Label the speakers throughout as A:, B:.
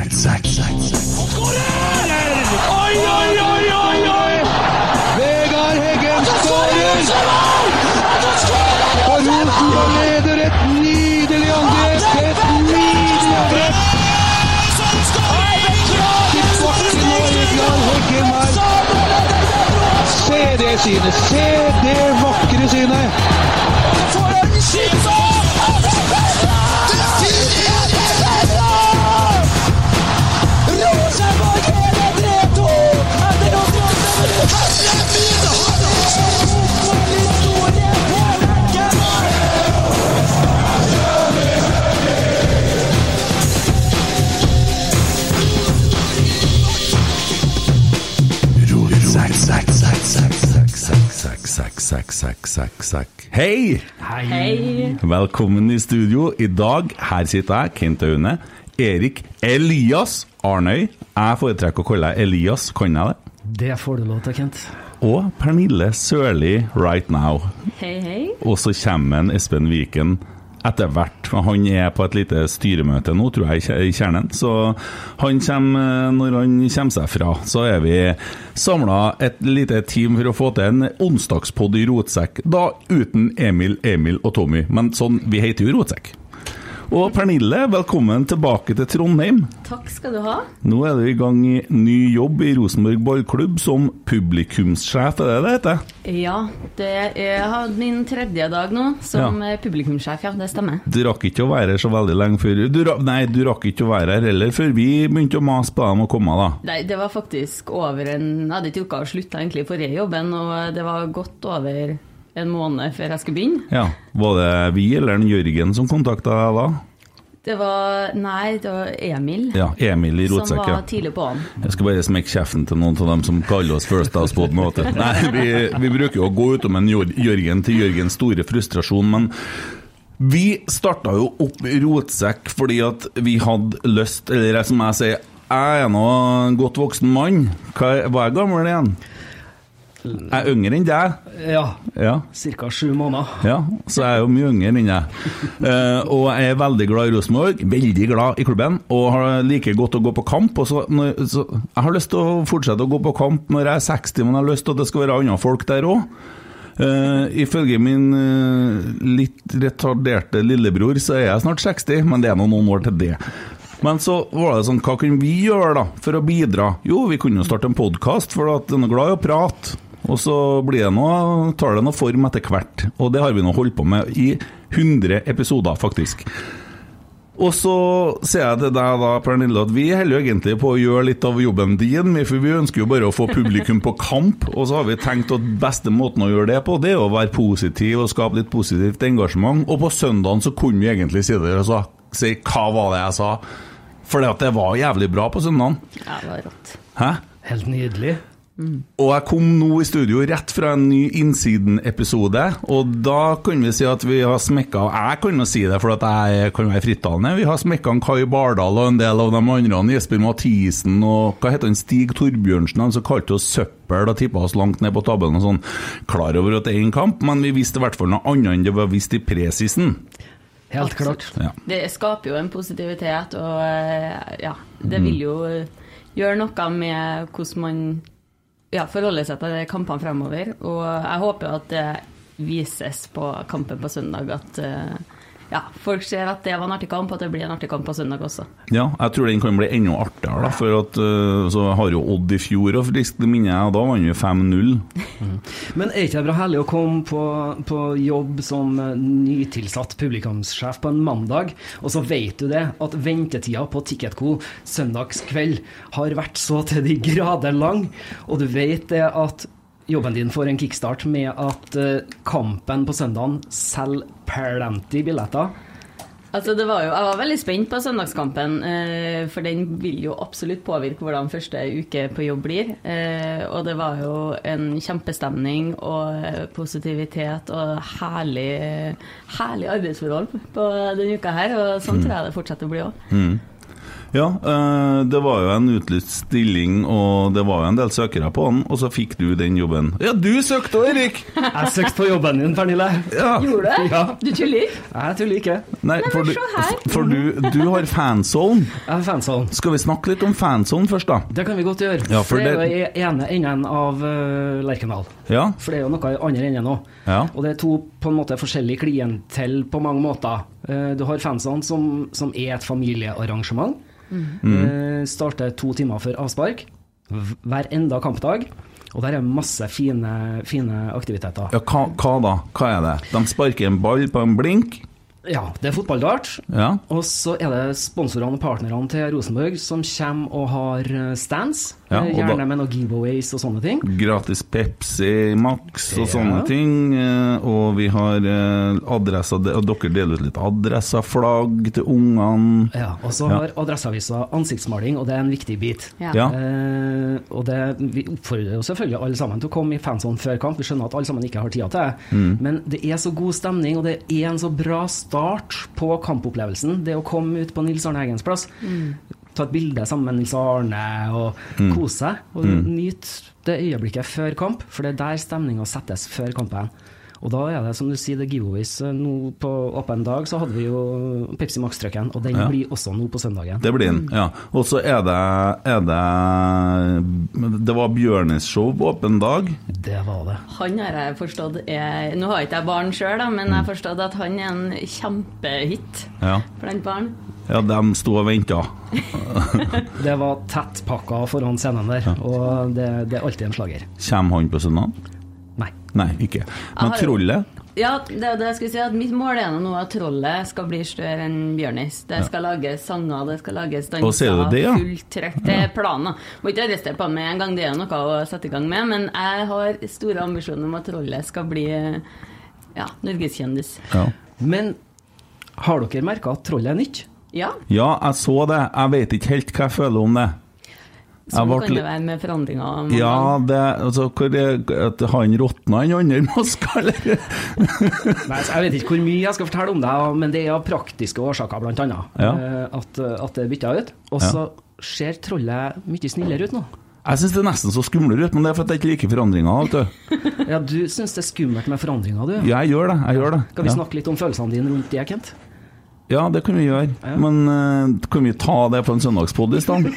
A: Oi, oi, oi, oi, oi! Vegard Heggen skårer! Og Rosenborg leder et nydelig angrep! Et nydelig angrep! Til bakken Vegard Heggen her. Se det synet! Se det
B: Hei!
C: Hei.
B: Velkommen i studio. I dag her sitter jeg, Kent Aune, Erik Elias Arnøy. Jeg foretrekker å kalle deg Elias, kan jeg det?
D: Det får du lov til, Kent.
B: Og Pernille Sørli right now.
C: Hei, hei.
B: Og så kommer en Espen Viken etter hvert. Han er på et lite styremøte nå, tror jeg, i kjernen. Så han kommer, når han kommer seg fra, så er vi samla et lite team for å få til en onsdagspod i Rotsekk. Da uten Emil, Emil og Tommy. Men sånn, vi heter jo Rotsekk. Og Pernille, velkommen tilbake til Trondheim.
C: Takk skal du ha.
B: Nå er du i gang i ny jobb i Rosenborg ballklubb som publikumssjef, er det det heter?
C: Ja, det er, min tredje dag nå som
B: Ja.
C: publikumssjef, ja. Det stemmer.
B: Du rakk ikke å være her så veldig lenge før du, Nei, du rakk ikke å være her heller før vi begynte å mase på deg om å komme, da.
C: Nei, det var faktisk over en Jeg hadde ikke rukket å slutte egentlig forrige jobben, og det var godt over en måned før jeg skulle begynne.
B: Ja, Var det vi eller den Jørgen som kontakta deg da?
C: Det var Nei, det var Emil.
B: Ja, Emil i
C: Som var tidlig på han.
B: Jeg skal bare smekke kjeften til noen av dem som kaller oss First House på den måten. Nei, vi, vi bruker jo å gå utom en Jørgen til Jørgens store frustrasjon, men vi starta jo opp Rotsekk fordi at vi hadde lyst, eller som jeg sier, jeg er nå en godt voksen mann. Hva hva er gammel igjen? Jeg er yngre enn deg.
D: Ja,
B: Ja.
D: ca. sju måneder.
B: Ja, så jeg er jo mye yngre enn deg. Uh, og jeg er veldig glad i Rosenborg, veldig glad i klubben, og har liker godt å gå på kamp. Så, når, så, jeg har lyst til å fortsette å gå på kamp når jeg er 60, men jeg har lyst til at det skal være andre folk der òg. ifølge min uh, litt retarderte lillebror så er jeg snart 60, men det er nå noen år til det. Men så var det sånn, hva kunne vi gjøre da for å bidra? Jo, vi kunne jo starte en podkast, for at den er glad i å prate. Og så blir det noe, tar det noe form etter hvert. Og det har vi nå holdt på med i 100 episoder, faktisk. Og så sier jeg til deg da, Pernille, at vi holder jo egentlig på å gjøre litt av jobben din, for vi ønsker jo bare å få publikum på kamp. Og så har vi tenkt at beste måten å gjøre det på, det er å være positiv og skape litt positivt engasjement. Og på søndagen så kunne vi egentlig si det, og så si hva var det jeg sa? For det var jævlig bra på søndagen.
C: Ja, det var rått.
B: Hæ?
D: Helt nydelig.
B: Og jeg kom nå i studio rett fra en ny Innsiden-episode, og da kan vi si at vi har smekka Jeg kan jo si det, for at jeg kan være frittalende. Vi har smekka Kai Bardal og en del av de andre, Jesper Mathisen og hva heter han, Stig Torbjørnsen, han som kalte oss søppel og tippa oss langt ned på tabellen og sånn. Klar over at det er en kamp, men vi visste i hvert fall noe annet enn det var visst i presisen.
D: Helt klart.
B: Ja.
C: Det skaper jo en positivitet, og eh, ja, det vil jo eh, gjøre noe med hvordan man ja, forholde seg til kampene fremover. Og jeg håper at det vises på kampen på søndag at eh, ja, folk ser at det var en artig kamp, og at det blir en artig kamp på søndag også.
B: Ja, jeg tror den kan bli enda artigere, da, for at øh, så har jo Odd i fjor og friskt minne, og da vant vi 5-0.
D: Men er ikke det bra herlig å komme på, på jobb som eh, nytilsatt publikumssjef på en mandag, og så vet du det, at ventetida på Ticketco søndagskveld har vært så til de grader lang, og du vet det at jobben din får en kickstart med at eh, kampen på søndagen selger plenty billetter.
C: Altså det var jo, Jeg var veldig spent på søndagskampen, eh, for den vil jo absolutt påvirke hvordan første uke på jobb blir. Eh, og det var jo en kjempestemning og positivitet og herlig, herlig arbeidsforhold på denne uka her. Og sånn tror jeg det fortsetter å bli òg.
B: Ja, eh, det var jo en utlyst stilling, og det var jo en del søkere på den, og så fikk du den jobben. Ja, du søkte òg, Erik!
D: Jeg søkte på jobben din, Pernille.
B: Ja.
C: Gjorde du det?
D: Ja.
C: Du tuller?
D: Jeg tuller ikke.
B: Nei, for,
C: men
B: du, for du, du har fanzone.
D: Jeg har fanzone.
B: Skal vi snakke litt om fanzone først, da?
D: Det kan vi godt gjøre.
B: Ja, for
D: det er jo i ene enden av uh, Lerkendal.
B: Ja?
D: For det er jo noe i andre enden òg.
B: Ja.
D: Og det er to på en måte forskjellige klientell på mange måter. Eh, Du har fansene som, som er et familiearrangement. Eh, Starter to timer før avspark. Hver enda kampdag. Og der er masse fine, fine aktiviteter.
B: ja hva, hva da? Hva er det? De sparker en ball på en blink?
D: Ja, det er fotballdart.
B: Ja?
D: Og så er det sponsorene og partnerne til Rosenborg som kommer og har eh, stands.
B: Ja,
D: Eh,
B: og
D: Gjerne
B: da-
D: med noen giveaways og sånne ting.
B: Gratis Pepsi Max og
D: Ja.
B: sånne ting. eh, Og vi har eh, adresser Og dere deler ut litt adresser, flagg til ungene.
D: Ja, og så
B: Ja.
D: har Adresseavisa ansiktsmaling, og det er en viktig bit.
C: Ja.
B: Ja.
D: Eh, og det, Vi oppfordrer jo selvfølgelig alle sammen til å komme i fanzone før kamp. Vi skjønner at alle sammen ikke har tida til det.
B: Mm.
D: Men det er så god stemning, og det er en så bra start på kampopplevelsen. Det å komme ut på Nils Arne Eggens plass, ta et bilde sammen med Nils Arne og
B: Mm.
D: kose seg. Og nyte det øyeblikket før kamp, for det er der stemninga settes før kampen. Og da er det, som du sier, det giveaways. Nå på åpen dag så hadde vi jo Pepsi Max-trucken, og den
B: Ja.
D: blir også nå på søndagen.
B: Det blir den, ja. Og så er det, er det Det var Bjørnes show på åpen dag.
D: Det var det.
C: Han har jeg forstått er Nå har ikke jeg barn sjøl, men jeg har forstått at han er en kjempehit
B: Ja,
C: blant barn.
B: Ja de sto og venta.
D: Det var tettpakka foran scenen der, og det, det er alltid en slager.
B: Kommer han på søndag?
D: Nei.
B: Nei, ikke. Men
C: har-
B: Trollet?
C: Ja, det er det jeg skulle si. At mitt mål er nå at trollet skal bli større enn Bjørnis. Det skal lages sanger, det skal lages danser,
B: det, ja?
C: fullt trøkk. Det er planen. Må ikke arrestere på meg en gang, det er noe å sette i gang med. Men jeg har store ambisjoner om at trollet skal bli ja, norgeskjendis.
B: Ja.
D: Men har dere merka at trollet er nytt?
C: Ja,
B: ja, jeg så det. Jeg vet ikke helt hva jeg føler om det.
C: sånn
B: ble
C: kan det være med forandringer.
B: Ja, det altså, hvor er, At han råtna, en andre maska, eller?
D: Nei, så Jeg vet ikke hvor mye jeg skal fortelle om det, men det er av praktiske årsaker, annet.
B: Ja.
D: eh, At, at det er bytta ut. Og så ser trollet mye snillere ut nå.
B: Jeg syns det er nesten så skumlere ut, men det er for at jeg ikke liker forandringer. Vet du.
D: Ja, Du syns det er skummelt med forandringer, du?
B: Ja, jeg gjør det. jeg gjør det.
D: Kan vi
B: Ja.
D: snakke litt om følelsene dine rundt det, Kent?
B: Ja, det kan vi gjøre.
D: Ja.
B: Men uh, kan vi ta det på en søndagspod i stedet?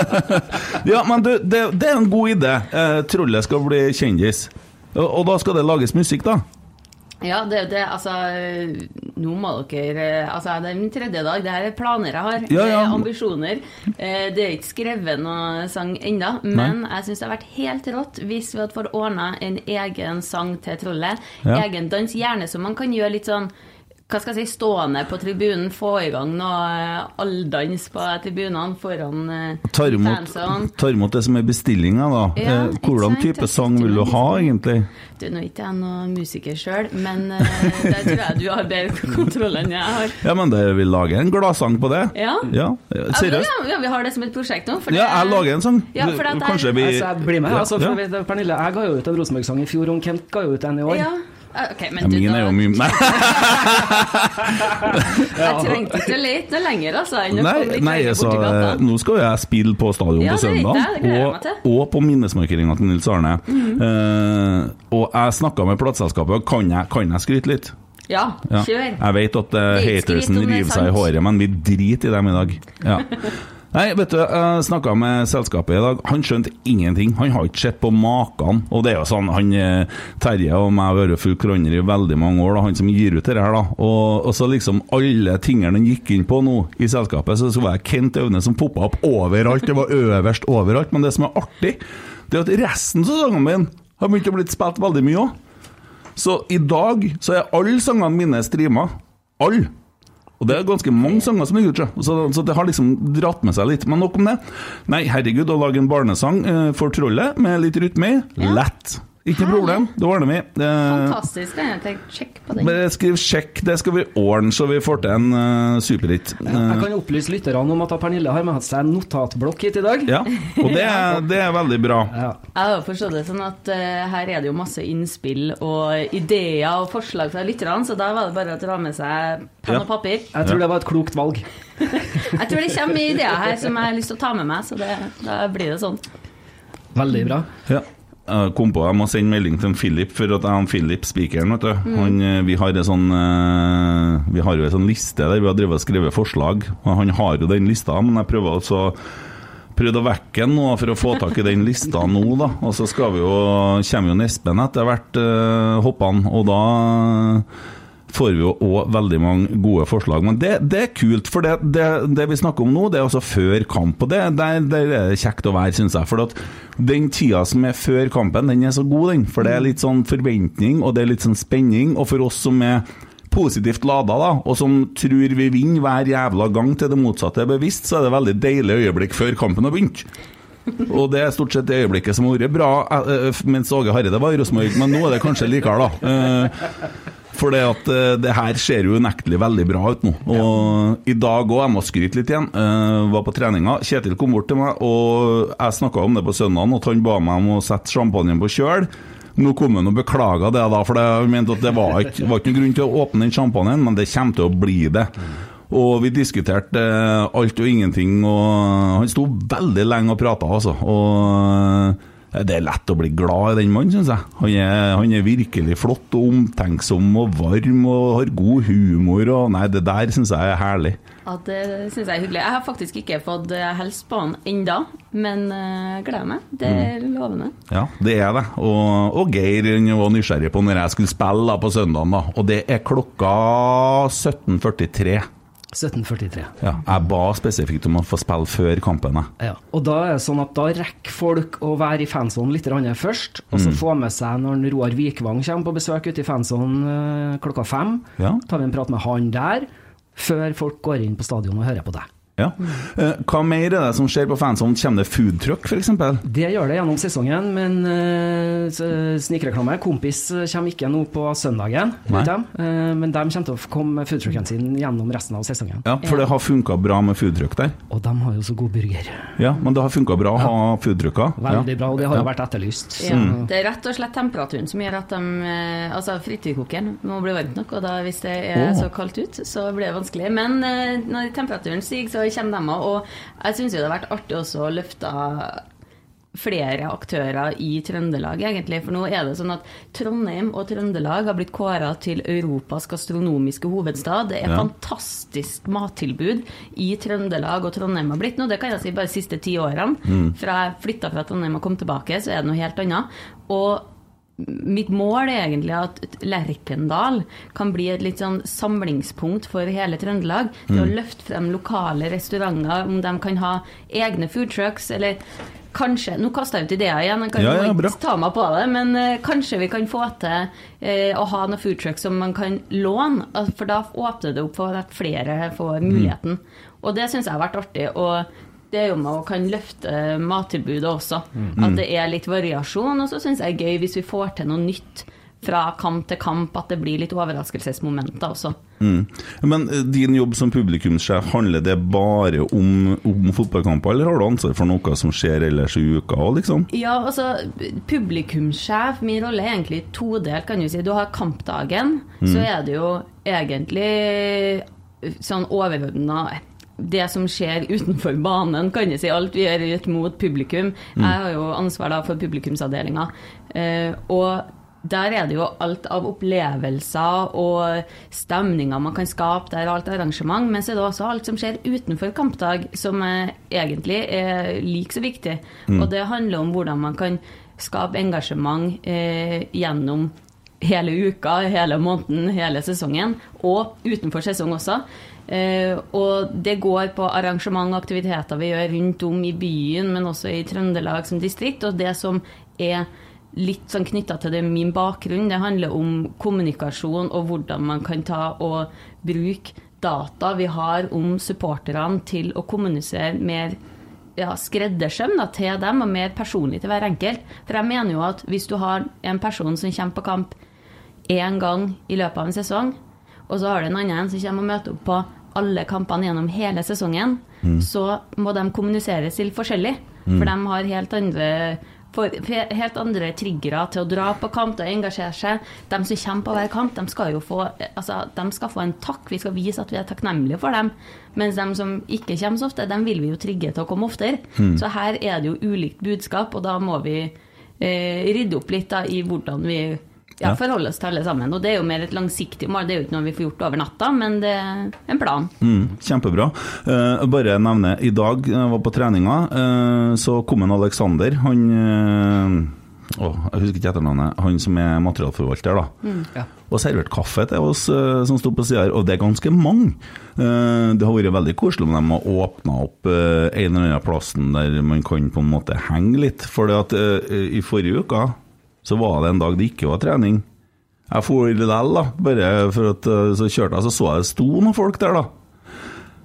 B: ja, men du, det, det er en god idé. Uh, trollet skal bli kjendis. Og, og da skal det lages musikk, da?
C: Ja, det er jo det. Altså, nå må dere Altså, det er min tredje dag. Det her er planer jeg har.
B: Ja, ja.
C: Det er ambisjoner. Uh, Det er ikke skrevet noe sang ennå, men jeg syns det har vært helt rått hvis vi hadde fått ordna en egen sang til trollet.
B: Ja.
C: Egen dans, gjerne så man kan gjøre litt sånn hva skal jeg si, stående på tribunen, få i gang noe eh, alldans på tribunene foran eh,
B: Tar imot,
C: fansene.
B: tar imot det som er bestillinga, da.
C: Ja,
B: Eh, hvordan
C: sant?
B: type sang vil du ha, egentlig?
C: Du, nå er ikke jeg noen musiker sjøl, men der tror jeg du har bedre kontroll enn jeg har.
B: Ja, men det vil lage en gladsang på det.
C: Ja.
B: Ja, Seriøst?
C: Ja, ja, vi har det som et prosjekt nå.
B: Ja, jeg lager en sang.
C: Ja, for at er-
B: Kanskje vi
D: Altså, jeg blir med. Altså, for
B: Ja.
D: Pernille, jeg ga jo ut en Rosenborg-sang i fjor, og Kent ga jo ut en i år.
C: Ja. Ja, ok, men
B: Ja,
C: du,
B: min er jo mye Nei,
C: Jeg trengte ikke lete lenger, altså.
B: nei, nei
C: lenger
B: altså, nå skal jo jeg spille på stadion
C: Ja,
B: på søndag, og, og på minnesmarkeringa til Nils Arne.
C: Mm.
B: Uh, og jeg snakka med plateselskapet, kan jeg, kan jeg skryte litt?
C: Ja,
B: Ja.
C: kjør.
B: Jeg vet at uh,
C: ikke
B: hatersen
C: er
B: river seg i håret, men vi driter i dem i dag. Ja. Nei, vet du, jeg snakka med selskapet i dag. Han skjønte ingenting. Han har ikke sett på maken. Og det er jo sånn, han eh, Terje og meg har vært full krangel i veldig mange år, da, han som gir ut det her, da. Og, og så liksom alle tingene han gikk inn på nå i selskapet, så, så var det Kent Aune som poppa opp overalt. Det var øverst overalt. Men det som er artig, det er at resten av sangene mine har begynt å bli spilt veldig mye òg. Så i dag så er alle sangene mine streama. Alle. Og det er ganske mange sanger som er gjort, så, så, det har liksom dratt med seg litt. Men nok om det. Nei, herregud, å lage en barnesang eh, for trollet med litt rytme i, lett. Ikke noe problem, det ordner vi.
C: Fantastisk. kan Jeg tenke, sjekk på den.
B: Bare skriv 'sjekk', det skal vi ordne så vi får til en uh, superhit.
D: Jeg kan opplyse lytterne om at Pernille har med seg en notatblokk hit i dag.
B: ja, og det, er- det er veldig bra.
D: Ja.
C: Jeg har forstått det sånn at uh, her er det jo masse innspill og ideer og forslag fra lytterne, så da var det bare å dra med seg penn
B: Ja.
C: og papir.
D: Jeg tror det var et klokt valg.
C: Jeg tror det kommer ideer her som jeg har lyst til å ta med meg, så det, da blir det sånn.
D: Veldig bra.
B: Ja. Jeg kom på jeg må sende melding til en Philip, for at jeg har Philip spikeren. vet du. Han, eh, vi, har sånn, eh, vi har jo en sånn liste der vi har drevet og skrevet forslag. og Han har jo den lista, men jeg prøver altså prøvd å vekke den nå for å få tak i den lista nå, da. Og så skal vi jo, kommer jo Espen etter hvert, uh, hoppene, og da får vi jo òg veldig mange gode forslag. Men det, det er kult, for det, det, det vi snakker om nå, det er altså før kamp. Og det, er det kjekt å være, syns jeg. For at den tida som er før kampen, den er så god, den. For det er litt sånn forventning, og det er litt sånn spenning. Og for oss som er positivt lada, da, og som tror vi vinner hver jævla gang til det motsatte er bevisst, så er det veldig deilig øyeblikk før kampen har begynt. Og det er stort sett det øyeblikket som har vært bra eh, eh, mens Åge Hareide var i Rosenborg, men nå er det kanskje likevel, da. For det at eh, det her ser jo unektelig veldig bra ut nå. Og i dag òg, jeg må skryte litt igjen, uh, var på treninga. Kjetil kom bort til meg, og jeg snakka om det på søndagen, at han ba meg om å sette sjampanjen på kjøl. Nå kom han og beklaga det, da, for jeg mente at det var ikke, var ikke noen grunn til å åpne den sjampanjen, men det kommer til å bli det. Og vi diskuterte eh, alt og ingenting, og han sto veldig lenge og prata, altså. Og det er lett å bli glad i den mannen, syns jeg. Han er, han er virkelig flott og omtenksom og varm og har god humor og Nei, det der syns jeg er herlig.
C: Ja, det syns jeg er hyggelig. Jeg har faktisk ikke fått eh, hilst på han ennå, men eh, jeg gleder meg. Det er lovende.
B: Ja, det er det. Og, og Geir var nysgjerrig på når jeg skulle spille da, på søndagen, da. Og det er klokka 17.43.
D: 1743.
B: Ja, jeg ba spesifikt om å få spille før kampen.
D: Ja. Og da er det sånn at da rekker folk å være i fansonen litt først, og
B: Mm.
D: så få med seg når Roar Vikvang kommer på besøk ute i fansonen eh, klokka fem.
B: Ja.
D: tar vi en prat med han der, før folk går inn på stadion og hører på deg.
B: Ja. Eh, Hva mer er det som skjer på fansonen? Kommer det foodtruck, f.eks.?
D: Det gjør det gjennom sesongen, men uh, snikreklame. Kompis eh, kommer ikke nå på søndagen. Eh, men de kommer til å komme med foodtrucken sin gjennom resten av sesongen.
B: Ja, for det har funka bra med foodtruck der.
D: Og de har jo så god burger.
B: Ja, men det har funka bra å ha food trucker.
D: Veldig bra, og det har
B: Ja.
D: jo vært etterlyst.
C: Ja, Det er rett og slett temperaturen som gjør at de Altså, frityrkokeren må bli varmt nok, og da hvis det er
B: oh.
C: så kaldt ut, så blir det vanskelig. Men når temperaturen stiger, så kommer de òg. Og jeg syns jo det har vært artig også å løfte flere aktører i Trøndelag, egentlig. For nå er det sånn at Trondheim og Trøndelag har blitt kåra til Europas gastronomiske hovedstad. Det er
B: Ja.
C: fantastisk mattilbud i Trøndelag og Trondheim har blitt nå. Det kan jeg si bare de siste ti årene. Fra jeg flytta fra Trondheim og kom tilbake, så er det noe helt annet. Og mitt mål er egentlig at Lerkendal kan bli et litt sånn samlingspunkt for hele Trøndelag. Til å løfte frem lokale restauranter, om de kan ha egne food trucks, eller kanskje Nå kaster jeg ut ideer igjen, jeg kan
B: Ja, ja,
C: ikke ta meg på det, men uh, kanskje vi kan få til uh, å ha noen food trucks som man kan låne, for da åpner det opp for at flere får muligheten. Og det syns jeg har vært artig. og det er jo med å kan løfte mattilbudet også. At det er litt variasjon. Og så syns jeg det er gøy hvis vi får til noe nytt fra kamp til kamp, at det blir litt overraskelsesmomenter også.
B: Mm. Men eh, din jobb som publikumssjef, handler det bare om, om fotballkamper, eller har du ansvar for noe som skjer ellers i uka òg, liksom?
C: Ja, altså Publikumssjef, min rolle er egentlig todelt, kan du si. Du har kampdagen, så er det jo egentlig sånn overordna det som skjer utenfor banen, kan jeg si. Alt vi gjør ut mot publikum. Jeg har jo ansvar da for publikumsavdelinga. Eh, og der er det jo alt av opplevelser og stemninger man kan skape. Der er alt arrangement. Men så er det også alt som skjer utenfor kampdag, som er, egentlig er like så viktig. Og det handler om hvordan man kan skape engasjement eh, gjennom hele uka, hele måneden, hele sesongen. Og utenfor sesong også. Eh, og det går på arrangement og aktiviteter vi gjør rundt om i byen, men også i Trøndelag som distrikt. Og det som er litt sånn knytta til det, min bakgrunn, det handler om kommunikasjon og hvordan man kan ta og bruke data vi har om supporterne til å kommunisere mer ja, skreddersøm da, til dem, og mer personlig til hver enkelt. For jeg mener jo at hvis du har en person som kommer på kamp én gang i løpet av en sesong, og så har du en annen som kommer og møter opp på alle kampene gjennom hele sesongen, så må de kommuniseres til forskjellig. For de har helt andre for, helt andre triggere til å dra på kamp til å engasjere seg. De som kommer på hver kamp, de skal jo få, altså, de skal få en takk. Vi skal vise at vi er takknemlige for dem. Mens de som ikke kommer så ofte, dem vil vi jo trigge til å komme oftere. Så her er det jo ulikt budskap, og da må vi eh, rydde opp litt da, i hvordan vi ja,
B: Ja.
C: forholder oss til alle sammen. Og det er jo mer et langsiktig mål. Det er jo ikke noe vi får gjort over natta, men det er en plan.
B: Mm, kjempebra. Uh, bare nevne, i dag jeg var på treninga, uh, så kom en Alexander. Han eh, å, Jeg husker ikke etternavnet. Han som er materialforvalter, da.
D: Ja.
B: Og servert kaffe til oss eh, som sto på sida her, og det er ganske mange. Eh, det har vært veldig koselig om de har åpna opp eh, en eller annen plassen der man kan på en måte henge litt. For at eh, i forrige uke så var det en dag det ikke var trening. Jeg for likevel, da. Bare for at eh, så kjørte jeg, så så jeg det sto noen folk der, da.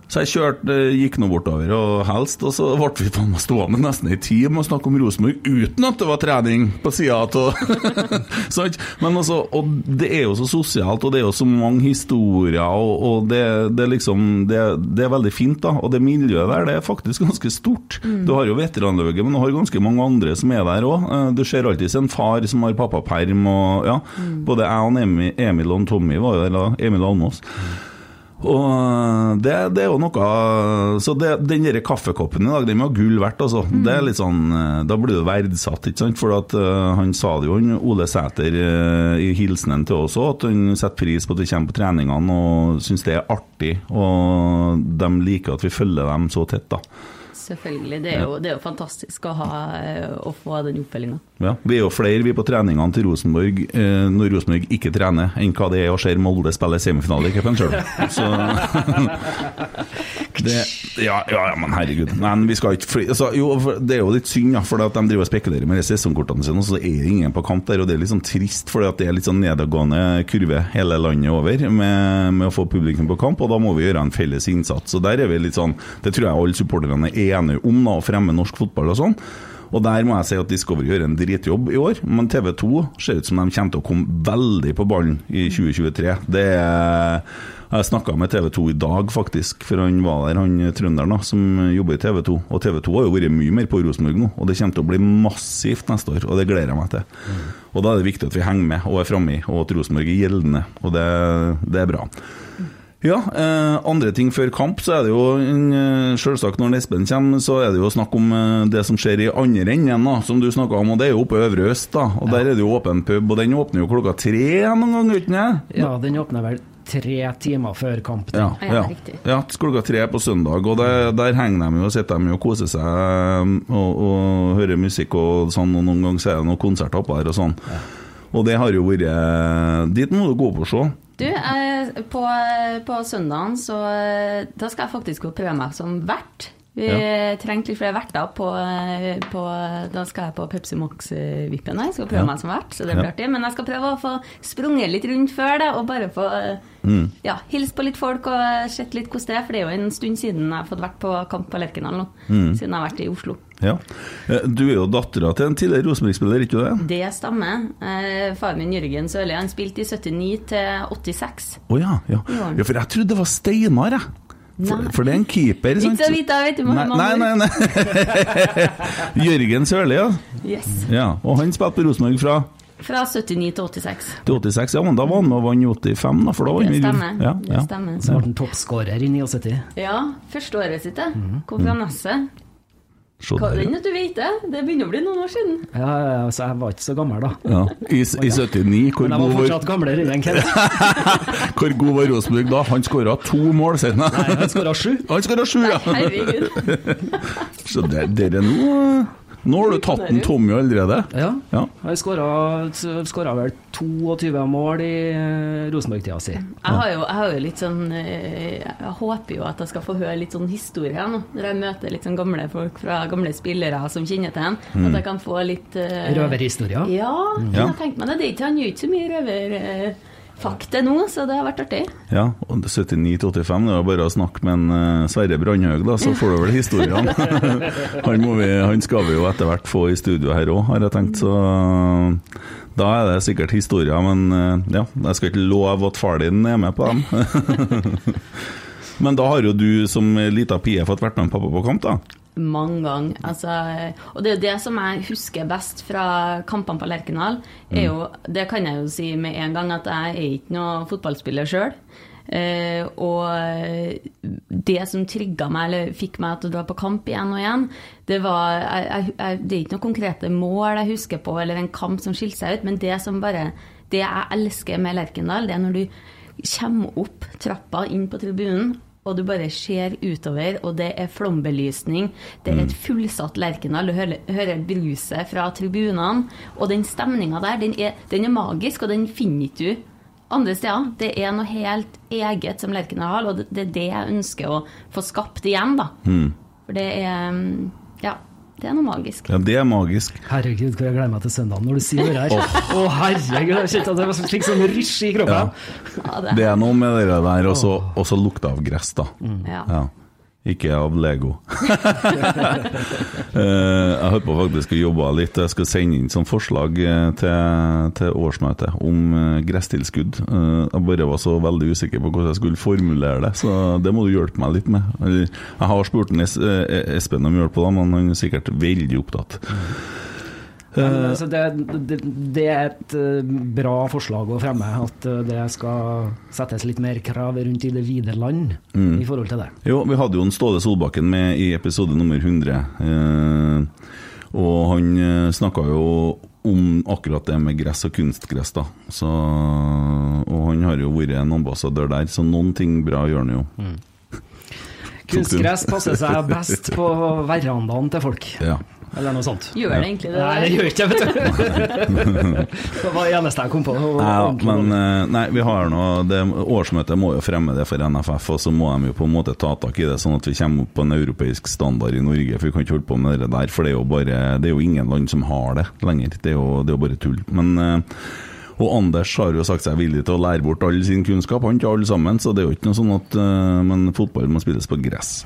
B: Så jeg kjørte, eh, gikk nå bortover og helst, og så ble vi faen meg stående nesten ei time og snakke om Rosenborg uten at det var trening på sida av? Men altså, og det er jo så sosialt, og det er jo så mange historier, og, og det, det liksom det, det er veldig fint, da. Og det miljøet der, det er faktisk ganske stort. Du har jo veteranlauget, men du har ganske mange andre som er der òg. Du ser alltid en far som har pappaperm, og ja. Både jeg og Emil, Emil og Tommy var jo der, eller Emil Almås. Og det, det er jo noe Så det, den der kaffekoppen i dag, den var gull verdt, altså. Det er litt sånn eh, Da blir du verdsatt, ikke sant. For at uh, han sa det jo, han Ole Sæter, uh, i hilsenen til oss òg, at han setter pris på at vi kommer på treningene og syns det er artig. Og de liker at vi følger dem så tett, da.
C: Selvfølgelig. Det er jo, det er jo fantastisk å, ha, eh, å få den oppfølginga.
B: Ja, Vi er jo flere vi på treningene til Rosenborg eh, når Rosenborg ikke trener, enn hva det er å se Molde spille semifinale i cupen sjøl. Så det, ja, ja, ja, men herregud. Men vi skal ikke fly, altså, jo, Det er jo litt synd, ja, for at de driver og spekulerer med sesongkortene sine, og så er det ingen på kamp der. og Det er litt sånn trist, for det er litt sånn nedadgående kurve hele landet over med, med å få publikum på kamp, og da må vi gjøre en felles innsats. og der er vi litt sånn, Det tror jeg alle supporterne er enige om, da, å fremme norsk fotball og sånn. Og der må jeg si at Discovery gjør en dritjobb i år, men TV 2 ser ut som de kommer til å komme veldig på ballen i 2023. Det er jeg snakka med TV 2 i dag, faktisk, for han var der, han trønderen da, som jobber i TV 2. Og TV 2 har jo vært mye mer på Rosenborg nå, og det kommer til å bli massivt neste år. Og det gleder jeg meg til. Og da er det viktig at vi henger med og er framme, og at Rosenborg er gjeldende. Og det, det er bra. Ja, eh, andre ting før kamp, så er det jo eh, selvsagt når Espen kommer, så er det jo snakk om eh, det som skjer i andre enden, da, som du snakka om, og det er jo oppe i Øvre Øst, da. Og der er det jo åpen pub, og den åpner jo klokka tre noen ganger, ikke sant?
D: Ja, den åpner vel tre timer før kamp.
B: Ja,
C: Ja,
B: ja. ja klokka tre på søndag, og det, der henger de jo og sitter de jo og koser seg og, og hører musikk og sånn, og noen ganger er det noen konserter oppå her og sånn. Og det har jo vært Dit må du gå på og se.
C: Du, eh, på, på søndagen så eh, Da skal jeg faktisk gå prøve meg som vert. Vi trengte litt flere verter på, eh, på Da skal jeg på Pepsi Max-vippen Jeg Skal prøve
B: Ja.
C: meg som vert, så det blir
B: Ja.
C: artig. Men jeg skal prøve å få sprunget litt rundt før det, og bare få
B: Mm.
C: ja, hilse på litt folk og sett litt hvordan det er. For det er jo en stund siden jeg har fått vært på kamp på Lerkendal nå.
B: Mm.
C: Siden jeg har vært i Oslo.
B: Ja. Eh, Du er jo dattera til en tidligere Rosenborg-spiller, ikke du det?
C: Det stemmer. Eh, faren min Jørgen Sørli han spilte i 79 til 86.
B: Å oh, ja.
C: Ja.
B: ja. For jeg trodde det var Steinar, jeg. For, for det er en keeper, sant?
C: Ikke så vidt jeg vet, du må
B: Nei, nei, nei, nei. Jørgen Sørli, ja.
C: Yes.
B: ja. Og han spilte på Rosenborg fra
C: Fra 79 til 86.
B: til 86, ja, men da var han med og vant 85, da, for da var
C: Det
B: vi
C: stemmer.
B: Ja,
C: Det stemmer.
D: Så ble han toppskårer i 79.
C: Ja, første året sitt, det. Kom fra Nesset. Hva-
B: er
C: Den at du vet det. Det begynner å bli noen år siden.
D: Ja, ja, så jeg var ikke så gammel da.
B: ja. I, I 79, hvor
D: Men jeg var
B: god var,
D: fortsatt gamlere enn Kent.
B: hvor god var Rosenborg da? Han skåra to mål, sier han.
D: Nei, han skåra sju.
B: Han skåra sju, ja!
C: Herregud.
B: Så det, dere nå Nå har du tatt en Tommy allerede.
D: Ja.
B: Ja.
D: Jeg skåra vel 22 mål i eh, Rosenborg-tida si.
C: Jeg har, jo, jeg har jo litt sånn eh, Jeg håper jo at jeg skal få høre litt sånn historie nå, når jeg møter litt sånn gamle folk fra gamle spillere som kjenner til ham. At jeg kan få litt uh,
D: Røverhistorier.
C: Ja,
B: mm.
C: jeg har tenkt meg det. Det er ikke, han gjør ikke så mye røver... eh, det nå, så det har vært artig.
B: Ja, og 79-85, det var bare å snakke med en uh, Sverre Brandhaug, da, så får du vel historiene. han, vi, han skal vi jo etter hvert få i studio her òg, har jeg tenkt, så da er det sikkert historier, men eh, ja, jeg skal ikke love at far din er med på dem. men da har jo du som lita pie fått vært med pappa på kamp, da?
C: Mange ganger. Altså, og det er jo det som jeg husker best fra kampene på Lerkendal. er Det kan jeg jo si med en gang, at jeg er ikke noe fotballspiller sjøl. Uh, og det som trigga meg, eller fikk meg til å dra på kamp igjen og igjen, det var jeg, jeg, Det er ikke noen konkrete mål jeg husker på, eller en kamp som skilte seg ut, men det som bare Det jeg elsker med Lerkendal, det er når du kommer opp trappa inn på tribunen, og du bare ser utover, og det er flombelysning. Det er et fullsatt Lerkendal. Du hører, hører bruset fra tribunene. Og den stemninga der, den er, den er, magisk, og den finner ikke du andre steder. Det er noe helt eget som Lerkendal har, og det er det jeg ønsker å få skapt igjen, da.
B: Mm.
C: For det er Ja. Det er noe magisk.
B: Ja, det er magisk.
D: Herregud, hvor jeg gleder meg til søndagen når du sier det her. Å, oh. herregud, jeg kjente at det fikk sånn rysj i kroppen.
B: Ja. Ja, det, det, er noe med det der, og så lukta av gress, da.
C: Mm. Ja.
B: Ikke av Lego. Eh, jeg holdt på faktisk å jobbe litt. Jeg skal sende inn sånn forslag eh, til, til årsmøtet om eh, gresstilskudd. Jeg bare var så veldig usikker på hvordan jeg skulle formulere det, så det må du hjelpe meg litt med. Jeg har spurt Espen om hjelp men han er sikkert veldig opptatt.
D: Men, eh, så det, det, det, er et eh, bra forslag å fremme, at eh, det skal settes litt mer krav rundt i det vide land mm. i forhold til det.
B: Jo, vi hadde jo en Ståle Solbakken med i episode nummer 100. Eh, og han snakka jo om akkurat det med gress og kunstgress, da. Så, og han har jo vært en ambassadør der, så noen ting bra gjør han jo. Mm.
D: Kunstgress passer seg best på verandaen til folk.
B: Ja.
D: Eller noe sånt.
C: Gjør det egentlig det?
D: Nei, det gjør ikke det, vet du. det var det eneste jeg kom på.
B: Ja, men eh, nei, vi har noe det, Årsmøtet må jo fremme det for NFF, og så må de jo på en måte ta tak i det, sånn at vi kommer opp på en europeisk standard i Norge. For vi kan ikke holde på med det der, for det er jo bare Det er jo ingen land som har det lenger. Det er jo, det er jo bare tull. Men eh, og Anders har jo sagt seg villig til å lære bort all sin kunnskap, han til alle sammen, så det er jo ikke noe sånn at uh, Men fotball må spilles på gress.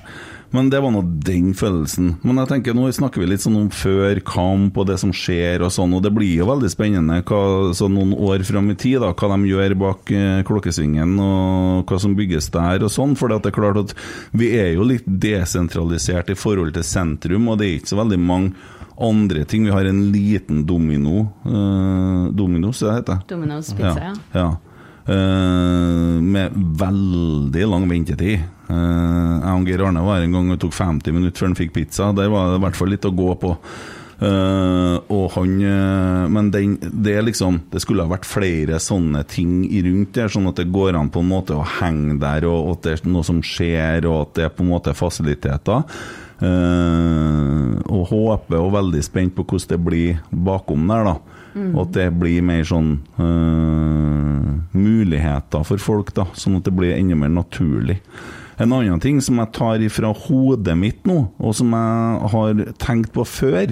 B: Men det var nå den følelsen. Men jeg tenker nå snakker vi litt sånn om før kamp og det som skjer og sånn, og det blir jo veldig spennende hva, så noen år fram i tid, da, hva de gjør bak eh, klokkesvingen og hva som bygges der og sånn. For det er klart at vi er jo litt desentralisert i forhold til sentrum, og det er ikke så veldig mange andre ting. Vi har en liten domino uh, Dominos, det heter
C: Domino's pizza,
B: ja. ja. Uh, med veldig lang ventetid. Uh, jeg og Geir Arne var en gang og tok 50 minutter før han fikk pizza. Der var det i hvert fall litt å gå på. Uh, og han Men den, det er liksom Det skulle ha vært flere sånne ting rundt der, sånn at det går an på en måte å henge der, og, at det er noe som skjer, og at det er på en måte fasiliteter. og håper og veldig spent på hvordan det blir bakom der, da. Mm. Og at det blir mer sånn uh, muligheter for folk, da, sånn at det blir enda mer naturlig. En annen ting som jeg tar ifra hodet mitt nå, og som jeg har tenkt på før,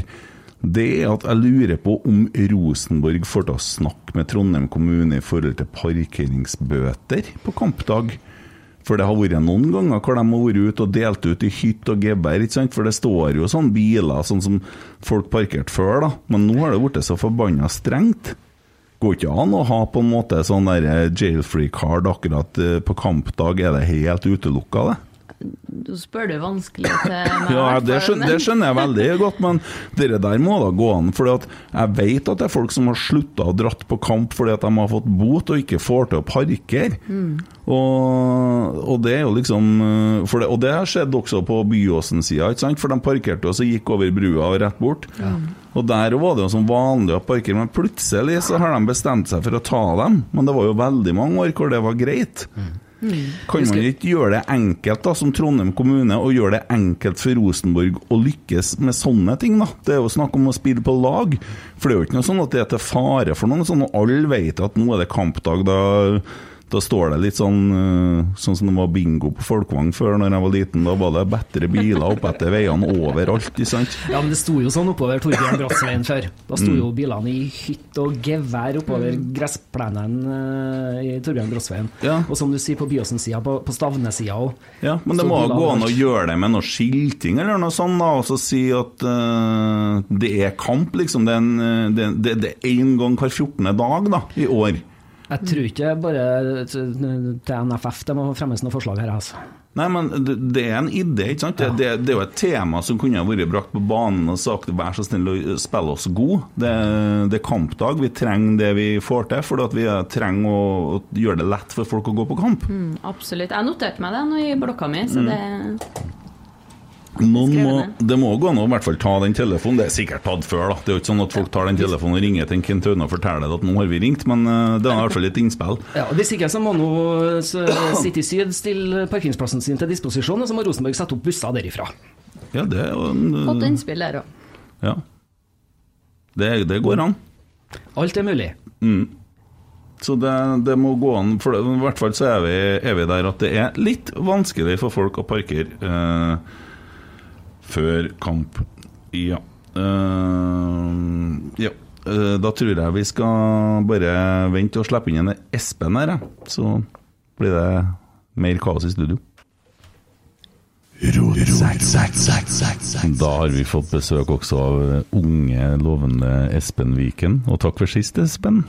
B: det er at jeg lurer på om Rosenborg får til å snakke med Trondheim kommune i forhold til parkeringsbøter på kampdag. For det har vært noen ganger hvor de har vært ute og delt ut i hytt og gevær. For det står jo sånne biler sånn som folk parkerte før, da. Men nå har det blitt så forbanna strengt. Går ikke an å ha på en måte sånn der jailfree card akkurat eh, på kampdag. Er det helt utelukka, det?
C: Du spør du vanskelig til meg.
B: ja, det skjønner, det skjønner, jeg veldig godt, men det der må da gå an. For jeg vet at det er folk som har slutta å dratt på kamp fordi at de har fått bot og ikke får til å parkere. Mm. Og, og, det er jo liksom det, Og det har skjedd også på Byåsen-sida, for de parkerte og så gikk over brua og rett bort. Ja. Og Der var det jo som vanlig å parkere, men plutselig så har de bestemt seg for å ta dem. Men det var jo veldig mange år hvor det var greit. Mm. Mm. Kan man ikke gjøre det enkelt da, som Trondheim kommune, og gjøre det enkelt for Rosenborg å lykkes med sånne ting? da? Det er jo snakk om å spille på lag. For det er jo ikke noe sånn at det er til fare for noen. sånn, og Alle vet at nå er det kampdag. da Da står det litt sånn eh, Sånn som det var bingo på Folkvang før når jeg var liten. Da var det bedre biler opp etter veiene overalt, ikke sant?
D: Ja, men det sto jo sånn oppover Torbjørn Bratsveien før. Da sto jo bilene i hytt og gevær oppover gressplenen eh, i Torbjørn Bratsveien.
B: Ja.
D: Og som du sier, på Byåsen-sida, på, på Stavne-sida òg.
B: Ja, men det må gå an å gjøre det med noe skilting eller noe sånt, da, og så si at uh, det er kamp, liksom. Det er en- det, det, det én gang hver 14. dag da, i år.
D: Jeg tror ikke bare til NFF det må fremmes noe forslag her, altså.
B: Nei, men det, det er en idé, ikke sant? Det, det, det er jo et tema som kunne vært brakt på banen og sagt vær så snill å spille oss god. Det, det er kampdag, vi trenger det vi får til, for vi trenger å, å gjøre det lett for folk å gå på kamp.
C: Mm, absolutt. Jeg noterte meg det nå i blokka mi, så det
B: Noen må, det må gå an å i hvert fall ta den telefonen. Det er sikkert tatt før, da. Det er jo ikke sånn at folk tar den telefonen og ringer til en Kent Aune og forteller at nå har vi ringt, men eh, det er i hvert fall et innspill.
D: Ja, og Hvis ikke så må nå så City Syd stille parkeringsplassen sin til disposisjon, og så må Rosenborg sette opp busser derifra.
B: Ja, det er jo
C: Fått innspill der òg.
B: Ja. Det, det går an.
D: Alt er mulig.
B: Så det, det må gå an, for det, i hvert fall så er vi, er vi der at det er litt vanskelig for folk å parkere eh, før kamp. Ja. Uh, ja. Uh, da tror jeg vi skal bare vente og slippe inn en Espen her, så blir det mer kaos i studio. Da har vi fått besøk også av unge, lovende Espen Viken. Og takk for sist, Espen.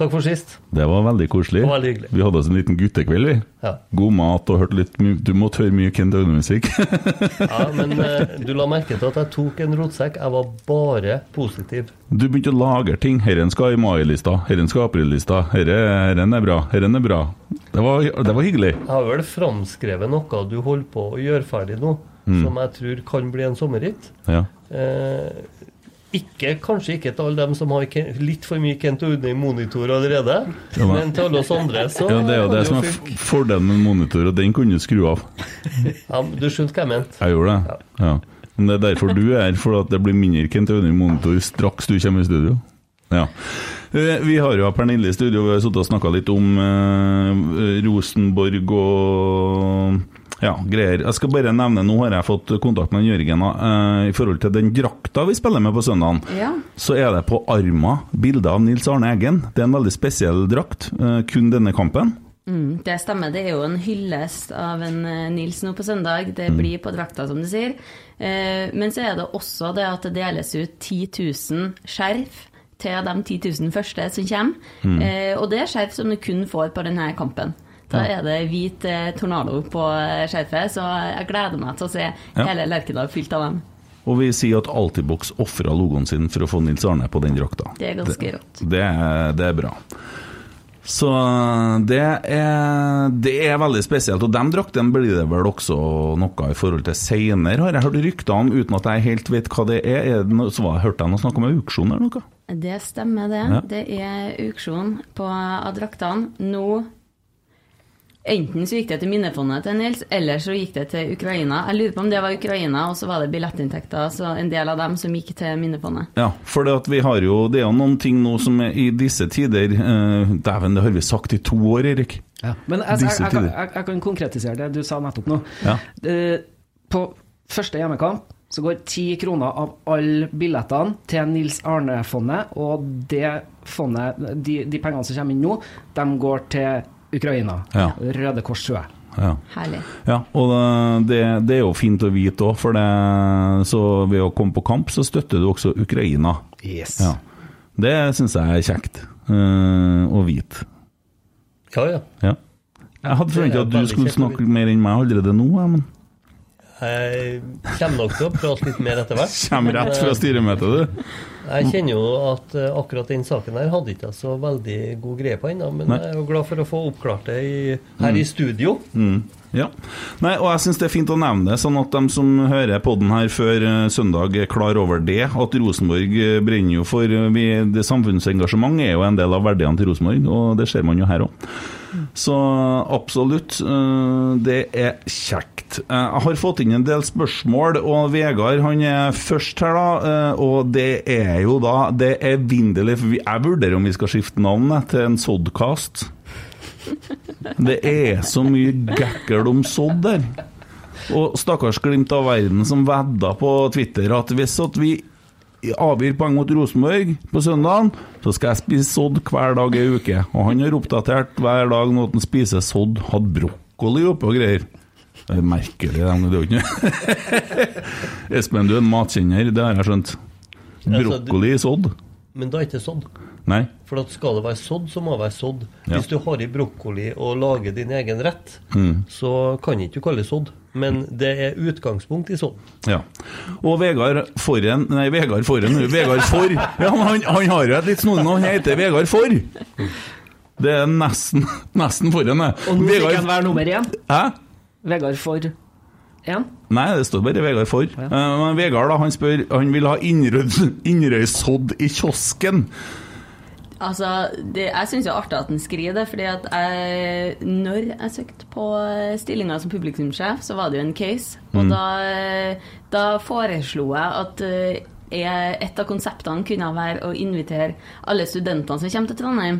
E: Takk for sist.
B: Det var veldig koselig.
E: Var veldig hyggelig.
B: Vi hadde oss en liten guttekveld, vi.
E: Ja.
B: God mat og hørte litt Du måtte høre mye Kent Aune-musikk.
E: Ja, men eh, du la merke til at jeg tok en rotsekk. Jeg var bare positiv.
B: du begynte å lagre ting. Herren skal i mai-lista, herren skal i april-lista. Herre, herren er bra, herren er bra. Det var, det var hyggelig.
E: Jeg har vel framskrevet noe du holder på å gjøre ferdig nå, som jeg tror kan bli en sommerhit.
B: Ja.
E: Eh, ikke, kanskje ikke til alle dem som har litt for mye Kent Aune i monitor allerede,
B: Ja, men-
E: til alle oss andre, så
B: ja, det er jo det som er fordelen med monitor, og den kunne du skru av.
E: ja, men Du skjønte hva jeg mente.
B: Jeg gjorde det. Ja. Men det er derfor du er her, for at det blir mindre Kent Aune i monitor straks du kommer i studio. Ja. Eh, Vi har jo Pernille i studio, vi har sittet og snakka litt om eh, Rosenborg og ja, greier. Jeg skal bare nevne, nå har jeg fått kontakt med Jørgen uh, i forhold til den drakta vi spiller med på søndagen.
C: Ja.
B: Så er det på arma bilde av Nils Arne Eggen. Det er en veldig spesiell drakt, uh, kun denne kampen.
C: Mm, det stemmer. Det er jo en hyllest av en eh, Nils nå på søndag. Det blir på drakta, som du sier. Eh, men så er det også det at det deles ut 10 000 skjerf til de 10 000 første som kommer. Eh, og det er skjerf som du kun får på denne kampen. Da er det hvit eh, tornado på eh, skjerfet, så jeg gleder meg til å se hele Lerkendal fylt av dem.
B: Og vi sier at Altibox ofra logoen sin for å få Nils Arne på den drakta.
C: Det er ganske rått.
B: Det, er- det er bra. Så det er, det er veldig spesielt. Og de draktene blir det vel også noe i forhold til seinere, har jeg hørt rykter om, uten at jeg helt vet hva det er. er det noe, så var, hørte jeg noe snakk om auksjon eller noe?
C: Det stemmer, det.
B: Ja.
C: Det er auksjon på av draktene. Nå Enten så gikk det til minnefondet til Nils, eller så gikk det til Ukraina. Jeg lurer på om det var Ukraina, og så var det billettinntekter, så en del av dem som gikk til minnefondet.
B: Ja, for det, at vi har jo, det er jo noen ting nå som er i disse tider eh, Dæven, det har vi sagt i to år, Erik.
D: Ja. Men jeg, jeg, jeg, jeg kan konkretisere det du sa nettopp nå.
B: Ja.
D: Eh, På første hjemmekamp så går ti kroner av alle billettene til Nils Arne-fondet, og det fondet, de, de pengene som kommer inn nå, de går til Ukraina.
B: Ja.
D: Røde Kors, Sjø.
B: Ja.
C: Herlig.
B: Ja, og det, det er jo fint å vite òg, for det, så ved å komme på kamp, så støtter du også Ukraina.
D: Yes.
B: Ja. Det syns jeg er kjekt eh, å vite.
E: Ja, ja.
B: Ja. Jeg hadde forventa at du skulle snakke mer enn meg allerede nå, men
E: Jeg kommer nok til å prate litt mer etter hvert.
B: kommer rett fra styremøtet, du.
E: Jeg kjenner jo at eh, akkurat den saken her hadde ikke jeg så veldig god greie på ennå, men
B: Nei.
E: jeg er jo glad for å få oppklart det i, her i studio.
B: Mm. Ja. Nei, og jeg syns det er fint å nevne det, sånn at de som hører podden her før eh, søndag, er klar over det. At Rosenborg eh, brenner jo for eh, vi, det Samfunnsengasjement er jo en del av verdiene til Rosenborg, og det ser man jo her òg. Så absolutt, det er kjekt. Jeg har fått inn en del spørsmål, og Vegard han er først her, da. Og det er jo da Det er vindelig, for jeg vurderer om vi skal skifte navn eh, til en Sodcast. Det er så mye gækkel om sådd der. Og stakkars Glimt av verden som vedda på Twitter at hvis at vi avgir poeng mot Rosenborg på søndagen, så skal jeg spise sodd hver dag ei uke. Og han har oppdatert hver dag når han spiser sodd. Hadde brokkoli oppe og greier. Det er merkelig, det er jo ikke Espen, du er en matkjenner, det har jeg skjønt. Brokkoli i sodd?
E: Men da er ikke sådd.
B: Nei.
E: For at skal det være sådd, så må det være sådd.
B: Ja.
E: Hvis du har i brokkoli og lager din egen rett,
B: Mm.
E: så kan ikke du kalle det sådd. Men det er utgangspunkt i sånn.
B: Ja. Og Vegard Forren Nei, Vegard Forren. Vegard For. Ja, han, han har jo et litt snodig navn. Han heter Vegard For. Det er nesten, nesten Forren, det.
D: Og nå fikk
B: Vegard-
D: han være nummer én.
B: Hæ?
D: Vegard for én.
B: Nei, det står bare Vegard For. Ja. Men Vegard da, han spør Han vil ha innrøysodd i kiosken.
C: Altså, det, jeg syns det er artig at han skriver det, fordi at jeg Når jeg søkte på stillinga som publikumssjef, så var det jo en case. Og
B: Mm.
C: da, da foreslo jeg at eh, et av konseptene kunne være å invitere alle studentene som kommer til Trondheim,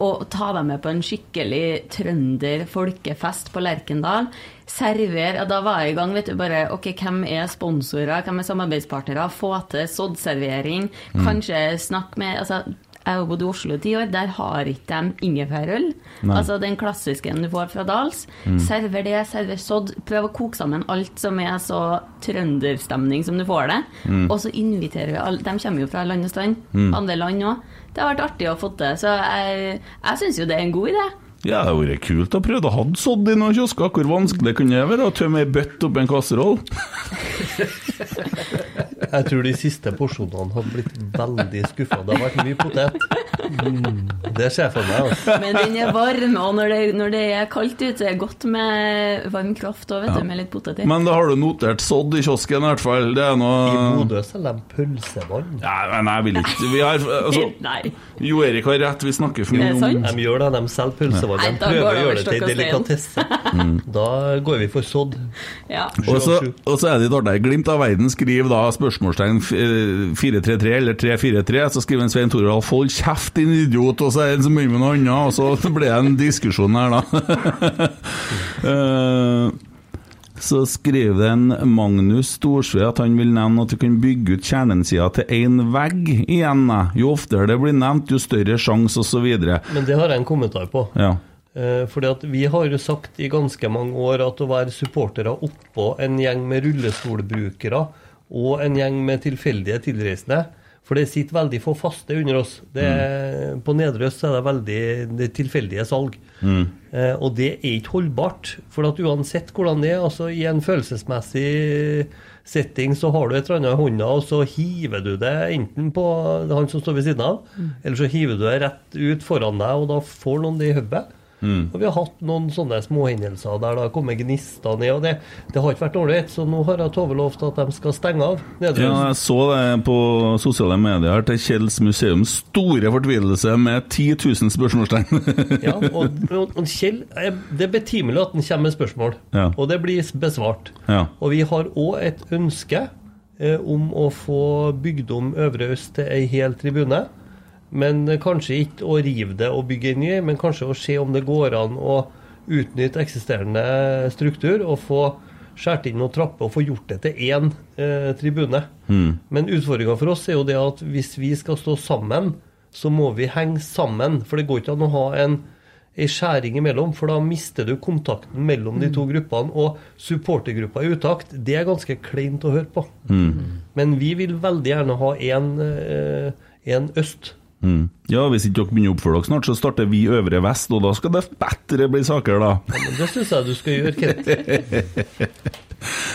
C: og ta dem med på en skikkelig trønder-folkefest på Lerkendal. Server ja, Da var jeg i gang. vet du, bare, ok, Hvem er sponsorer, hvem er samarbeidspartnere? Få til soddservering. Kanskje snakke med altså, jeg har bodd i Oslo i ti år. Der har ikke de ingefærøl. Altså den klassiske du får fra Dals. Server det, server sodd. Prøv å koke sammen alt som er så trønderstemning som du får det. Og så inviterer vi alle. De kommer jo fra land og strand. Andre land òg. Det har vært artig å få til. Så jeg, jeg syns jo det er en god idé.
B: Ja, det hadde vært kult å prøve å ha sådd i noen kiosker. Hvor vanskelig kunne det være å tømme ei bøtte oppi en kasseroll?
E: Jeg tror de siste porsjonene hadde blitt veldig skuffa. Det har vært mye potet. Mm, det ser jeg for meg. Altså.
C: Men den er varm, og når det, når det er kaldt ute, så er det godt med varm kraft òg, vet du. Med litt potet i.
B: Men da har du notert sådd i kiosken, i hvert fall. Det er
E: I
B: noe
E: Bodø selger de pølsevann.
B: Ja, men jeg vil ikke Vi har altså, Jo Erik har rett, vi snakker for mye
C: det
B: om?
E: De gjør det, de selger pølsevann.
C: Nei,
E: De
C: Nei,
E: prøver å gjøre det til
C: en og
E: delikatesse. Da går vi for sådd.
C: Ja.
B: Og så, og er det litt artig. Glimt av verden skriver da spørsmålstegn eh, 433 eller 343. Så skriver en Svein Toralf 'hold kjeft, din idiot', og så er det en som begynner med noe annet. Og så ble det en diskusjon her, da. Eh, så skriver den en Magnus Storsve at han vil nevne at du kan bygge ut kjernensida til én vegg igjen. Jo oftere det blir nevnt, jo større sjanse, osv.
E: Men det har jeg en kommentar på.
B: Ja.
E: Eh, fordi at Vi har jo sagt i ganske mange år at å være supportere oppå en gjeng med rullestolbrukere og en gjeng med tilfeldige tilreisende For det sitter veldig få faste under oss. Det mm. På Nedre Øst er det veldig det tilfeldige salg. Eh, og det er ikke holdbart. For at uansett hvordan det er, altså i en følelsesmessig setting, så har du et eller annet i hånda, og så hiver du det enten på han som står ved siden av, eller så hiver du det rett ut foran deg, og da får noen det i hodet. Og vi har hatt noen sånne småhendelser der det har kommet gnister ned, og det, det har ikke vært ålreit. Så nå har jeg Tove lovt at de skal stenge av. Nedre
B: Ja, jeg så det på sosiale medier til Kjells museums store fortvilelse med 10 000 spørsmålstegn.
E: Ja, og, og, og Kjell, eh, Det er betimelig at han kommer med spørsmål,
B: Ja.
E: og det blir besvart.
B: Ja.
E: Og vi har òg et ønske eh, om å få bygd om Øvre Øst til ei hel tribune. Men eh, kanskje ikke å rive det og bygge en ny, men kanskje å se om det går an å utnytte eksisterende struktur og få skåret inn noen trapper og få gjort det til én eh, tribune. Men utfordringa for oss er jo det at hvis vi skal stå sammen, så må vi henge sammen. For det går ikke an å ha en ei skjæring imellom, for da mister du kontakten mellom de to gruppene. Og supportergruppa i utakt, det er ganske kleint å høre på. Men vi vil veldig gjerne ha en, eh, en øst.
B: Mm. Ja, hvis ikke dere begynner å oppføre dere snart, så starter vi Øvre Vest, og da skal det bedre bli saker, da.
E: Men det syns jeg du skal gjøre, Kent.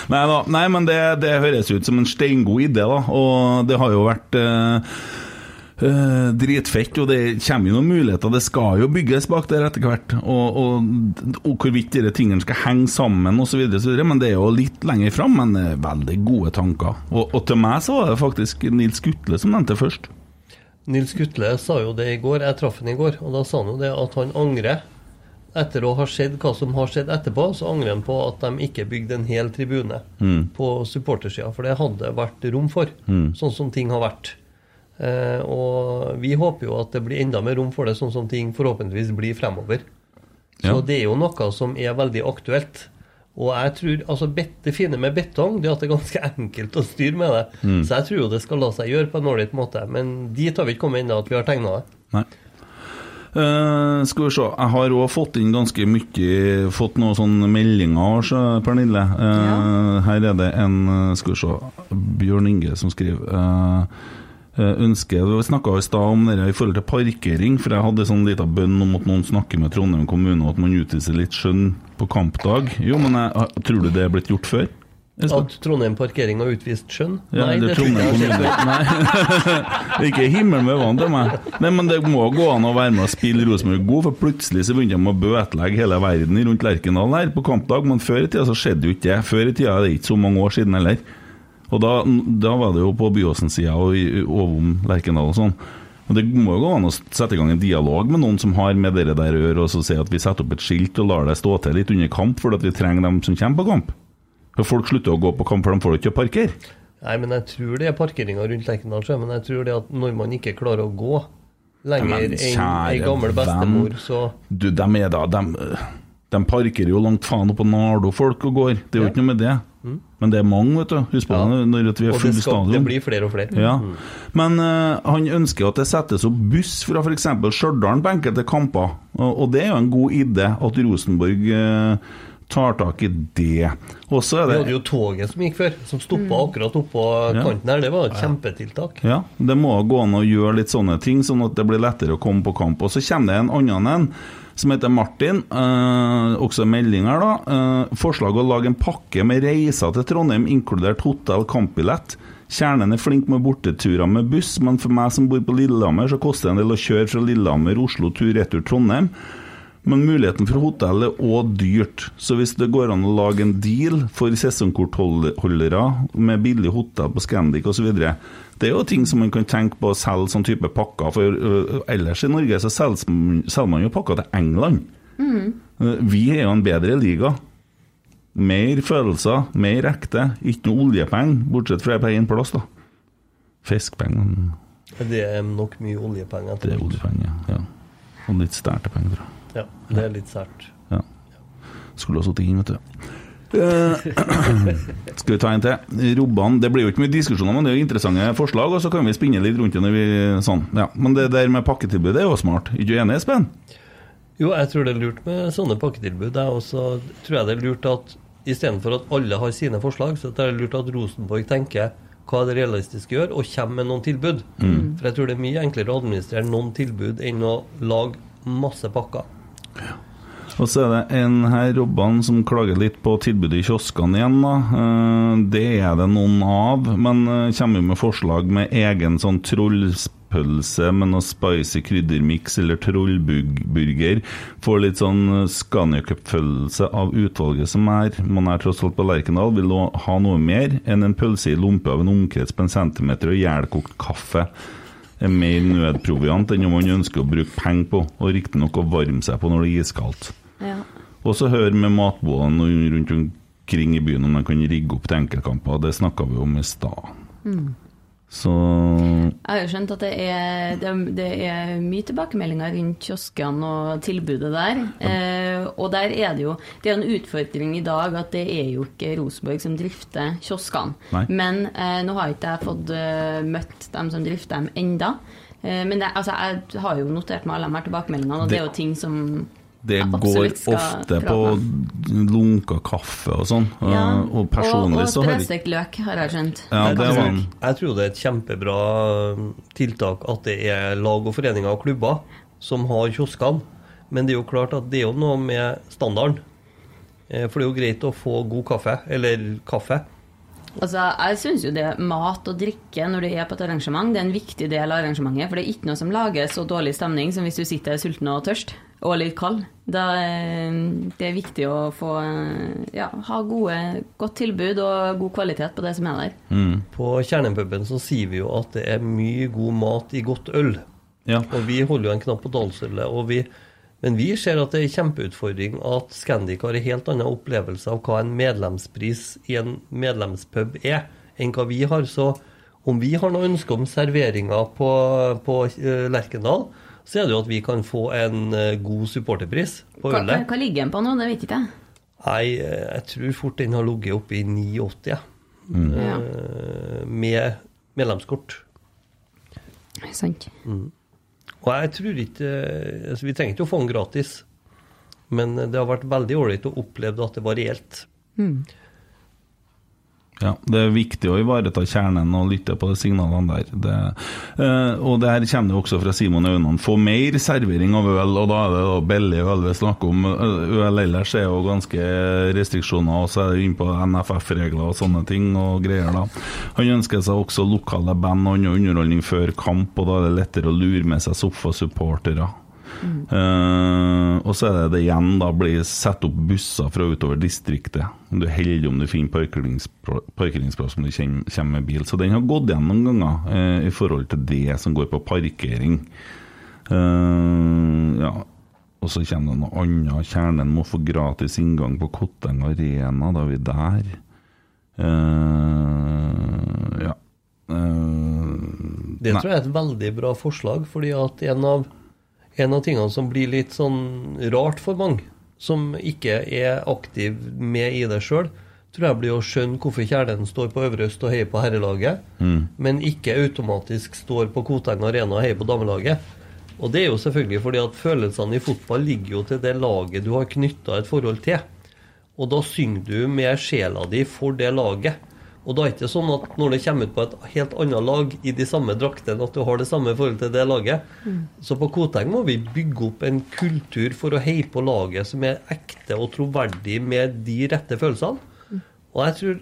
B: Nei da, nei, men det, det høres ut som en steingod idé, da. Og det har jo vært eh, eh, dritfett, og det kommer jo noen muligheter. Det skal jo bygges bak der etter hvert. Og, og, og hvorvidt disse tingene skal henge sammen osv., men det er jo litt lenger fram. Men er veldig gode tanker. Og, og til meg så var det faktisk Nils Gutle som nevnte først.
E: Nils Gutle sa jo det i går, jeg traff han i går, og da sa han jo det at han angrer. Etter å ha sett hva som har skjedd etterpå, så angrer han på at de ikke bygde en hel tribune på supportersida, for det hadde vært rom for, sånn som ting har vært. Eh, og vi håper jo at det blir enda mer rom for det, sånn som ting forhåpentligvis blir fremover. Så
B: Ja.
E: det er jo noe som er veldig aktuelt. Og jeg tror, altså Det fine med betong det er at det er ganske enkelt å styre med det.
B: Mm.
E: Så jeg tror jo det skal la seg gjøre på en ålreit måte. Men dit har vi ikke kommet ennå at vi har tegna det.
B: Nei. Uh, skal vi se, jeg har òg fått inn ganske mye Fått noen sånne meldinger, så, Pernille. Eh, Her er det en eh, Skal vi se Bjørn Inge som skriver eh, ønsker, Vi snakka i stad om det i forhold til parkering, for jeg hadde sånn liten bønn om at noen snakker med Trondheim kommune, og at man utviser litt skjønn på kampdag. Jo, men jeg, tror du det er blitt gjort før?
E: At Trondheim Parkering har utvist skjønn?
B: Ja, Nei,
E: det tror jeg ikke.
B: Det er Ikke himmel med vann til meg. Nei, men det må gå an å være med og spille Rosenborg god, for plutselig så begynte de å bøtelegge hele verden rundt Lerkendal her på kampdag, men før i tida så skjedde jo ikke det. Før i tida er det ikke så mange år siden heller. Og da, da var det jo på Byåsen-sida og i- om Lerkendal og sånn. Og Det må jo gå an å sette i gang en dialog med noen som har med dere der å gjøre, og så si at vi setter opp et skilt og lar det stå til litt under kamp, for at vi trenger dem som kommer på kamp. For folk slutter å gå på kamp, for de får ikke å parkere.
E: Nei, men jeg tror det er parkeringa rundt Lerkendal. Men jeg tror det at når man ikke klarer å gå lenger enn ei gammel bestemor, så
B: Du, de er da De, de parkerer jo langt faen oppå Nardo, folk, og går. Det er jo ikke noe med det. Men det er mange, vet du. Husk på
E: Ja.
B: det når vi
E: Og
B: er
E: det,
B: full
E: skal, det blir flere og flere.
B: Ja.
E: Mm.
B: Men uh, han ønsker at det settes opp buss fra f.eks. Stjørdal på enkelte kamper. Og, og det er jo en god idé at Rosenborg eh, tar tak i det. Og så er
E: Vi
B: det
E: hadde jo toget som gikk før, som stoppa akkurat oppå
B: Ja.
E: kanten her. Det var et kjempetiltak.
B: Ja, det må gå an å gjøre litt sånne ting, sånn at det blir lettere å komme på kamp. Og så kommer det en annen en, som heter Martin, eh, også melding her da. Eh, forslag å lage en pakke med reiser til Trondheim, inkludert hotell, kampbillett. Kjernen er flink med borteturer med buss, men for meg som bor på Lillehammer, så koster det en del å kjøre fra Lillehammer, Oslo, tur-retur Trondheim. Men muligheten for hotell er òg dyrt, så hvis det går an å lage en deal for sesongkortholdere med billig hotell på Scandic osv. Det er jo ting som man kan tenke på å selge sånn type pakker, for ellers i Norge så selger man jo pakker til England. Mm. Vi er jo en bedre liga. Mer følelser, mer ekte. Ikke noe oljepenger, bortsett fra på én plass, da. Fiskepenger
E: Det er nok mye oljepenger.
B: det er oljepenger, ja. Og litt stærtepenger, tror jeg.
E: Ja, det er litt sært.
B: Ja. Skulle ha sittet inn, vet du. Eh, skal vi ta en til? Robban. Det blir jo ikke mye diskusjoner, men det er jo interessante forslag, og så kan vi spinne litt rundt det når vi sånn. Ja. Men det der med pakketilbud det er jo smart. Er du enig, Espen?
E: Jo, jeg tror det er lurt med sånne pakketilbud. Jeg også tror jeg det er lurt at istedenfor at alle har sine forslag, så er det lurt at Rosenborg tenker hva er det realistiske å gjøre, og kommer med noen tilbud. For jeg tror det er mye enklere å administrere noen tilbud enn å lage masse pakker.
B: Og så er det en her, Robban, som klager litt på tilbudet i kioskene igjen. da. Eh, Det er det noen av, men eh, kommer jo med forslag med egen sånn trollpølse med noe spicy kryddermiks eller trollburger. Får litt sånn Scania Cup-følelse av utvalget som er. Man er tross alt på Lerkendal, vil ha noe mer enn en pølse i lompe av en omkrets på en centimeter og ihjelkokt kaffe er mer nødproviant enn om man ønsker å bruke penger på, og riktignok å varme seg på når det er iskaldt.
C: Ja.
B: Og så hør med matbåtene rundt omkring i byen om de kan rigge opp til enkeltkamper. Det snakka vi om i stad. Så
C: Jeg har jo skjønt at det er, det, det er mye tilbakemeldinger rundt kioskene og tilbudet der. Eh, og der er det jo Det er en utfordring i dag at det er jo ikke Rosenborg som drifter kioskene.
B: Nei.
C: Men eh, nå har ikke jeg fått uh, møtt dem som drifter dem enda. Eh, men det, altså, jeg har jo notert meg alle de her tilbakemeldingene, og det,
B: Det-
C: er jo ting som
B: det går ofte på lunka kaffe og sånn.
C: Ja,
B: Eh, Og personlig
C: og, og
B: så har Og
C: sprøstekt løk, har jeg skjønt.
B: Ja, det
E: tror,
B: var
E: jeg tror det er et kjempebra um, tiltak at det er lag og foreninger og klubber som har kioskene. Men det er jo klart at det er jo noe med standarden. Eh, For det er jo greit å få god kaffe, eller kaffe.
C: Altså, jeg syns jo det mat og drikke når du er på et arrangement, det er en viktig del av arrangementet. For det er ikke noe som lager så dårlig stemning som hvis du sitter sulten og tørst og litt kald. Da, eh, det er viktig å få eh, ja, ha gode, godt tilbud og god kvalitet på det som er der.
B: mm.
E: På Kjernepuben så sier vi jo at det er mye god mat i godt øl.
B: Ja.
E: Og vi holder jo en knapp på dalsølet. men vi ser at det er en kjempeutfordring at Scandic har en helt annen opplevelse av hva en medlemspris i en medlemspub er, enn hva vi har. Så om vi har noe ønske om serveringer på, på eh, Lerkendal, så er det jo at vi kan få en eh, god supporterpris på
C: Hva, hva,
E: ølet.
C: hva ligger den på nå? Det vet ikke jeg.
E: Nei, eh, jeg tror fort den har ligget oppe i 9,80 ja.
C: Ja,
E: Eh, med medlemskort.
C: sant.
E: Og jeg tror ikke altså Vi trenger ikke å få den gratis, men det har vært veldig ålreit å oppleve at det var reelt.
B: Ja, Det er viktig å ivareta kjernen og lytte på de signalene der. Det, eh, og det her kommer jo også fra Simon Aunan. Få mer servering av øl, og da er det da billig øl vi snakker om. Øl ellers er jo ganske restriksjoner, og så er det inne på NFF-regler og sånne ting og greier, da. Han ønsker seg også lokale band og annen underholdning før kamp, og da er det lettere å lure med seg sofasupportere. Eh, og så er det det igjen, da blir satt opp busser fra utover distriktet. Du er heldig om du finner parkeringspro- parkeringsplass om du kommer med bil. Så den har gått igjen noen ganger uh, i forhold til det som går på parkering. Uh, ja. Og så kommer det noe annet. Kjernen må få gratis inngang på Kotteng Arena. Da er vi der. Ja.
E: Det tror jeg er et veldig bra forslag, fordi at en av, en av tingene som blir litt sånn rart for mange, som ikke er aktiv med i det sjøl, tror jeg blir å skjønne hvorfor kjælen står på Øvre Øst og heier på herrelaget, men ikke automatisk står på Koteng Arena og heier på damelaget. Og det er jo selvfølgelig fordi at følelsene i fotball ligger jo til det laget du har knytta et forhold til. Og da synger du med sjela di for det laget. Og da er det ikke sånn at når det kommer ut på et helt annet lag i de samme draktene, at du har det samme forhold til det laget. Så på Koteng må vi bygge opp en kultur for å heie på laget som er ekte og troverdig med de rette følelsene. Og jeg tror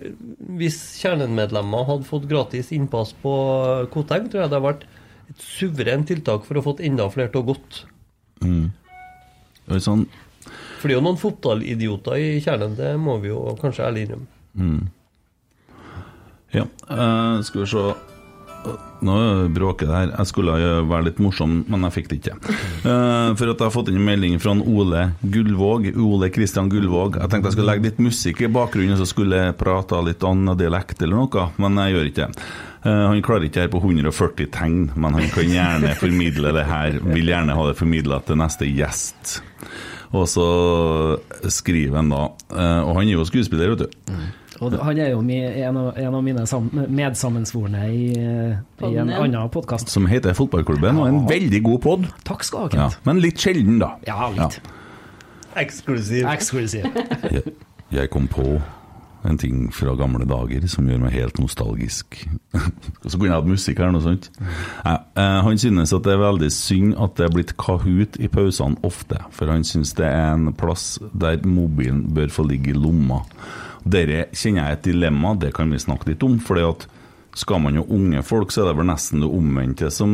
E: hvis kjernemedlemmer hadde fått gratis innpass på Koteng, tror jeg det hadde vært et suverent tiltak for å få enda flere til å gått.
B: Det er sånn,
E: For det er jo noen fotballidioter i kjernen, det må vi jo kanskje ærlig innrømme.
B: Ja, uh, skal vi se Nå bråker det her. Jeg skulle være litt morsom, men jeg fikk det ikke. Uh, for at jeg har fått inn en melding fra Ole Gullvåg. Ole Kristian Gullvåg. Jeg tenkte jeg skulle legge litt musikk i bakgrunnen, så skulle jeg prate litt annen dialekt eller noe, men jeg gjør ikke det. Eh, han klarer ikke det her på 140 tegn, men han kan gjerne formidle det her. Vil gjerne ha det formidla til neste gjest. Og så skriver han da Og han er jo skuespiller, vet du.
D: Og han er jo en av, en av mine sam medsammensvorne i, i en annen podkast.
B: Som heter Fotballklubben, og en veldig god pod.
D: Takk skal du ha, Kent.
B: men litt sjelden, da.
D: Ja, litt.
E: Eksklusiv.
D: Eksklusiv.
B: Jeg, jeg kom på en ting fra gamle dager som gjør meg helt nostalgisk. Og så kunne jeg hatt musikk her, noe sånt. Nei, eh, han synes at det er veldig synd at det er blitt Kahoot i pausene ofte, for han synes det er en plass der mobilen bør få ligge i lomma. Dere kjenner jeg et dilemma, det kan vi snakke litt om. fordi at skal man jo unge folk, så er det vel nesten det omvendte som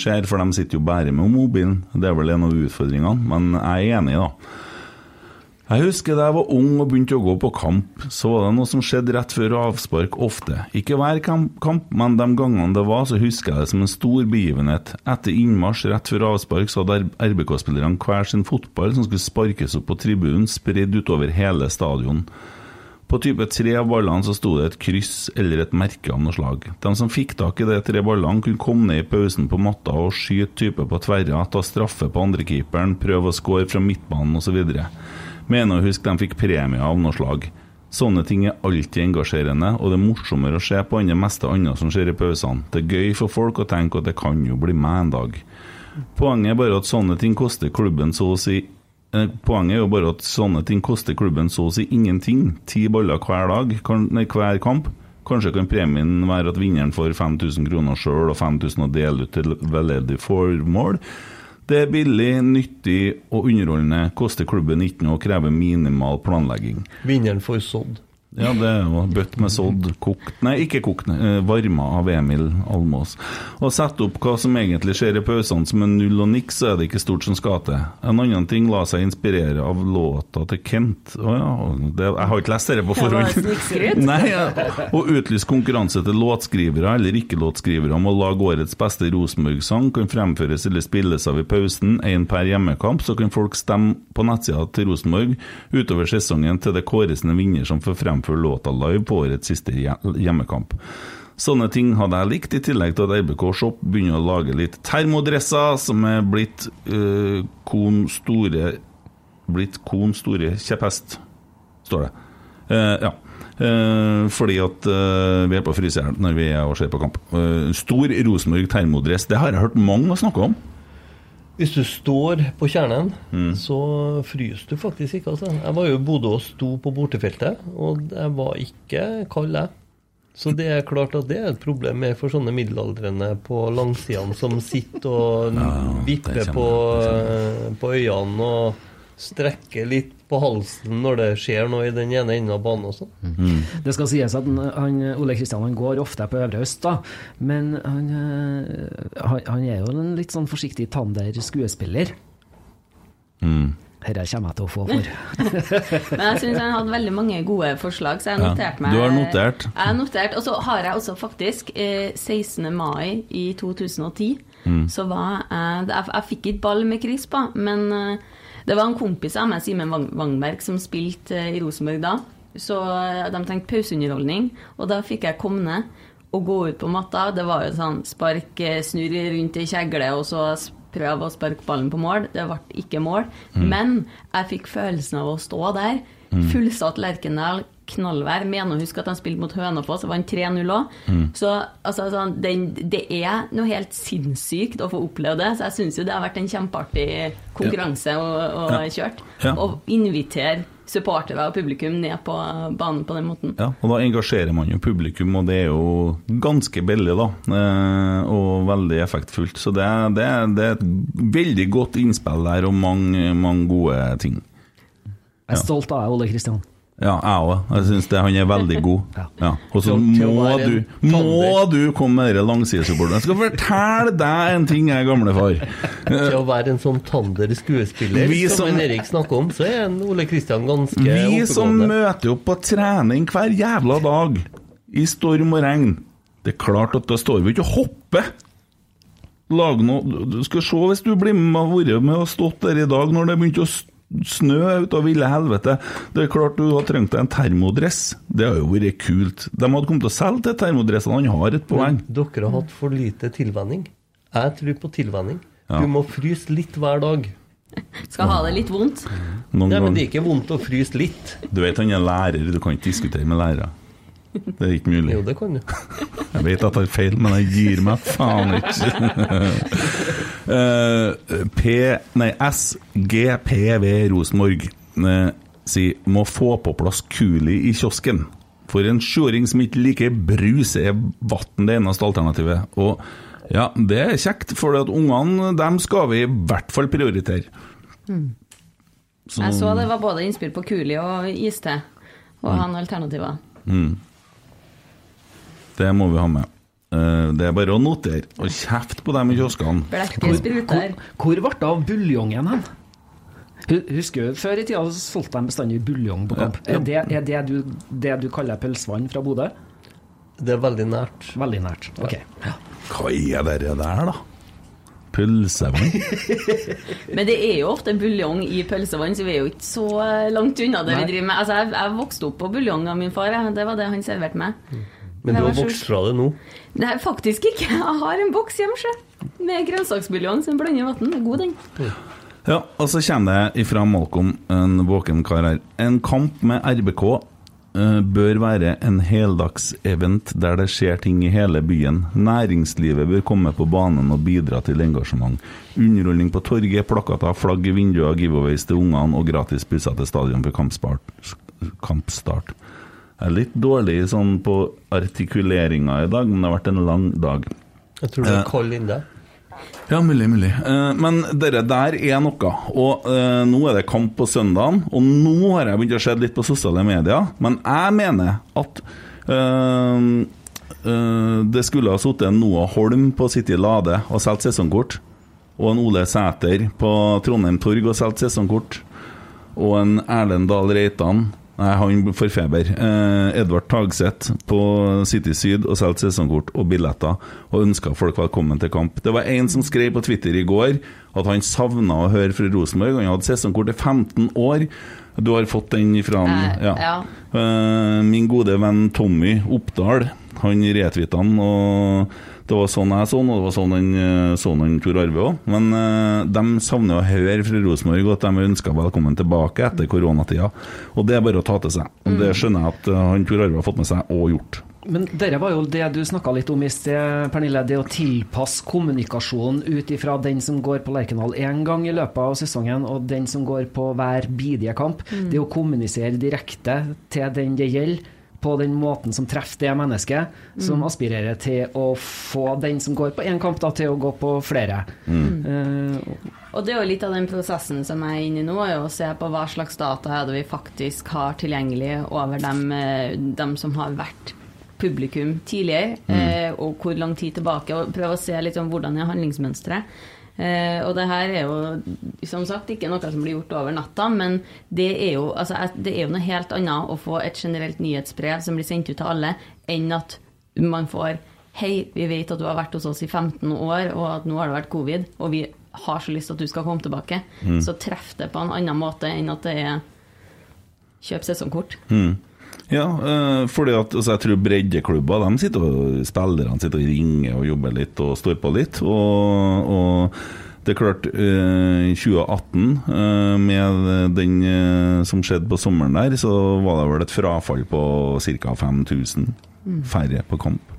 B: skjer, for de sitter jo bare med mobilen. Det er vel en av utfordringene, men jeg er enig, da. Jeg husker da jeg var ung og begynte å gå på kamp, så var det noe som skjedde rett før avspark ofte. Ikke hver kamp, men de gangene det var, så husker jeg det som en stor begivenhet. Etter innmarsj rett før avspark så hadde RBK-spillerne hver sin fotball som skulle sparkes opp på tribunen, spredd utover hele stadion. På type tre av ballene så sto det et kryss eller et merke av noe slag. De som fikk tak i de tre ballene, kunne komme ned i pausen på matta og skyte type på tverra, ta straffe på andrekeeperen, prøve å score fra midtbanen osv. Mener å huske de fikk premie av noe slag. Sånne ting er alltid engasjerende, og det er morsommere å se på enn det meste annet som skjer i pausene. Det er gøy for folk å tenke at det kan jo bli meg en dag. Poenget er bare at sånne ting koster klubben så å si Poenget er jo bare at sånne ting koster klubben så å si ingenting. Ti baller hver dag, nei, hver kamp. Kanskje kan premien være at vinneren får 5000 kroner sjøl og 5000 å dele ut til veldedig formål. Det er billig, nyttig og underholdende, koster klubben ikke noe og krever minimal planlegging.
E: Vinneren får sådd.
B: Ja, det jo bøtt med sodd, kokt Nei, ikke kokt, eh, varma av Emil Almås. Å sette opp hva som egentlig skjer i pausene som en null og niks, så er det ikke stort som skal til. En annen ting la seg inspirere av låta til Kent. Å ja, det, jeg har ikke lest dette på
C: var
B: forhånd. Nei. Å utlyse konkurranse til låtskrivere eller ikke-låtskrivere om å lage årets beste Rosenborg-sang kan fremføres eller spilles av i pausen, én per hjemmekamp, så kan folk stemme på nettsida til Rosenborg utover sesongen til det kåres en vinner som får fremføre låta live på årets siste hjemmekamp. Sånne ting hadde jeg likt, i tillegg til at RBK Shop begynner å lage litt termodresser som er blitt uh, Kon store Blitt Kon store kjepphest, står det. Uh, ja. Uh, fordi at uh, vi er på fryseren når vi er og ser på kamp. Eh, stor Rosenborg termodress, det har jeg hørt mange snakke om.
E: Hvis du står på kjernen, så fryser du faktisk ikke. Altså. Jeg var jo i Bodø og sto på bortefeltet, og jeg var ikke kald, jeg. Så det er klart at det er et problem med for sånne middelaldrende på langsidene som sitter og vipper på, på øynene og strekker litt på halsen når det skjer noe i den ene enden av banen også. Mm.
D: Det skal sies at han, han, Ole Kristian han går ofte på Øvre Øst, da. Men han, eh, han, han er jo en litt sånn forsiktig tander skuespiller. Dette kommer jeg til å få for.
C: Men jeg syns han hadde veldig mange gode forslag, så jeg noterte meg
B: du har notert.
C: Jeg har notert, Og så har jeg også faktisk eh, 16. mai i 2010
B: Mm.
C: så var jeg Jeg, jeg fikk ikke ball med Krispa, men eh, det var en kompis av meg, Simen Wang- Wangberg, som spilte eh, i Rosenborg da. Så eh, de tenkte pauseunderholdning, og da fikk jeg komme ned og gå ut på matta. Det var jo sånn spark, eh, snurr rundt ei kjegle, og så prøve å sparke ballen på mål. Det ble ikke mål. Men jeg fikk følelsen av å stå der. Fullsatt Lerkendal, knallvær. Mener å huske at de spilte mot Hønefoss, og vant 3-0 òg. Så altså, sånn, den, det er noe helt sinnssykt å få oppleve det. Så jeg syns jo det har vært en kjempeartig konkurranse å, å
B: Ja.
C: kjørt.
B: Ja.
C: Å invitere supportere og publikum ned på banen på den måten.
B: Ja, og da engasjerer man jo publikum, og det er jo ganske billig, da. eh, Og veldig effektfullt. Så det, er- det, er- det er et veldig godt innspill der, og mange, mange gode ting.
D: Jeg er stolt av deg, Ole Kristian.
B: Ja, jeg òg. Jeg syns han er veldig god.
D: Ja.
B: Og så må du, må du komme med den langsidesupporten. Jeg skal fortelle deg en ting, jeg gamle far.
E: Til å være en sånn tander skuespiller
B: Vi
E: som,
B: som-
E: en Erik snakker om, så er en Ole Kristian ganske
B: Vi som møter opp på trening hver jævla dag, i storm og regn Det er klart at da står vi ikke og hopper. Lag noe Du- skal se hvis du blir med vært med og stått der i dag når det begynte å s- snø ut av ville helvete. Det er klart du har trengt deg en termodress. Det har jo vært kult. De hadde kommet til å selge til termodressene. Han har et poeng.
E: Dere har hatt for lite tilvenning. Jeg tror på tilvenning.
B: Ja.
E: Du må fryse litt hver dag.
C: Skal ha det litt vondt.
B: Noen
E: Nei, men. Det er ikke vondt å fryse litt.
B: Du vet han er lærer, du kan ikke diskutere med lærere. Det er ikke mulig.
E: Jo, det kan du.
B: Jeg vet at jeg har feil, men jeg gir meg faen ikke. Eh, P... Nei, SGPV Rosenborg eh, sier må få på plass Kuli i kiosken. For en sjuåring som ikke liker brus, er vann det eneste alternativet. Og ja, det er kjekt, for at ungene dem skal vi i hvert fall prioritere. Så-
C: Jeg så det var både innspill på Kuli og iste, og han alternativer.
B: Det må vi ha med. Eh, Det er bare å notere og kjefte på dem i kioskene.
C: Spruter.
D: Hvor ble det av buljongen hen? Husker du Før i tida så solgte de bestandig buljong på kamp.
B: Ja.
D: Er det, er det, du, det du kaller pølsevann fra Bodø?
E: Det er veldig nært.
D: Veldig nært. Ok.
B: Hva er det der, da? Pølsevann?
C: Men det er jo ofte buljong i pølsevann, så vi er jo ikke så eh, langt unna det
D: Nei.
C: vi driver med. Altså, jeg, jeg vokste opp på buljong av min far, det var det han serverte meg.
E: Men du har vokst fra det nå.
C: Nei, faktisk ikke. Jeg har en boks hjemme, sjø. Med grønnsaksbuljong som blander vann. God, den.
B: Ja, og så kommer det ifra Malcolm, en våken kar her. En kamp med RBK eh, bør være en heldagsevent der det skjer ting i hele byen. Næringslivet bør komme på banen og bidra til engasjement. Underholdning på torget, plakater, flagg i vinduer, giveaways til ungene og gratis busser til stadion for kampstart. kampstart. Jeg er litt dårlig sånn på artikuleringa i dag, men det har vært en lang dag.
E: Jeg tror du
B: Eh.
E: er kald inni deg.
B: Ja, mulig, mulig. Eh, men dere der er noe. Og eh, nå er det kamp på søndagen, og nå har jeg begynt å se litt på sosiale medier. Men jeg mener at øh, eh, det skulle ha sittet en Noah Holm på City Lade og solgt sesongkort. Og en Ole Sæter på Trondheim Torg og solgt sesongkort. Og en Erlend Dahl Reitan Nei, han får feber. Eh, Edvard Tagseth på City Syd og solgte sesongkort og billetter og ønska folk velkommen til kamp. Det var en som skrev på Twitter i går at han savna å høre fra Rosenborg. Han hadde sesongkort i 15 år. Du har fått den fra han?
C: ja. ja.
B: Eh, min gode venn Tommy Oppdal Han retvita han, og det var sånn jeg så han, og det var sånn han sånn Tor Arve òg. Men eh, de savner å høre fra Rosenborg at de ønsker velkommen tilbake etter koronatida. Og det er bare å ta til seg. Og det skjønner jeg at eh, han Tor Arve har fått med seg og gjort.
D: Men dette var jo det du snakka litt om i sted, Pernille. Det å tilpasse kommunikasjonen ut ifra den som går på Lerkendal én gang i løpet av sesongen, og den som går på hver bidige kamp. Det å kommunisere direkte til den det gjelder, på den måten som treffer det mennesket, som aspirerer til å få den som går på én kamp, da, til å gå på flere. Eh,
C: Og det er jo litt av den prosessen som jeg er inne i nå, er å se på hva slags data er det vi faktisk har tilgjengelig over dem, eh, dem som har vært publikum tidligere, eh, og hvor lang tid tilbake, og prøve å se litt om hvordan er handlingsmønsteret. Eh, og det her er jo som sagt ikke noe som blir gjort over natta, men det er, jo, altså, det er jo noe helt annet å få et generelt nyhetsbrev som blir sendt ut til alle, enn at man får Hei, vi vet at du har vært hos oss i 15 år, og at nå har det vært covid, og vi har så lyst til at du skal komme tilbake. Så treff det på en annen måte enn at det er kjøp sesongkort.
B: Ja, eh, fordi at altså, jeg tror breddeklubber de sitter og spillerne sitter og ringer og jobber litt og står på litt. Og, og det er klart, eh, i 2018, eh, med den eh, som skjedde på sommeren der, så var det vel et frafall på ca. 5000 færre på kamp.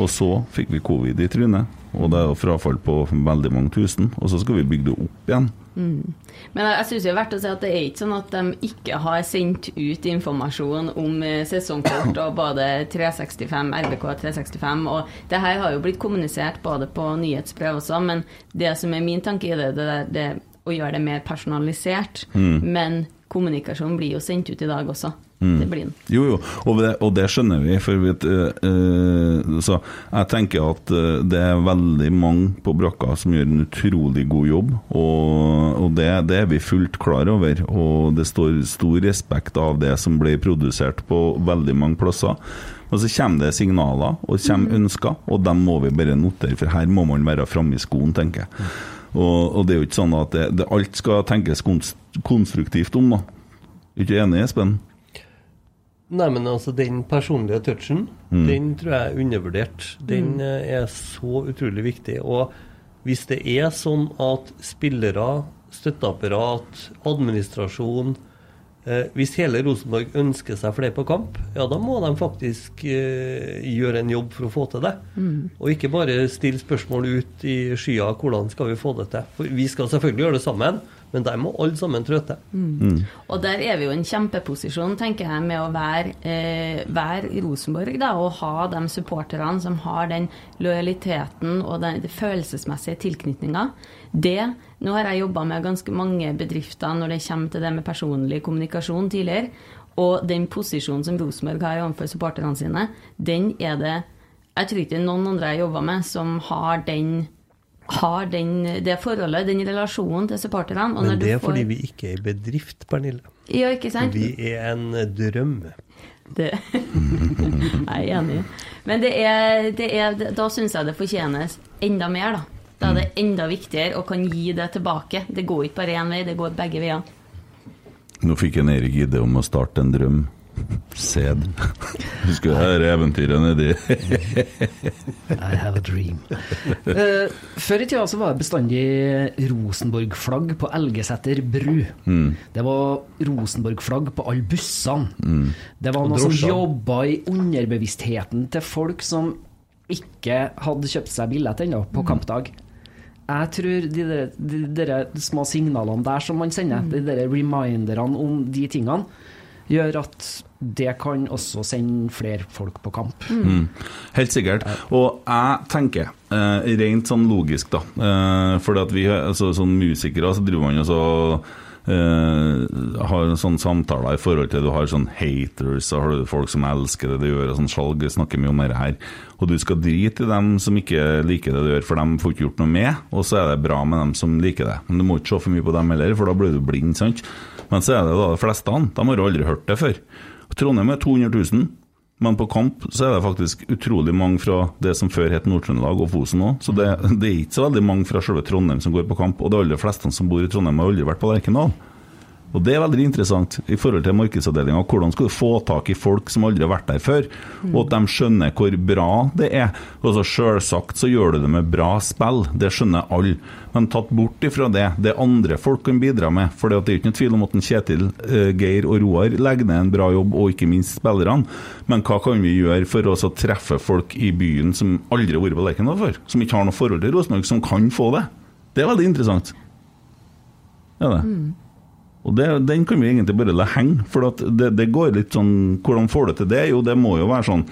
B: Og så fikk vi covid i trynet, og det er jo frafall på veldig mange tusen. Og så skal vi bygge det opp igjen.
C: Men jeg, syns det er verdt å si at det er ikke sånn at de ikke har sendt ut informasjon om eh, sesongkort og både 365, RBK 365, og det her har jo blitt kommunisert både på nyhetsbrev også, men det som er min tanke i det, det, er det å gjøre det mer personalisert. Men kommunikasjon blir jo sendt ut i dag også. Det blir den.
B: Jo, jo, og det, og det skjønner vi. For vi, eh, så jeg tenker at eh, det er veldig mange på brakka som gjør en utrolig god jobb, og, og det, det er vi fullt klar over. Og det står stor respekt av det som blir produsert på veldig mange plasser. Og så kommer det signaler, og kommer ønsker, og dem må vi bare notere, for her må man være framme i skoen, tenker jeg. Og, og det er jo ikke sånn at det, det, alt skal tenkes konst, konstruktivt om, da. Er ikke enig, Espen?
E: Nei, men altså, den personlige touchen, den tror jeg er undervurdert. Den mm. er så utrolig viktig. Og hvis det er sånn at spillere, støtteapparat, administrasjon eh, Hvis hele Rosenborg ønsker seg flere på kamp, ja, da må de faktisk eh, gjøre en jobb for å få til det. Og ikke bare stille spørsmål ut i skya hvordan skal vi få det til. For vi skal selvfølgelig gjøre det sammen, men der må alle sammen trå til.
C: Og der er vi jo i en kjempeposisjon, tenker jeg, med å være, eh, være Rosenborg da, og ha de supporterne som har den lojaliteten og den, den følelsesmessige tilknytninga. Det Nå har jeg jobba med ganske mange bedrifter når det kommer til det med personlig kommunikasjon tidligere. Og den posisjonen som Rosenborg har overfor supporterne sine, den er det Jeg tror ikke det er noen andre jeg jobber med som har den har den, det forholdet, den relasjonen til supporterne. og
E: Men
C: du
E: det er
C: får-
E: fordi vi ikke er i bedrift, Pernille.
C: Ja, ikke sant?
E: Vi er en drøm.
C: Det jeg er enig. Men det er, det er, da syns jeg det fortjenes enda mer, da. Da er det enda viktigere å kan gi det tilbake. Det går ikke bare én vei, det går begge veier.
B: Nå fikk en Erik idé om å starte en drøm. Sæd. Du skulle høre eventyret nedi
D: I have a dream. Uh, før i tida så var det bestandig Rosenborg-flagg på Elgeseter bru. Det var Rosenborg-flagg på alle bussene. Det var noe som jobba i underbevisstheten til folk som ikke hadde kjøpt seg billett ennå på kampdag. Jeg tror de, der, de små signalene der som man sender, de der reminderne om de tingene, gjør at det kan også sende flere folk på kamp.
B: Helt sikkert. Og jeg tenker, eh, rent sånn logisk, da eh, For at vi altså, som musikere så driver man jo så Uh, har en sånn samtaler i forhold til Du har sånn haters, så har du folk som elsker det du gjør, og sånn skjalg snakker mye om det her. Og du skal drite i dem som ikke liker det du gjør, for dem får ikke gjort noe med. Og så er det bra med dem som liker det. Men du må ikke se for mye på dem heller, for da blir du blind, sant. Men så er det da de fleste, de har aldri hørt det før. Trondheim er 200 000. Men på kamp så er det faktisk utrolig mange fra det som før het Nord-Trøndelag og Fosen òg. Så det, det er ikke så veldig mange fra selve Trondheim som går på kamp. Og de aller fleste som bor i Trondheim, har aldri vært på Lerkendal. Og Det er veldig interessant i forhold til markedsavdelinga. Hvordan skal du få tak i folk som aldri har vært der før, og at de skjønner hvor bra det er. Altså Selvsagt så gjør du det med bra spill, det skjønner alle. Men tatt bort ifra det, det andre folk kan bidra med. For det er ikke noe tvil om at en Kjetil, eh, Geir og Roar legger ned en bra jobb, og ikke minst spillerne. Men hva kan vi gjøre for å treffe folk i byen som aldri har vært på Lerkendal før? Som ikke har noe forhold til Rosenborg, som kan få det? Det er veldig interessant. Ja, det. Og det, Den kan vi egentlig bare la henge, for det, det går litt sånn Hvordan får du til det? Jo, det må jo være sånn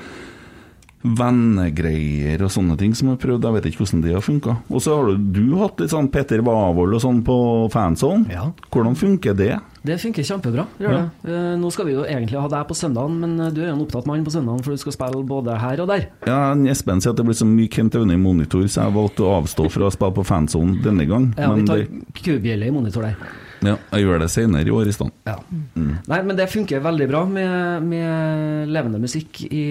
B: vennegreier og sånne ting som jeg har prøvd. Jeg vet ikke hvordan det har funka. Og så har du, du hatt litt sånn Petter Wavold og sånn på fanzone.
D: Ja.
B: Hvordan funker det?
D: Det funker kjempebra. Gjør det. Eh, Nå skal vi jo egentlig ha deg på søndagen, men eh, du er jo en opptatt mann på søndagen, for du skal spille både her og der.
B: Ja, Espen sier at det blir så mye Kent Aune i monitor, så jeg valgte å avstå fra å spille på fanzone denne gang.
D: Ja, vi tar
B: det,
D: kubjelle i monitor der.
B: Ja, jeg gjør det senere i år i stand.
D: Ja. Nei, men det funker veldig bra med, med levende musikk i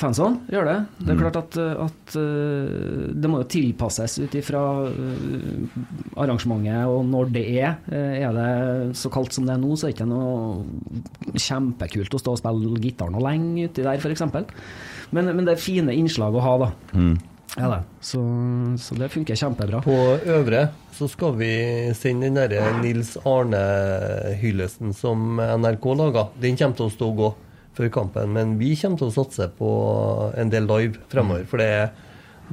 D: fansene. Gjør det. Det er klart at, at uh, det må jo tilpasses ut ifra uh, arrangementet og når det er. Uh, Er det så kaldt som det er nå, så er det ikke noe kjempekult å stå og spille gitar noe lenge uti der, f.eks. Men, men det er fine innslag å ha, da. Ja, da. Så, så det funker kjempebra.
E: På Øvre så skal vi sende den derre Nils Arne-hyllesten som NRK laga. Den kommer til å stå og gå før kampen, men vi kommer til å satse på en del live fremover. For det er,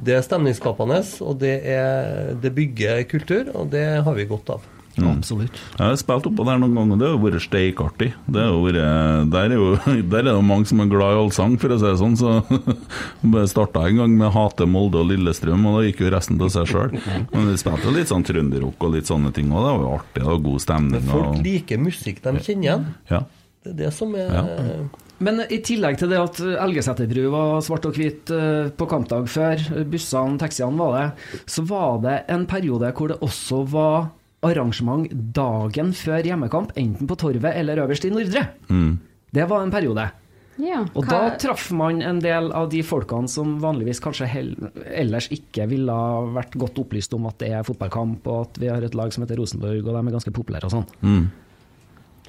E: det er stemningsskapende, og det, er, det bygger kultur, og det har vi godt av.
D: Absolutt.
B: Jeg har spilt oppå der noen ganger, det har vært steikartig. Det har vært, der, er jo, der er det mange som er glad i allsang, for å si det sånn. Så starta jeg en gang med 'Hate Molde og Lillestrøm', og da gikk jo resten til seg sjøl. Men vi spilte litt sånn trønderrock og litt sånne ting, og det var jo artig. og god stemning.
E: Men folk
B: Og,
E: liker musikk de kjenner igjen.
B: ja.
E: Det er det som er
B: Ja.
D: Men i tillegg til det at Elgeseterbru var svart og hvit eh, på kampdag før, bussene, taxiene var det, så var det en periode hvor det også var arrangement dagen før hjemmekamp, enten på Torvet eller øverst i Nordre.
B: Mm.
D: Det var en periode.
C: Ja,
D: Og
C: hva-
D: da traff man en del av de folkene som vanligvis kanskje hel ellers ikke ville ha vært godt opplyst om at det er fotballkamp, og at vi har et lag som heter Rosenborg, og de er ganske populære og sånn.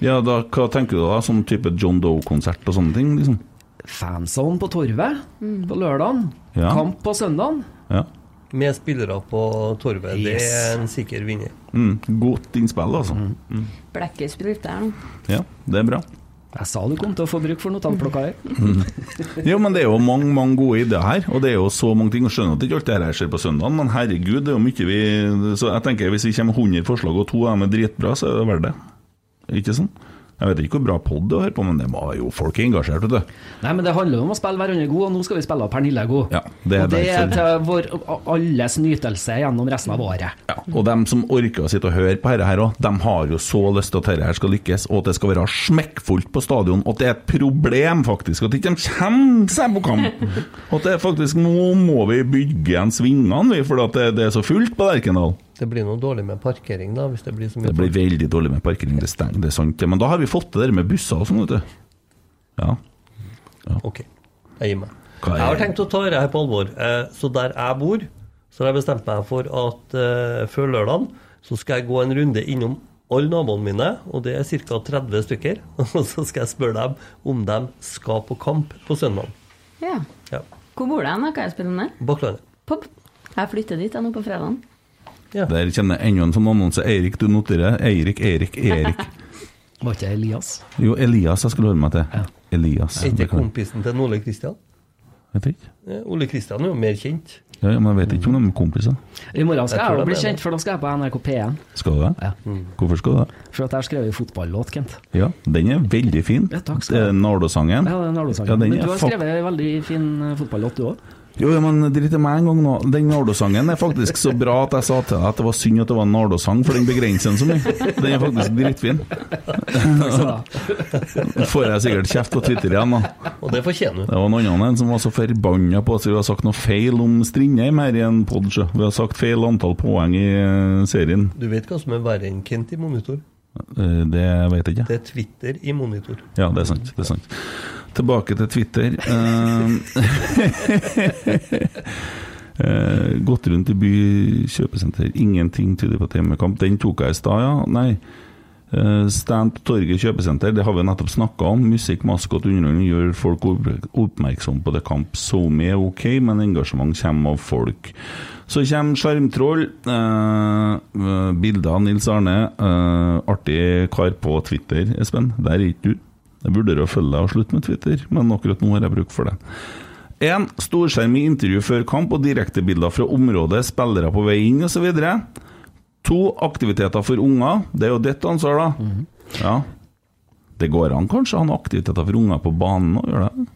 B: ja, da, hva tenker du da? Sånn type John Doe-konsert og sånne ting? liksom?
D: Fanzone på Torvet på lørdagen.
B: Ja.
D: Kamp på søndagen.
B: Ja.
E: Med spillere på Torvet. Det er en sikker vinner.
B: Mm. Godt innspill, altså.
C: Blekket spruter her nå.
B: Ja, det er bra.
D: Jeg sa du kom til å få bruk for notatblokka her.
B: Jo, men det er jo mange mange gode ideer her, og det er jo så mange ting. Og skjønner at ikke alt det her skjer på søndagen, men herregud, det er jo mye vi Så jeg tenker hvis vi kommer med 100 forslag, og to av dem er dritbra, så er det verdt det. Ikke sånn? Jeg vet ikke hvor bra pod du har på, men det var jo folk er engasjert, vet du.
D: Nei, men det handler om å spille hverandre god, og nå skal vi spille av Pernille god.
B: Ja, det
D: og det er til vår alles nytelse gjennom resten av året.
B: Ja, og dem som orker å sitte og høre på dette her òg, de har jo så lyst til at dette her skal lykkes, og at det skal være smekkfullt på stadion, og at det er et problem, faktisk, at ikke de kommer seg på kamp. Og at det er faktisk Nå må vi bygge igjen svingene, vi, for det, det er så fullt på Lerkendal.
E: Det blir noe dårlig med parkering, da, hvis det blir så mye
B: Det blir veldig dårlig med parkering, det, stenger det er sant. Men da har vi fått det der med busser og sånn, vet du. Ja.
E: Ok, jeg gir meg.
B: Hva er-
E: Jeg har tenkt å ta dette på alvor. Eh, Så der jeg bor, så har jeg bestemt meg for at eh, før lørdagen så skal jeg gå en runde innom alle naboene mine, og det er ca. 30 stykker. Og så skal jeg spørre dem om de skal på kamp på søndag.
C: Ja.
E: Ja.
C: Hvor bor du hen? da? Hva er det?
E: Bakklandet.
C: Pop. Jeg flytter dit jeg nå på fredagen.
E: Ja.
B: Der kjenner jeg enda en sånn annonse. Eirik, du noterer. Eirik, Eirik, Erik.
D: Var ikke det Elias?
B: Jo, Elias jeg skulle holde meg til. Elias.
E: Er ikke
B: det
E: kompisen til Ole Kristian?
B: Vet ikke.
E: Eh, Ole Kristian er jo mer kjent.
B: Ja, ja, men jeg vet ikke om de er kompiser.
D: I morgen skal
E: Jeg
D: jeg, jo bli
E: det.
D: kjent, for da skal jeg på NRK P1.
B: Skal du det?
D: Ja.
B: Hvorfor skal du det?
D: For at jeg har skrevet fotballåt, Kent.
B: Ja, den er veldig fin.
D: Ja, takk skal
B: Det
D: du ha.
B: er Nardo-sangen.
D: Ja, det er Nardo-sangen.
B: Ja,
D: Men du har skrevet en veldig fin eh, fotballåt, du òg.
B: Jo, men drit i meg en gang nå. Den Nardo-sangen er faktisk så bra at jeg sa til deg at det var synd at det var en Nardo-sang, for den begrenser den så mye. Den er faktisk dritfin. Får jeg sikkert kjeft på Twitter igjen, da.
E: Og det fortjener du.
B: Det var en annen en som var så forbanna på at vi har sagt noe feil om Strindheim her i en pod. Vi har sagt feil antall poeng i eh, serien.
E: Du vet hva som er verre enn Kent i monitor?
B: Eh, Det vet jeg ikke.
E: Det er Twitter i monitor.
B: Ja, det er sant. det er sant Tilbake til Twitter. Eh, eh, gått rundt i by kjøpesenter. Ingenting tyder på at hjemmekamp. Den tok jeg i stad, ja. Nei. Eh, Stand på Torget kjøpesenter, det har vi nettopp snakka om. Musikk, maskot, underholdning gjør folk oppmerksom på det kamp. SoMe er ok, men engasjement kommer av folk. Så kommer Skjermtroll. Eh, eh, bilder av Nils Arne. Eh, artig kar på Twitter, Espen. Der er ikke du. Jeg vurderer å følge deg og slutte med Twitter, men akkurat nå har jeg bruk for det. En storskjerm i intervju før kamp og direktebilder fra området, spillere på vei inn osv. To aktiviteter for unger. Det er jo ditt ansvar, da. Ja. Det går an kanskje å ha aktiviteter for unger på banen òg, gjør det?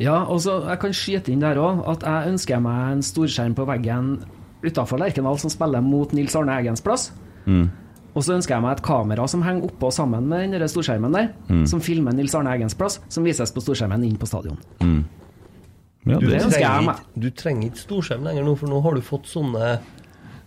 D: Ja, og så jeg kan skyte inn der òg at jeg ønsker meg en storskjerm på veggen utafor Lerkendal som spiller mot Nils Arne Eggens plass. Og så ønsker jeg meg et kamera som henger oppå sammen med den storskjermen der, som filmer Nils Arne Eggens plass, som vises på storskjermen inn på stadion.
B: Ja,
E: Du,
B: det,
D: ønsker jeg
E: trenger du trenger ikke storskjerm lenger nå, for nå har du fått sånne,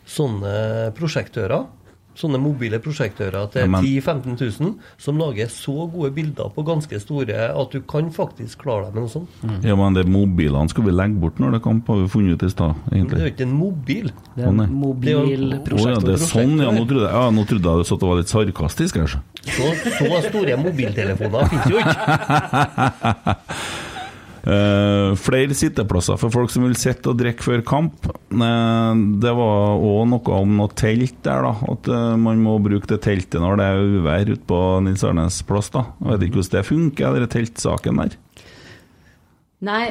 E: sånne prosjektører. Sånne mobile prosjektører til
B: Ja, men-
E: 10 000-15 000 som lager så gode bilder på ganske store at du kan faktisk klare deg med noe sånt.
B: ja, men det mobilene skal vi legge bort når det kamp, har vi funnet ut i stad,
E: Men det er jo ikke en mobil.
D: Det er en mobil
B: Å ja, det er sånn, ja. Nå trodde jeg, ja, nå trodde jeg du satt var litt sarkastisk. kanskje.
E: Så, så store mobiltelefoner finnes jo ikke.
B: Eh, flere sitteplasser for folk som vil sitte og drikke før kamp. Uh, det var òg noe om noe telt der, da. At uh, man må bruke det teltet når det er uvær ute på Nils Arnes plass. da. Jeg vet ikke hvordan det funker, den teltsaken der.
C: Nei,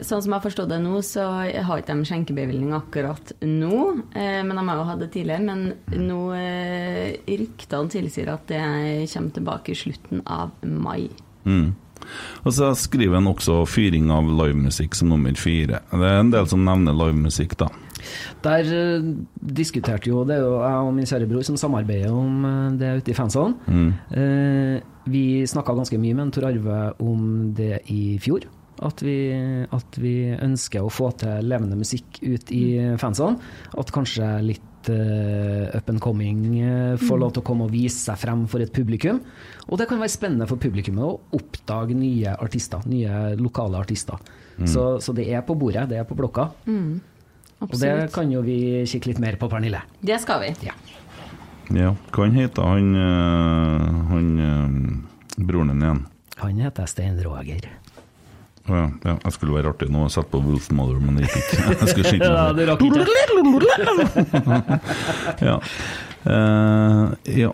C: sånn som jeg har forstått det nå, så har ikke de skjenkebevilgning akkurat nå. Men de har jo hatt det tidligere. Men nå ryktene tilsier at det kommer tilbake i slutten av mai.
B: Mm. Og så skriver han også fyring av livemusikk som nummer fire. Det er en del som nevner livemusikk, da.
D: Der uh, diskuterte jo Det er jo jeg og min kjære bror som samarbeider om uh, det ute i fansalen. Mm. Uh, vi snakka ganske mye med Tor Arve om det i fjor. At vi, at vi ønsker å få til levende musikk ut i fansalen. At kanskje litt eh, up and coming uh, får lov til å komme og vise seg frem for et publikum. Og det kan være spennende for publikummet å oppdage nye artister, nye lokale artister. Så, så det er på bordet, det er på blokka. Og det kan jo vi kikke litt mer på, Pernille.
C: Det skal vi.
D: Ja.
B: Ja, Hva han heter han, eh, han eh, broren din igjen?
D: Han heter Stein Roger.
B: Ja, ja, jeg skulle være artig nå og sette på Wolf Mother, men det gikk ikke. Jeg skulle skynde meg.
D: det rakk ikke.
B: Ja. Uh, ja.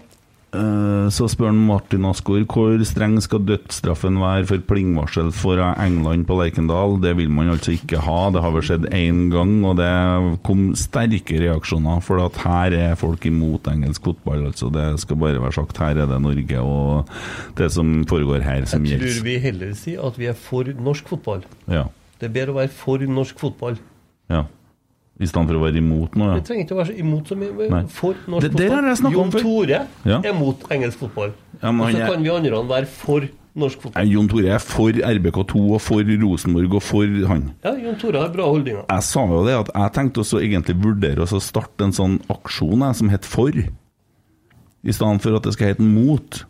B: Eh, så spør Martin Asgaard hvor streng skal dødsstraffen være for plingvarsel for England på Lerkendal. Det vil man altså ikke ha. Det har vel skjedd én gang, og det kom sterke reaksjoner. For at her er folk imot engelsk fotball. altså Det skal bare være sagt. Her er det Norge og det som foregår her, som
E: Jeg tror vi heller sier at vi er for norsk fotball.
B: Ja.
E: Det er bedre å være for norsk fotball.
B: ja. I stedet for å være imot noe.
E: Vi trenger ikke å være så imot som mye.
B: Nei.
E: for norsk
B: Det-
E: fotball.
B: om
E: Jon. Tore
B: Ja.
E: er mot engelsk fotball.
B: Ja, men
E: Og så kan vi andre være for norsk
B: Nei,
E: fotball.
B: Jon Tore er for RBK2 og for Rosenborg og for han.
E: Ja, Jon Tore har bra holdninger.
B: Jeg sa jo det at jeg tenkte også egentlig vurdere å starte en sånn aksjon jeg, som het For, i stedet for at det skal hete Mot.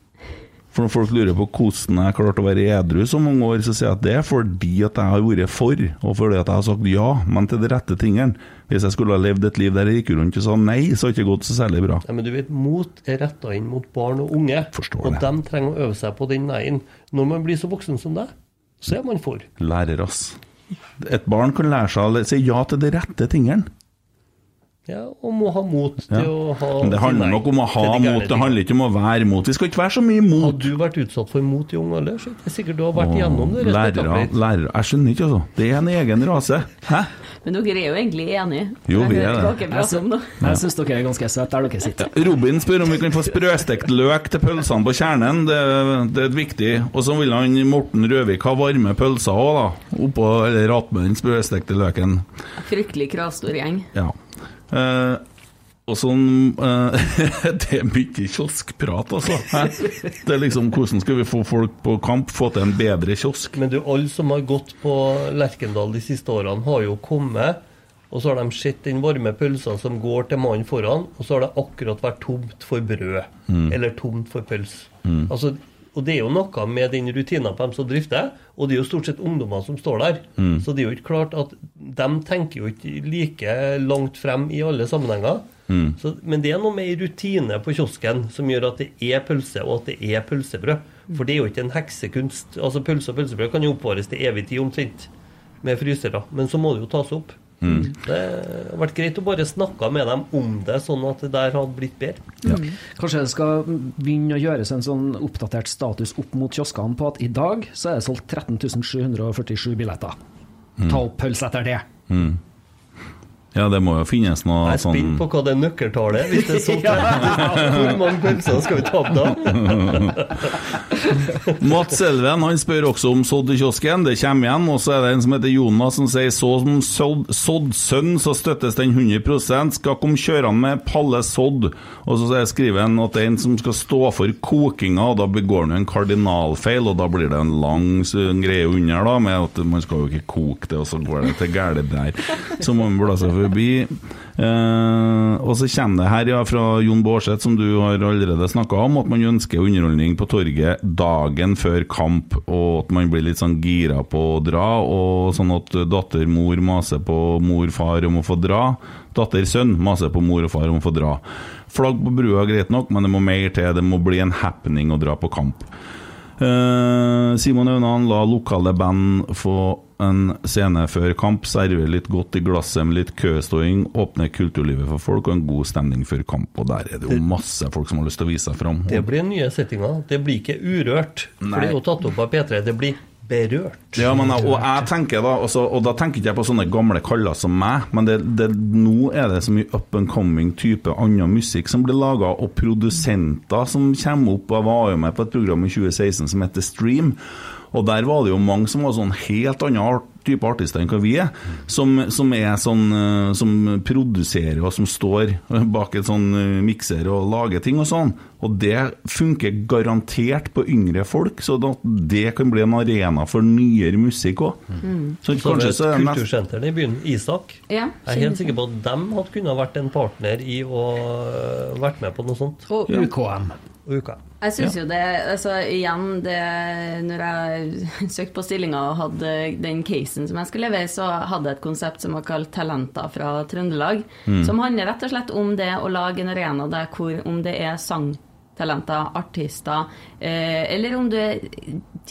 B: For når folk lurer på hvordan jeg klarte å være edru så mange år, så sier jeg at det er fordi at jeg har vært for, og fordi at jeg har sagt ja, men til de rette tingene. Hvis jeg skulle ha levd et liv der jeg gikk rundt og sa nei, så hadde det ikke gått så særlig bra.
E: Ja, men du vet, Mot er retta inn mot barn og unge.
B: Forstår
E: og de trenger å øve seg på den nei-en. Når man blir så voksen som deg, så er man for.
B: Lærer, ass. Et barn kan lære seg å si ja til de rette tingene.
E: Ja, Og må ha mot til
B: Ja.
E: å ha
B: Men det handler nok om å ha
E: de
B: mot, det handler ikke om å være mot. Vi skal ikke være så mye mot.
E: Har du vært utsatt for mot i ung alder, så er sikkert du har vært
B: Åh,
E: igjennom det.
B: lærere, lærere Jeg skjønner ikke, altså. Det er en egen rase. Hæ?
C: Men dere er jo egentlig enige.
B: Jo, vi er det.
D: Jeg syns dere er ganske søte der dere sitter.
B: Robin spør om vi kan få sprøstekt løk til pølsene på kjernen. Det, det er viktig. Og så vil han Morten Røvik ha varme pølser òg, da. Oppå, eller attmed den sprøstekte løken.
C: Fryktelig kravstor gjeng.
B: Ja. Eh, og sånn eh, Det er mye kioskprat, altså. Hæ? Det er liksom hvordan skal vi få folk på kamp, få til en bedre kiosk?
E: Men du, alle som har gått på Lerkendal de siste årene, har jo kommet, og så har de sett den varme pølsa som går til mannen foran, og så har det akkurat vært tomt for brød. Eller tomt for pøls. Altså, og det er jo noe med den rutina på dem som drifter, og det er jo stort sett ungdommer som står der. Så det er jo ikke klart at de tenker jo ikke like langt frem i alle sammenhenger. Så, men det er noe med rutine på kiosken som gjør at det er pølse, og at det er pølsebrød. For det er jo ikke en heksekunst. Altså Pølse og pølsebrød kan jo oppvares til evig tid omtrent med frysere, men så må det jo tas opp. Det har vært greit å bare snakke med dem om det, sånn at det der hadde blitt bedre.
D: Kanskje det skal begynne å gjøres en sånn oppdatert status opp mot kioskene på at i dag så er det solgt 13 747 billetter. Ta opp pølse etter det.
B: Ja, det må jo finnes noe sånn
E: Jeg er spent
B: sånn
E: på hva det nøkkeltallet er. Hvis det er sånn Hvor mange pølser skal vi ta opp da?
B: Mats Elven han spør også om sodd i kiosken. Det kommer igjen. Og så er det en som heter Jonas som sier så som sådd sodd sønn, så støttes den 100 Skal komme kjørende med palle sodd. Og så skriver han at det er en som skal stå for kokinga, og da begår han en kardinalfeil, og da blir det en lang greie under, da, med at man skal jo ikke koke det, og så går det til galt der. Så må man burde seg forbi. Eh, og så kommer det her ja, fra Jon Baarseth, som du har allerede snakka om, at man ønsker underholdning på torget dagen før kamp, og at man blir litt sånn gira på å dra, og sånn at datter, mor maser på mor, far om å få dra. Datter, sønn maser på mor og far om å få dra. Flagg på brua er greit nok, men det må mer til. Det må bli en happening å dra på kamp. Eh, Simon Aunan la lokale band få en scene før kamp, servere litt godt i glasset med litt køståing, åpne kulturlivet for folk og en god stemning før kamp. Og der er det jo masse folk som har lyst til å vise seg fram.
E: Det blir nye settinger. Det blir ikke urørt. For
B: Nei.
E: det er jo tatt opp av P3. Det blir berørt.
B: Ja, men, og jeg tenker da også, Og da tenker ikke jeg på sånne gamle kaller som meg, men det, det, nå er det så mye up and coming type annen musikk som blir laga, og produsenter som kommer opp. Jeg var jo med på et program i 2016 som heter Stream. Og der var det jo mange som var sånn helt annen art, type artister enn hva vi er. Som, som er sånn eh, Som produserer og som står bak et sånn eh, mikser og lager ting og sånn. Og det funker garantert på yngre folk, så det kan bli en arena for nyere musikk òg. Så
E: Så
B: kanskje så er
E: Kultursenteret i byen, Isak,
C: Ja,
E: jeg er helt sikker på at dem hadde kunnet vært en partner i å øh, vært med på noe sånt.
C: Og
D: UKM.
E: Uka.
C: Jeg syns jo det altså Igjen, det, når jeg søkte på stillinga og hadde den casen som jeg skulle levere, så hadde jeg et konsept som var kalt Talenter fra Trøndelag. Som handler rett og slett om det å lage en arena der hvor om det er sangtalenter, artister, eh, eller om du er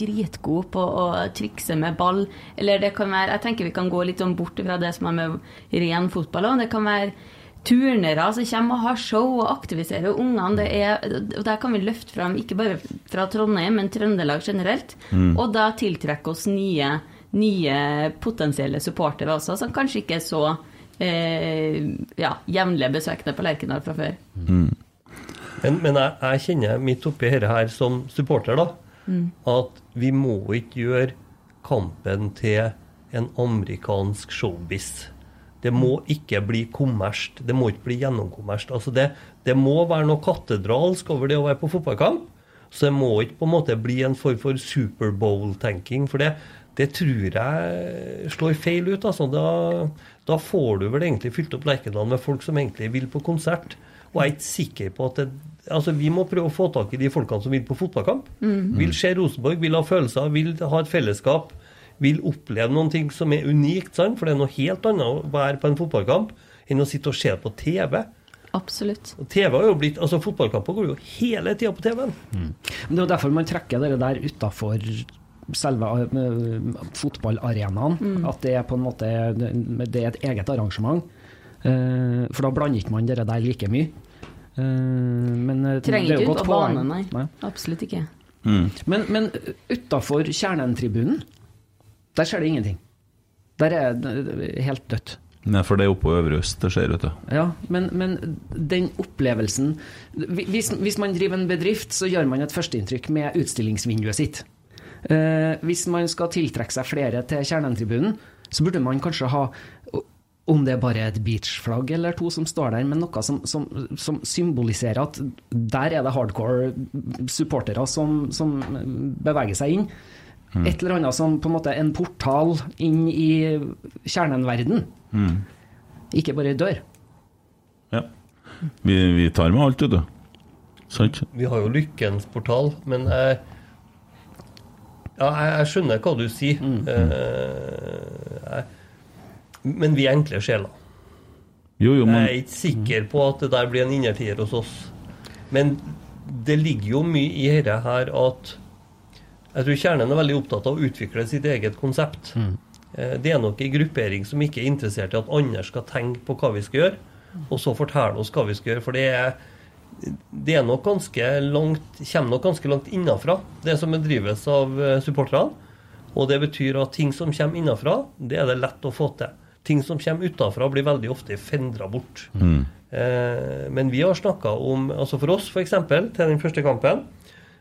C: dritgod på å trikse med ball, eller det kan være Jeg tenker vi kan gå litt sånn bort fra det som er med ren fotball òg. Det kan være turnere som kommer og har show og aktiviserer ungene. Det og Der kan vi løfte fram ikke bare fra Trondheim, men Trøndelag generelt. Og da tiltrekke oss nye, nye potensielle supportere også, som kanskje ikke er så eh, ja, jevnlige besøkende på Lerkendal fra før.
E: Men, men jeg, jeg kjenner midt oppi dette her som supporter, da, at vi må ikke gjøre kampen til en amerikansk showbiz. Det må ikke bli kommersielt. Det må ikke bli gjennomkommersielt. Altså det, det må være noe katedralsk over det å være på fotballkamp. Så det må ikke på en måte bli en form for Superbowl-tenking. For det, det tror jeg slår feil ut. Altså. Da, da får du vel egentlig fylt opp Lerkendal med folk som egentlig vil på konsert. Og jeg er ikke sikker på at det Altså, Vi må prøve å få tak i de folkene som vil på fotballkamp. Vil se Rosenborg, vil ha følelser, vil ha et fellesskap. Vil oppleve noen ting som er unikt. Sant? For det er noe helt annet å være på en fotballkamp enn å sitte og se på TV.
C: Absolutt.
E: TV har jo blitt, altså Fotballkamper går jo hele tida på TV-en.
D: Mm. Det er jo derfor man trekker det der utafor selve eh, fotballarenaen. At det er på en måte det er et eget arrangement. Eh, For da blander ikke man det der like mye. Eh, Men
C: Trenger
D: er
C: ikke ut på banen, nei.
D: Nei.
C: Absolutt ikke.
D: Men, men utafor kjernen-tribunen, der skjer det ingenting. Der er det helt dødt.
B: Nei, for det er oppe på Øvre Øst det skjer, vet du.
D: Ja, men, men den opplevelsen hvis, hvis man driver en bedrift, så gjør man et førsteinntrykk med utstillingsvinduet sitt. Eh, hvis man skal tiltrekke seg flere til kjernetribunen, så burde man kanskje ha om det er bare et beachflagg eller to som står der, men noe som, som, som symboliserer at der er det hardcore supportere som, som beveger seg inn. Et eller annet som på en måte en portal inn i kjernenverden. Ikke bare ei dør.
B: Ja. Vi, vi tar med alt, vet du. Sant?
E: Vi har jo Lykkens portal, men jeg Ja, jeg, jeg skjønner hva du sier. Eh, jeg, men vi er enkle sjeler.
B: Jo, jo,
E: Jeg er ikke sikker på at det der blir en innertier hos oss. Men det ligger jo mye i dette her at jeg tror kjernen er veldig opptatt av å utvikle sitt eget konsept. Mm. Det er nok en gruppering som ikke er interessert i at andre skal tenke på hva vi skal gjøre, og så fortelle oss hva vi skal gjøre. For det er, det er nok ganske langt, kommer nok ganske langt innafra, det som bedrives av eh, supporterne. Og det betyr at ting som kommer innafra, det er det lett å få til. Ting som kommer utafra, blir veldig ofte fendra bort. Eh, men vi har snakka om altså For oss, f.eks., til den første kampen,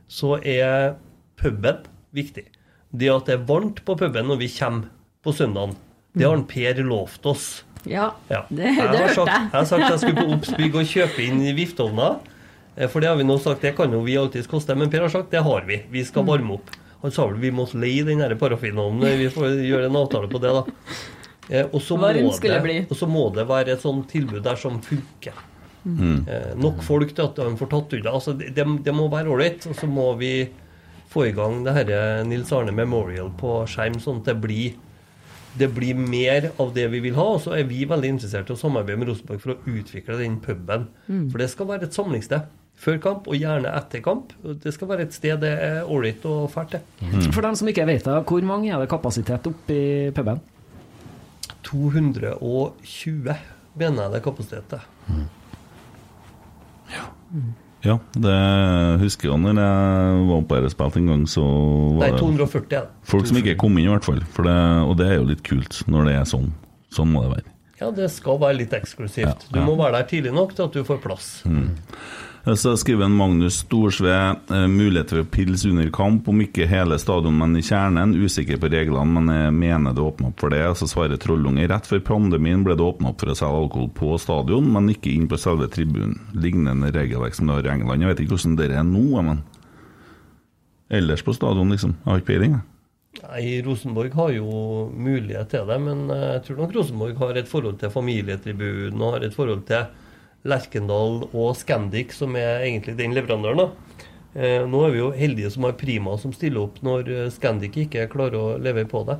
E: så er puben viktig. Det at det er varmt på puben når vi kommer på søndagen, det har en Per lovt oss.
C: Ja,
E: Ja.
C: det, det
E: jeg
C: hørte
E: sagt,
C: jeg.
E: jeg har sagt jeg skulle på Obsbygg og kjøpe inn vifteovner. eh, For det har vi nå sagt, det kan jo vi alltids koste. Men Per har sagt det har vi. Vi
C: Mm.
E: skal varme opp. Han sa vel vi må leie den parafinovnen. Vi får gjøre en avtale på det, da. Eh, Og så, må det,
C: det bli.
E: og så må det være et sånt tilbud der som funker. Mm. nok folk til at de får tatt unna. Altså, det, det- det må være ålreit. Og så må vi få i gang det herre Nils Arne Memorial på skjerm, sånn at det blir det blir mer av det vi vil ha. Og så er vi veldig interessert i å samarbeide med Rosenborg for å utvikle den puben. For det skal være et samlingssted. Før kamp, og gjerne etter kamp. Det skal være et sted det er ålreit og fælt til.
D: For dem som ikke vet det, hvor mange er det kapasitet oppi puben?
E: 220 mener jeg det er kapasitet til.
B: ja, det husker jeg når jeg var på dette en gang, så
E: Nei,
B: var det
E: 240 er det.
B: folk som ikke kom inn, i hvert fall. For det, og det er jo litt kult når det er sånn. Sånn må det være.
E: Ja, det skal være litt eksklusivt. Du må være der tidlig nok til at du får plass.
B: Så skriver en Magnus Storsve mulighet mulighet for pils under kamp, om ikke hele stadion, men i kjernen. Usikker på reglene, men jeg mener det åpner opp for det. Så svarer Trollunge rett før pandemien ble det åpna opp for å selge alkohol på stadion, men ikke inn på selve tribunen. Lignende regelverk som det har i England. Jeg vet ikke hvordan det er nå, men ellers på stadion, liksom. Jeg har ikke peiling, jeg.
E: Nei, Rosenborg har jo mulighet til det, men eh, jeg tror nok Rosenborg har et forhold til familietribunen og har et forhold til Lerkendal og Scandic, som er egentlig den leverandøren. da. Eh, nå er vi jo heldige som har Prima som stiller opp når eh, Scandic ikke klarer å levere på det.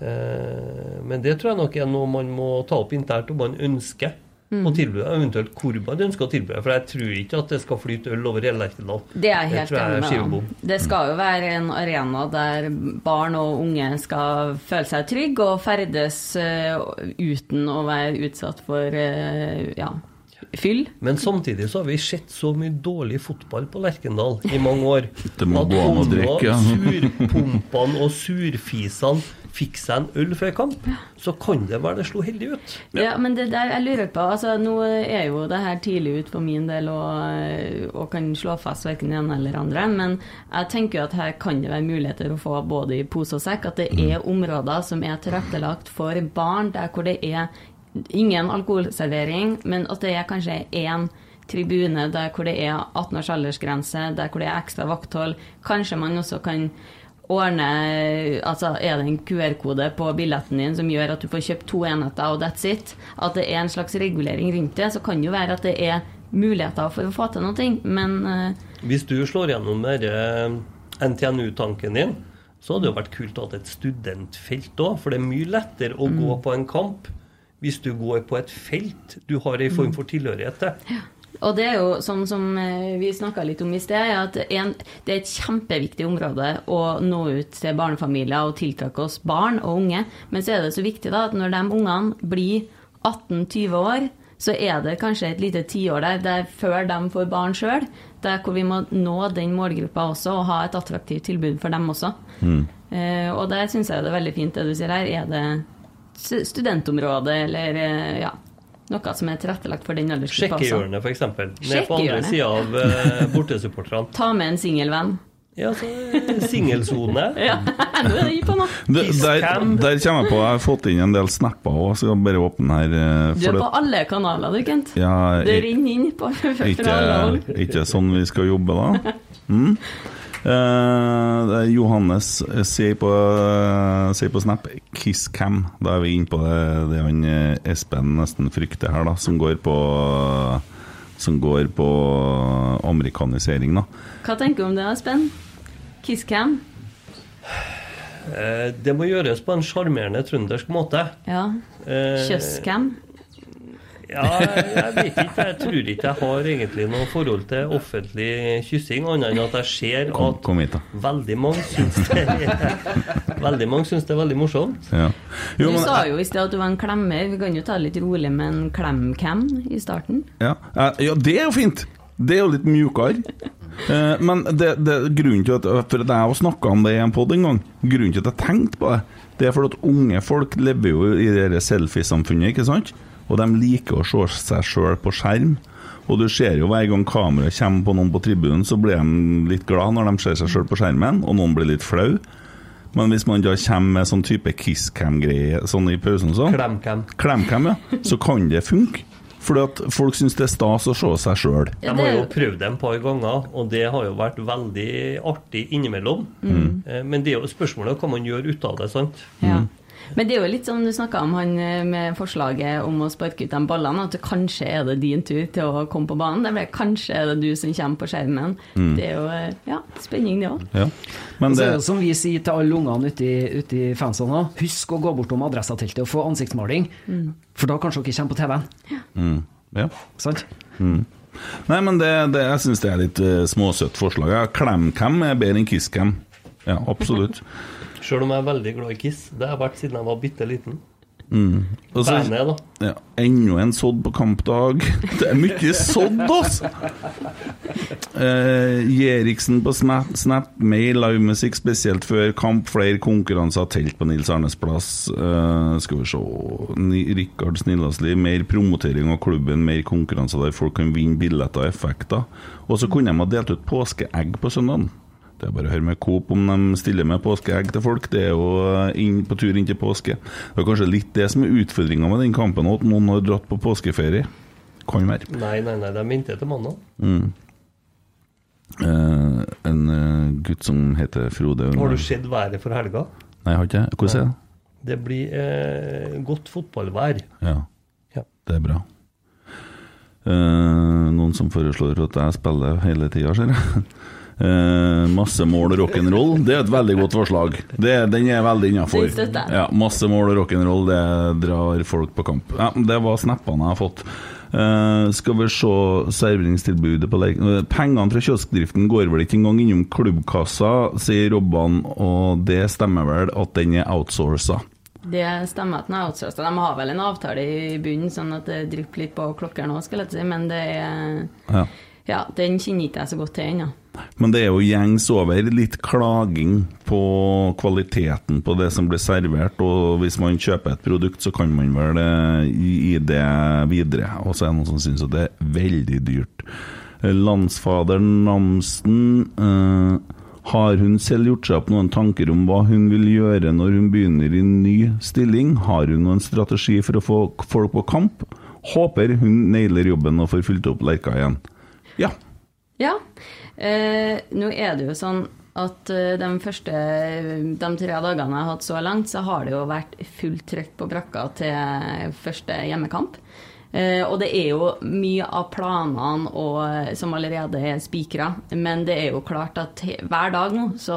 E: Eh, men det tror jeg nok er noe man må ta opp internt om man ønsker å tilby, eventuelt hvor man ønsker å tilby. For jeg tror ikke at det skal flyte øl over hele Lerkendal.
C: Det er helt enig med deg. Det skal jo være en arena der barn og unge skal føle seg trygge og ferdes uh, uten å være utsatt for uh, ja, fyll.
E: Men samtidig så har vi sett så mye dårlig fotball på Lerkendal i mange år.
B: Det må
E: At
B: gå an å drikke,
E: surpumpene og surfisene fikk seg en øl før kamp, så kan det være det slo heldig ut.
C: Ja, men det der jeg lurer på altså Nå er jo det her tidlig ut for min del og, og kan slå fast verken den ene eller andre, men jeg tenker jo at her kan det være muligheter å få både i pose og sekk. At det er områder som er tilrettelagt for barn, der hvor det er ingen alkoholservering, men at det er kanskje én tribune der hvor det er 18 års aldersgrense, der hvor det er ekstra vakthold. Kanskje man også kan ordne Altså er det en QR-kode på billetten din som gjør at du får kjøpt to enheter, og that's it? At det er en slags regulering rundt det. Så kan det jo være at det er muligheter for å få til noe, men uh,
E: Hvis du slår gjennom NTNU-tanken din, så hadde det jo vært kult å ha et studentfelt òg, for det er mye lettere å gå på en kamp hvis du går på et felt du har en form for tilhørighet til.
C: Og det er jo sånn som eh, vi snakka litt om i sted, at en, det er et kjempeviktig område å nå ut til barnefamilier og tiltrekke oss barn og unge. Men så er det så viktig da at når de ungene blir 18-20 år, så er det kanskje et lite tiår der, der før de får barn sjøl, der hvor vi må nå den målgruppa også og ha et attraktivt tilbud for dem også. Eh, og der syns jeg det er veldig fint det du sier her. Er det studentområdet studentområde eller eh, ja, noe som er tilrettelagt for den aldersgruppa?
E: Sjekkehjørnet, f.eks. Ned på andre sida av uh, bortesupporterne.
C: Ta med en singelvenn.
E: Ja, så Singelsone.
C: Ja, nå er det på.
B: Det, der,
E: Kisscam.
B: der kommer jeg på. Jeg har fått inn en del snapper òg, så jeg bare åpne her. eh,
C: Du er
B: det-
C: på alle kanaler, du, Kent.
B: Ja,
C: Det renner inn på fra
B: Ikke,
C: alle hold.
B: ikke sånn vi skal jobbe, da? Mm. Eh, Johannes eh, sier på, eh, sier på Snap 'Kisscam'. Da er vi inne på det, det han eh, Espen nesten frykter her, da, som går på Som går på amerikanisering, da.
C: Hva tenker du om det, Espen? Kisscam?
E: Eh, det må gjøres på en sjarmerende trøndersk måte.
C: Ja.
E: Eh,
C: Kjøsscam?
E: Ja, jeg vet ikke. Jeg tror ikke jeg har egentlig noe forhold til offentlig kyssing, annet enn at jeg ser
B: Kom,
E: at
B: kom hit,
E: veldig mange syns det er Veldig mange syns det er veldig morsomt.
B: Ja. Jo,
C: Du sa jo i sted at du var en klemmer. Vi kan jo ta det litt rolig med en klemcam i starten.
B: ja. Eh, ja, det er jo fint! Det er jo litt mjukere. Eh, men det, det, grunnen til at For at jeg har snakka om det i en pod en gang. Grunnen til at jeg tenkte på det, det er fordi at unge folk lever jo i det selfiesamfunnet, ikke sant? Og de liker å se seg sjøl på skjerm. Og du ser jo hver gang kameraet kommer på noen på tribunen, så blir de litt glad når de ser seg sjøl på skjermen, og noen blir litt flau. Men hvis man da kommer med sånn type kisscam-greie sånn i pausen sånn,
E: Klemcam.
B: Klemcam, ja. Så kan det funke. Fordi at folk syns det er stas å se seg sjøl.
E: De har jo prøvd det en par ganger, og det har jo vært veldig artig innimellom. Mm. Men det er jo spørsmålet hva man gjør ut av det, sant?
C: Ja. Men det er jo litt sånn du snakka om han eh, med forslaget om å sparke ut de ballene, at kanskje er det din tur til å komme på banen. Det ble, kanskje er det du som kommer på skjermen. Det er jo eh, ja, spenning, det òg.
B: Ja.
D: Så
B: det
D: som vi sier til alle ungene ute i, i fansene òg, husk å gå bortom adressateltet og få ansiktsmaling. For da kanskje dere kommer på TV-en.
B: mm, ja.
D: Sant?
B: Nei, men det, det, jeg syns det er litt uh, småsøtt forslag. Ja, Klemcam er bedre enn kisscam. Ja, absolutt.
E: Sjøl om jeg er veldig glad i Kiss. Det har jeg vært siden jeg var bitte liten.
B: Mm. så-
E: Bandet, da.
B: ja, Enda en sådd på kampdag. Det er mye sådd, altså! Eh, Jeriksen på Snap, Snap mer livemusikk, spesielt før kamp. Flere konkurranser, telt på Nils Arnes plass. Eh, skal vi se Ni- Rikard Snillasli, mer promotering av klubben, mer konkurranser der folk kan vinne billetter og effekter. Og så kunne de ha delt ut påskeegg på søndagen. Det er bare å høre med Coop om de stiller med påskeegg til folk. Det er jo eh, inn, på tur inn til påske. Det er kanskje litt det som er utfordringa med den kampen, at noen har dratt på påskeferie. Kan være.
E: Nei, nei, nei, de venter til mandag.
B: Eh, en eh, gutt som heter Frode
E: Har du sett været for helga?
B: Nei, jeg har ikke det. Hvordan er det?
E: Det blir eh, godt fotballvær.
B: Ja,
E: Ja.
B: det er bra. Eh, noen som foreslår at jeg spiller hele tida, ser jeg. Eh, masse mål og rock'n'roll. Det er et veldig godt forslag. Det, den er veldig innafor. Ja, masse mål og rock'n'roll, det drar folk på kamp. Ja, det var snappene jeg har fått. Uh, skal vi se serveringstilbudet på leken uh, Pengene fra kioskdriften går vel ikke engang innom klubbkassa, sier Robban, og det stemmer vel at den er outsourca.
C: Det stemmer at den er outsourca. De har vel en avtale i bunnen, sånn at det drypper litt på klokker nå, skal jeg si, men det er
B: Ja.
C: Ja, den kjenner ikke jeg så godt til ennå.
B: Men det er jo gjengs over litt klaging på kvaliteten på det som blir servert, og hvis man kjøper et produkt, så kan man vel eh, gi det videre. Og så er det noen som syns at det er veldig dyrt. Eh, Landsfader Namsen eh, har hun selv gjort seg opp noen tanker om hva hun vil gjøre når hun begynner i ny stilling? Har hun noen strategi for å få folk på kamp? Håper hun nailer jobben og får fylt opp Lerka igjen. Ja.
C: Ja. Eh, nå er det jo sånn at eh, de første de tre dagene jeg har hatt så langt, så har det jo vært fullt trøkk på brakka til første hjemmekamp. Eh, og det er jo mye av planene og, som allerede er spikra. Men det er jo klart at hver dag nå Så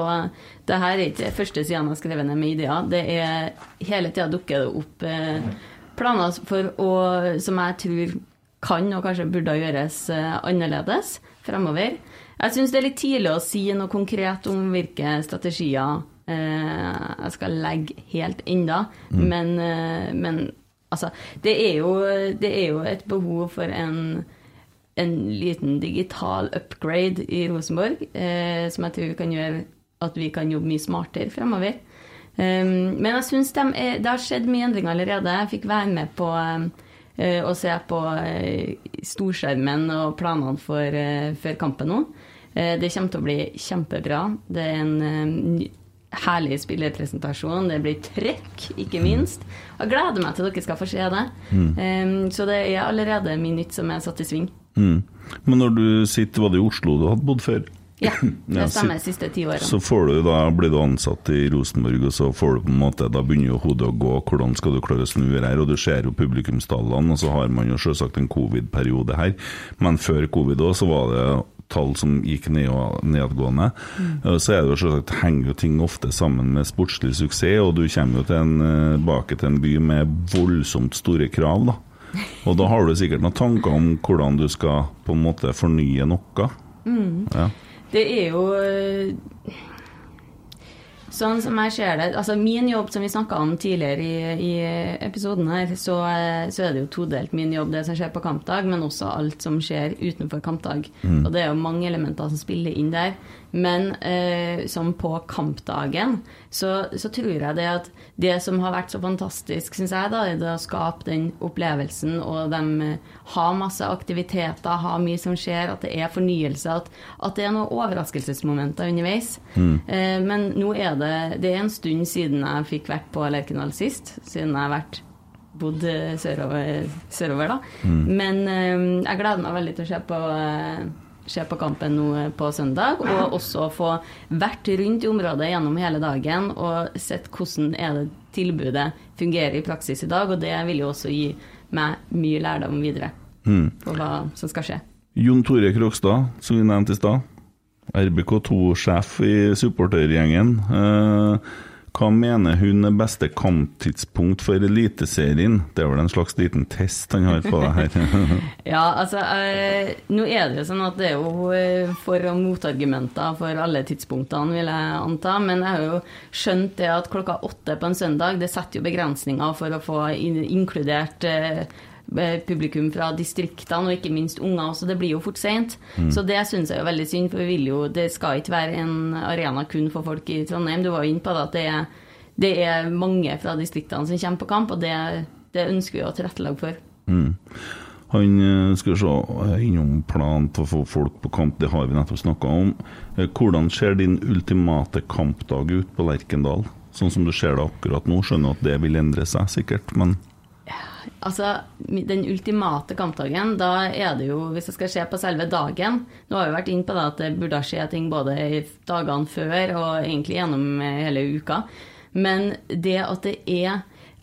C: det her er ikke første siden jeg har skrevet ned med ideer. Det er hele tida dukker det opp eh, planer for å, som jeg tror kan og kanskje burde gjøres eh, annerledes fremover. Jeg syns det er litt tidlig å si noe konkret om hvilke strategier eh, jeg skal legge helt enda, men, eh, men altså det er, jo, det er jo et behov for en, en liten digital upgrade i Rosenborg, eh, som jeg tror kan gjøre at vi kan jobbe mye smartere fremover. Um, men jeg syns de det har skjedd mye endringer allerede. Jeg fikk være med på um, eh, å se på eh, storskjermen og planene for, eh, før kampen nå. Eh, det kommer til å bli kjempebra. Det er en herlig spillerpresentasjon. Det blir trøkk, ikke minst. Jeg gleder meg til dere skal få se det. Um, så det er allerede mye nytt som er satt i sving.
B: Mm. Men når du sitter, var det i Oslo du hadde bodd før?
C: Ja, det stemmer. De siste ti årene.
B: Så du da, blir du ansatt i Rosenborg, og så får du på en måte, da begynner jo hodet å gå. Hvordan skal du klare å snu det her? Og du ser jo publikumstallene, og så har man jo selvsagt en covid-periode her. Men før covid òg, så var det tall som gikk ned og nedadgående. Mm. Så er det jo selvsagt, henger jo ting ofte sammen med sportslig suksess, og du kommer jo eh, tilbake til en by med voldsomt store krav, da. Og da har du sikkert noen tanker om hvordan du skal på en måte fornye noe. Ja.
C: Det er jo øh, Sånn som jeg ser det Altså min jobb, som vi snakka om tidligere i, i episoden her, så, øh, så er det jo todelt. Min jobb, det som skjer på kampdag, men også alt som skjer utenfor kampdag. Og det er jo mange elementer som spiller inn der. Men eh, som på kampdagen, så, så tror jeg det at det som har vært så fantastisk, syns jeg, da, er det å skape den opplevelsen, og de eh, har masse aktiviteter, har mye som skjer, at det er fornyelse, at, at det er noen overraskelsesmomenter underveis. Eh, men nå er det Det er en stund siden jeg fikk vært på Lerkendal sist, siden jeg har vært bodd eh, sørover, sørover da. Men eh, jeg gleder meg veldig til å se på eh, se på kampen nå på søndag, og også få vært rundt i området gjennom hele dagen og sett hvordan er det tilbudet fungerer i praksis i dag, og det vil jo også gi meg mye lærdom videre på hva som skal skje.
B: Jon Tore Krokstad, som vi nevnte i stad. RBK2-sjef i supportergjengen. Eh, hva mener hun er beste kamptidspunkt for Eliteserien? Det er vel en slags liten test han har på deg her.
C: Ja, altså eh, Nå er det jo sånn at det er jo eh, for- og motargumenter for alle tidspunktene, vil jeg anta. Men jeg har jo skjønt det at klokka åtte på en søndag, det setter jo begrensninger for å få in inkludert eh, publikum fra distriktene, og ikke minst unger også. Det blir jo fort seint. Så det syns jeg er veldig synd, for vi vil jo, det skal ikke være en arena kun for folk i Trondheim. Du var jo inne på det at det er, det er mange fra distriktene som kommer på kamp, og det, det ønsker vi å tilrettelegge for.
B: Han eh, skal se eh, innom planen til å få folk på kamp, det har vi nettopp snakka om. Eh, Hvordan ser din ultimate kampdag ut på Lerkendal? Sånn som du ser det akkurat nå, skjønner at det vil endre seg sikkert, men
C: Altså, Den ultimate kampdagen, da er det jo, hvis jeg skal se på selve dagen Nå har vi vært inne på det at det burde skje ting både i dagene før og egentlig gjennom hele uka. Men det at det er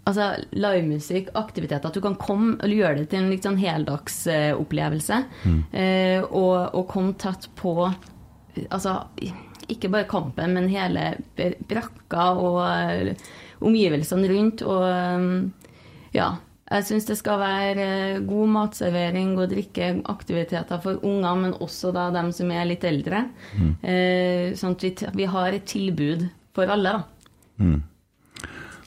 C: altså, livemusikk, aktiviteter, at du kan komme og gjøre det til en litt sånn heldagsopplevelse, eh, og, og komme tett på Altså, ikke bare kampen, men hele brakka og eh, omgivelsene rundt. Og eh, ja, jeg syns det skal være eh, god matservering, god drikke, aktiviteter for unger, men også da dem som er litt eldre. Mm. sånn at vi, vi har et tilbud for alle, da.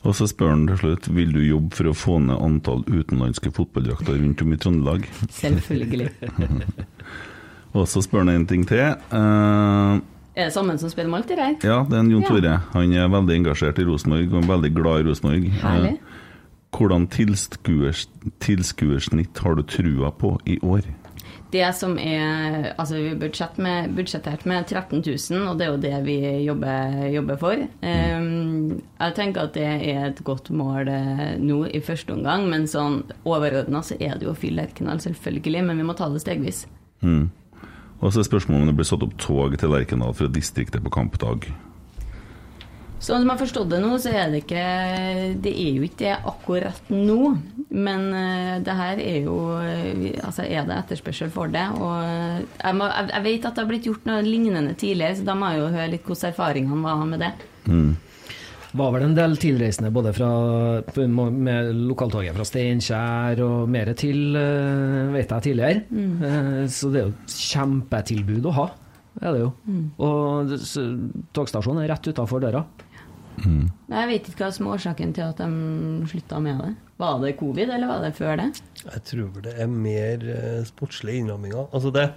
B: Og så spør han til slutt vil du jobbe for å få ned antall utenlandske fotballdrakter rundt om i Trøndelag.
C: Selvfølgelig.
B: Og så spør han en ting til. Uh,
C: Er det sammen som spiller med alt det der?
B: ja, det er en Jon
C: Ja.
B: Tore. Han er veldig engasjert i Rosenborg og veldig glad i Rosenborg.
C: Herlig.
B: Eh, hvordan tilskuers, tilskuersnitt har du trua på i år?
C: Det som er Altså, vi har budsjett med, budsjettert med 13 000, og det er jo det vi jobber, jobber for. Um, jeg tenker at det er et godt mål eh, nå i første omgang, men sånn overordna så er det jo å fylle Lerkendal, selvfølgelig, men vi må ta det stegvis.
B: Og så er spørsmålet om det blir satt opp tog til Lerkendal fra distriktet på kampdag.
C: Sånn som jeg har forstått det nå, så er det ikke Det er jo ikke det akkurat nå. Men eh, det her er jo eh, Altså, er det etterspørsel for det? Og jeg, må, jeg, vet at det har blitt gjort noe lignende tidligere, så da må jeg jo høre litt hvordan erfaringene var med det.
D: var vel en del tilreisende både fra, med lokaltoget fra Steinkjer og mer til, eh, vet jeg tidligere. Mm. Så det er jo et kjempetilbud å ha. Det er det jo. Og det- togstasjonen er rett utafor døra.
C: Men Jeg vet ikke hva som er årsaken til at de slutta med det. Var det covid, eller var det før det?
E: Jeg tror det er mer eh, sportslige innramminger. Altså det,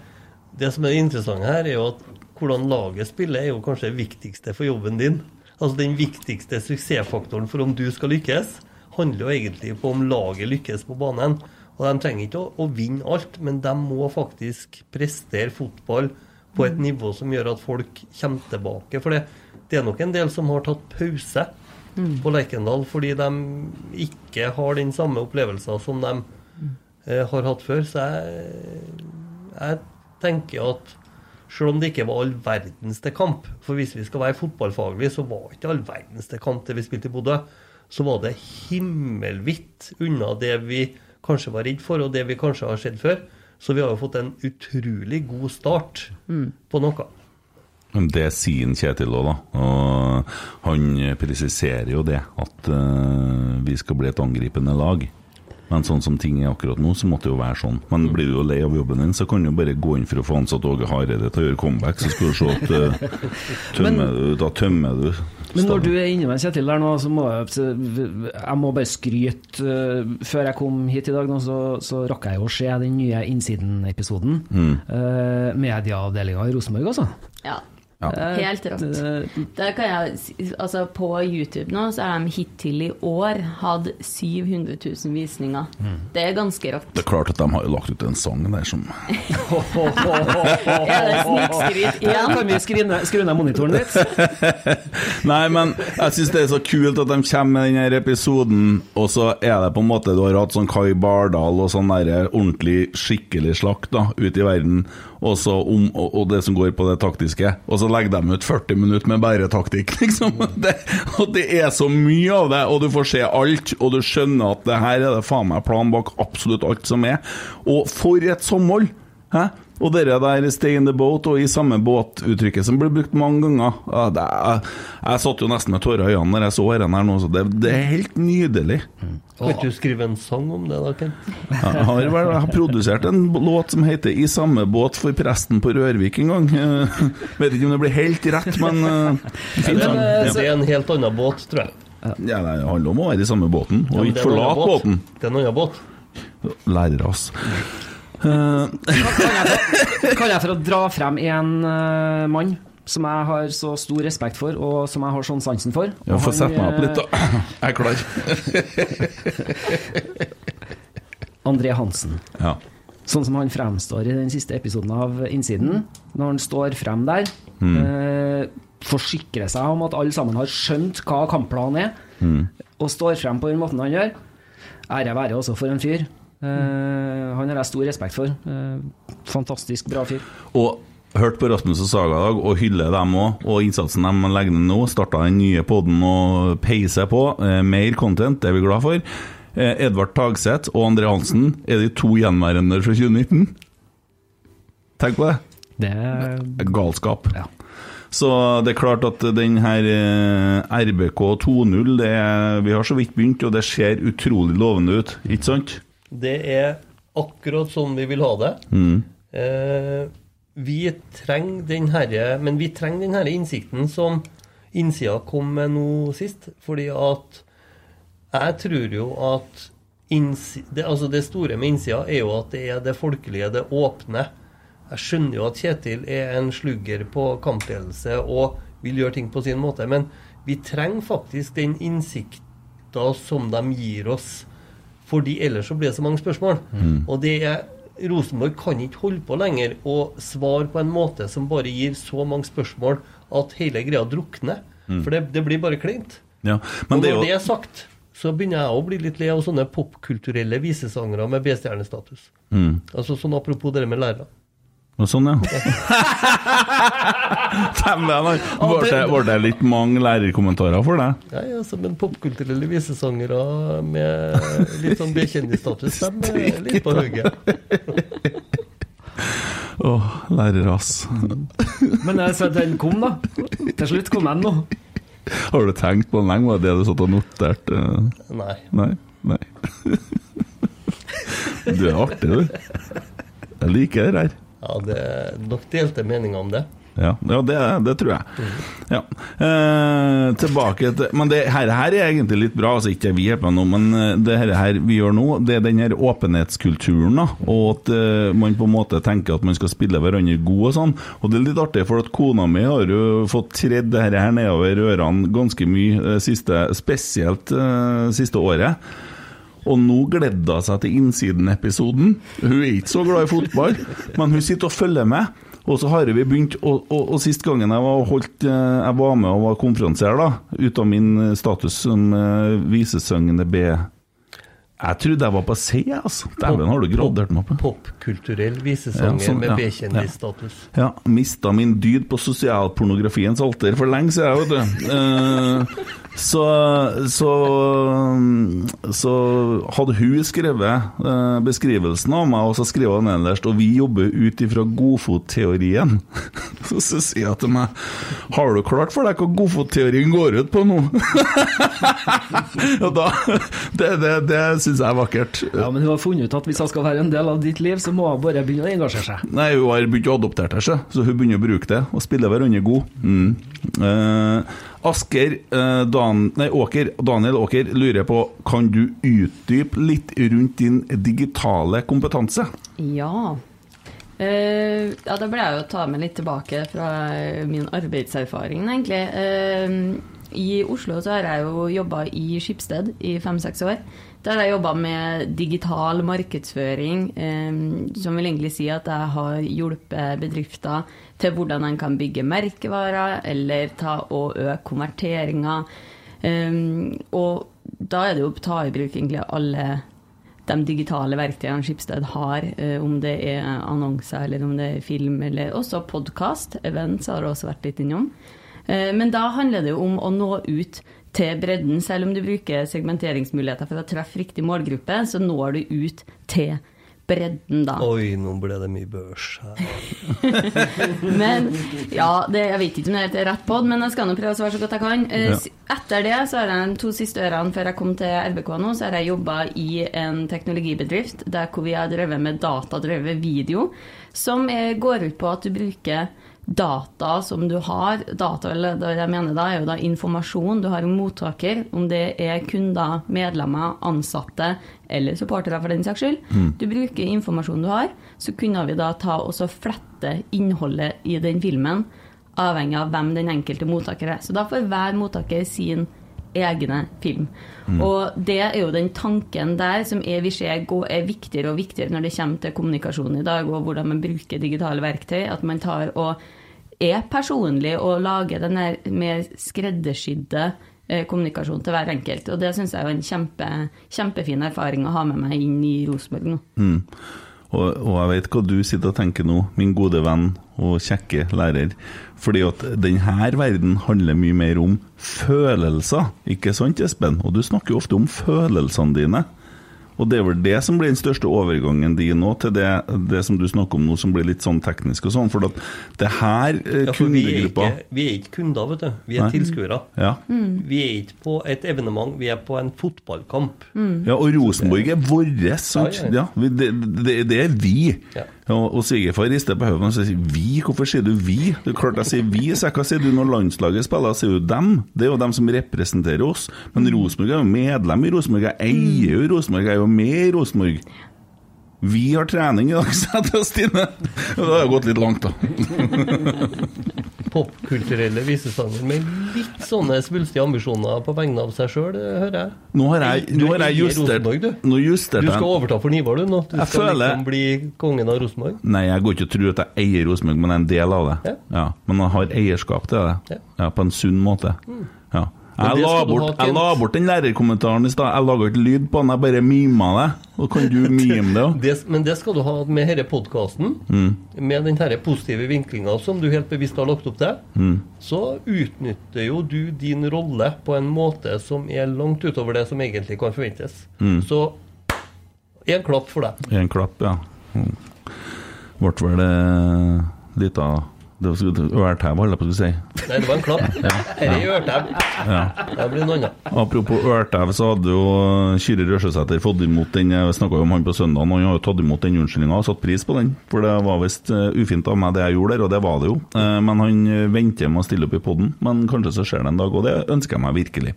E: det som er interessant her, er jo at hvordan laget spiller, er jo kanskje det viktigste for jobben din. Altså Den viktigste suksessfaktoren for om du skal lykkes, handler jo egentlig på om laget lykkes på banen. Og De trenger ikke å, å vinne alt, men de må faktisk prestere fotball på et nivå som gjør at folk kommer tilbake. For det, det er nok en del som har tatt pause på Lerkendal fordi de ikke har den samme opplevelsen som de eh, har hatt før. Så jeg, jeg tenker at selv om det ikke var all verdens til kamp For hvis vi skal være fotballfaglige, så var ikke all verdens til kamp det vi spilte i Bodø. Så var det himmelvidt unna det vi kanskje var redd for, og det vi kanskje har sett før. Så vi har jo fått en utrolig god start på noe.
B: Men Det sier Kjetil òg, da. Og han presiserer jo det, at uh, vi skal bli et angripende lag. Men sånn som ting er akkurat nå, så måtte det jo være sånn. Men blir du jo lei av jobben din, så kan du jo bare gå inn for å få ansatt Åge Hareide til å gjøre comeback, så skal du se at uh, tømmer du, da tømmer du.
D: Men når du er inne med Kjetil der nå, så må jeg, jeg må bare skryte. eh, Før jeg kom hit i dag, nå, så, så rakk jeg jo å se den nye Innsiden-episoden.
B: Mm.
D: Uh, Medieavdelinga i Rosenborg, altså.
C: Ja.
B: Ja.
C: Helt rått.
D: Eh,
C: kan jeg, altså På YouTube nå så har de hittil i år hatt 700 000 visninger. Det er ganske rått.
B: Det er klart at de har lagt ut en sang der som
C: Er det snikskryt igjen?
D: kan vi skru ned, monitoren litt?
B: Nei, men jeg syns det er så kult at de kommer med denne episoden, og så er det på en måte Du har hatt sånn Kai Bardal og sånn der ordentlig skikkelig slakt da, ute i verden, om, og, og det som går på det taktiske. Og så legger de ut 40 minutter med bare taktikk, liksom. Det, og det er så mye av det, og du får se alt, og du skjønner at det her er det faen meg plan bak absolutt alt som er. Og for et samhold! Hæ? Og det der 'stay in the boat' og 'i samme båt'-uttrykket som blir brukt mange ganger ja, det er, Jeg satt jo nesten med tårer i øynene når jeg så dette her nå, så det, det er helt nydelig.
E: Kan ikke du skrive en sang om det, da, Kent?
B: Jeg har, jeg har produsert en låt som heter 'I samme båt' for presten på Rørvik en gang. Jeg vet ikke om det blir helt rett, men uh, fin sang.
E: Det er en helt annen båt, tror jeg.
B: Ja, det handler om å være i samme båten, og ikke
E: det er
B: forlate båten.
E: Det er en annen båt.
B: Lærere, ass. Eh,
D: Kan jeg for å dra frem en uh, mann som jeg har så stor respekt for, og som jeg har sånn sansen for
B: ja, Få sette meg opp litt,
D: eh,
B: da. Jeg er klar.
D: André Hansen.
B: Ja.
D: Sånn som han fremstår i den siste episoden av Innsiden. Når han står frem der,
B: Mm.
D: eh, forsikrer seg om at alle sammen har skjønt hva kampplanen er,
B: Mm.
D: og står frem på den måten han gjør. Ære være også for en fyr. Eh, han har jeg stor respekt for. Eh, fantastisk bra fyr.
B: Og hørt på Rasmus og Saga i dag, og hyller dem òg, og innsatsen de legger ned nå. Starta den nye poden og peiser på. Eh, mer content, det er vi glad for. Edvard Tagseth og André Hansen er de to gjenværende fra 2019. Tenk på det.
D: Det er
B: galskap.
D: Ja.
B: Så det er klart at den her RBK 2.0 er- Vi har så vidt begynt, og det ser utrolig lovende ut, ikke sant?
E: Det er akkurat sånn vi vil ha det.
B: Mm.
E: Eh, vi trenger den herre Men vi trenger den herre innsikten som innsida kom med nå sist. Fordi at jeg tror jo at det, altså det store med innsida er jo at det er det folkelige, det åpne. Jeg skjønner jo at Kjetil er en slugger på kampledelse og vil gjøre ting på sin måte, men vi trenger faktisk den innsikta som de gir oss. Fordi ellers så blir det så mange spørsmål. Og det er Rosenborg kan ikke holde på lenger og svare på en måte som bare gir så mange spørsmål at hele greia drukner. For det, det blir bare kleint.
B: Ja.
E: Og
B: Men det
E: når
B: jo
E: det er sagt, så begynner jeg å bli litt lei av sånne popkulturelle visesangere med B-stjernestatus.
B: Mm.
E: Altså sånn apropos det med lærere.
B: Og sånn, ja. Dæven, var det, litt mange lærerkommentarer for deg?
E: Ja, ja, så, men popkulturelle visesangere med litt sånn B-kjendisstatus, de er litt på hugget.
B: Åh, lærere, ass.
D: Men eh, så den kom, da. Til slutt kom den nå.
B: Har du tenkt på den lenge? Var det det du satt og noterte? eh?
E: Nei.
B: Nei? Nei. Du er artig, du. Jeg liker det her.
E: Ja, det er nok delte meninger om det.
B: Ja, ja det, det tror jeg. Ja. Eh, tilbake til Men det her, her er egentlig litt bra, altså ikke vi er på nå, men eh, det her, her vi gjør nå, det er den her åpenhetskulturen, da. Og at eh, man på en måte tenker at man skal spille hverandre god og sånn. Og det er litt artig, for at kona mi har jo fått tredd det her her nedover ørene ganske mye, eh, siste, spesielt eh, siste året. Og nå gledde hun seg til Innsiden-episoden. Hun er ikke så glad i fotball, men hun sitter og følger med. Og så har vi begynt, og, og, og sist gangen jeg var, holdt, eh, jeg var med og var konferansier, da, ut av min eh, status som uh, visesøngende B Jeg trodde jeg var på C, altså. Dæven, har du gradert meg opp?
E: Popkulturell visesanger
B: Ja, sånn, ja.
E: med B-kjendisstatus.
B: Ja, mista min dyd på sosialpornografiens alter for lenge siden, vet du. Uh, så, så, så hadde hun skrevet uh, beskrivelsen av meg, og så skrev hun nederst Og vi jobber ut ifra godfotteorien. Så, så sier jeg til meg Har du klart for deg hva godfotteorien går ut på nå? og da Det, det, det syns jeg er vakkert.
D: Ja, Men hun har funnet ut at hvis hun skal være en del av ditt liv, så må hun bare begynne å engasjere seg.
B: Nei, hun har begynt å adoptere seg, så hun begynner å bruke det og spille hverandre god. Mm. Eh, Asker eh, Dan, nei, Åker, Daniel Åker lurer på Kan du utdype litt rundt din digitale kompetanse?
C: Ja. Uh, ja, da ble jeg jo ta meg litt tilbake fra min arbeidserfaring, egentlig. Uh, I Oslo så har jeg jo jobba i Skipsted i fem-seks år. Der har jeg jobba med digital markedsføring, som vil egentlig si at jeg har hjulpet bedrifter til hvordan en kan bygge merkevarer, eller ta og øke konverteringa. Og da er det jo å ta i bruk egentlig alle de digitale verktøyene Skipsted har, eh, om det er annonser eller om det er film, eller også podkast. Events har også vært litt innom. Eh, men da handler det jo om å nå ut til bredden. Selv om du bruker segmenteringsmuligheter for å treffe riktig målgruppe, så når du ut til bredden, da.
E: Oi, nå ble det mye børs her.
C: Men ja, det, jeg vet ikke om det er helt rett pod, men jeg skal nå prøve å svare så godt jeg kan. Eh,
B: Ja.
C: Etter det, så har jeg de to siste ørene før jeg kom til RBK nå, så har jeg jobba i en teknologibedrift der hvor vi har drevet med datadrevet video, som er, går ut på at du bruker data som du har. Data, eller det jeg mener da, er jo da informasjon du har om mottaker, om det er kunder, medlemmer, ansatte eller supportere for den saks skyld. Du bruker informasjonen du har, så kunne vi da ta og så flette innholdet i den filmen, avhengig av hvem den enkelte mottaker er. Så da får hver mottaker sin egne film. Og det er jo den tanken der som er, vi ser gå- er viktigere og viktigere når det kommer til kommunikasjon i dag, og hvordan man bruker digitale verktøy. At man tar og er personlig og lager den der mer skreddersydde eh, kommunikasjon til hver enkelt. Og det syns jeg er en kjempe, kjempefin erfaring å ha med meg inn i Rosenborg nå.
B: Mm. Og, og jeg vet hva du sitter og tenker nå, min gode venn og kjekke lærer. Fordi at denne verden handler mye mer om følelser, ikke sant, Espen? Og du snakker jo ofte om følelsene dine. Og det er vel det som blir den største overgangen din nå, til det, det som du snakker om nå, som blir litt sånn teknisk og sånn. For at det her eh,
E: Ja,
B: kundegruppa
E: vi vi er ikke kunder, vet du. Vi er tilskuere.
B: ja.
E: Vi er ikke på et evenement, vi er på en fotballkamp.
B: ja, og Rosenborg er vår, sant?
E: Ja, ja,
B: Ja, vi- det, det, det er vi.
E: Ja.
B: Ja, og svigerfar rister på hodet og sier 'vi', hvorfor sier du 'vi'? Det er klart jeg sier 'vi', så hva sier du når landslaget spiller? Sier du 'dem'? Det er jo dem som representerer oss. Men Rosenborg er jo medlem i Rosenborg, jeg eier jo Rosenborg, jeg er jo med i Rosenborg. Vi har trening i dag, sa jeg til Stine. Det har gått litt langt, da.
E: Popkulturelle visesanger med litt sånne svulstige ambisjoner på vegne av seg sjøl, hører jeg.
B: Nå har jeg, nå har jeg justert
E: du.
B: Nå
E: Du skal overta for Nivar, du nå. Du
B: Jeg
E: skal
B: føler-
E: liksom bli kongen av Rosenborg.
B: Nei, jeg går ikke og tror at jeg eier Rosenborg, men jeg er en del av det.
E: Ja.
B: Ja, men jeg har eierskap til det.
E: Ja.
B: På en sunn måte. Ja. Jeg la, bort, jeg la bort den lærerkommentaren i stad. Jeg laga ikke lyd på den, jeg bare mima det. Og kan du mime det òg?
E: Men det skal du ha med denne podkasten.
B: Mm.
E: Med den positive vinklinga som du helt bevisst har lagt opp til.
B: Mm.
E: Så utnytter jo du din rolle på en måte som er langt utover det som egentlig kan forventes.
B: Mm.
E: Så en klapp for deg.
B: En klapp, ja. Mm. Ble vel det lita Det var ørtau, holdt jeg på å si.
E: Nei, det var en klapp. Dette er ørtau. Det blir noe annet.
B: Apropos ørtæv, så hadde jo Kyrre Røsjesæter fått imot den Jeg snakka om han på søndag, og han har jo tatt imot den unnskyldninga og satt pris på den. For det var visst eh, ufint av meg det jeg gjorde der, og det var det jo. Eh, Men han eh, venter med å stille opp i poden. Men kanskje så skjer det en dag, og det ønsker jeg meg virkelig.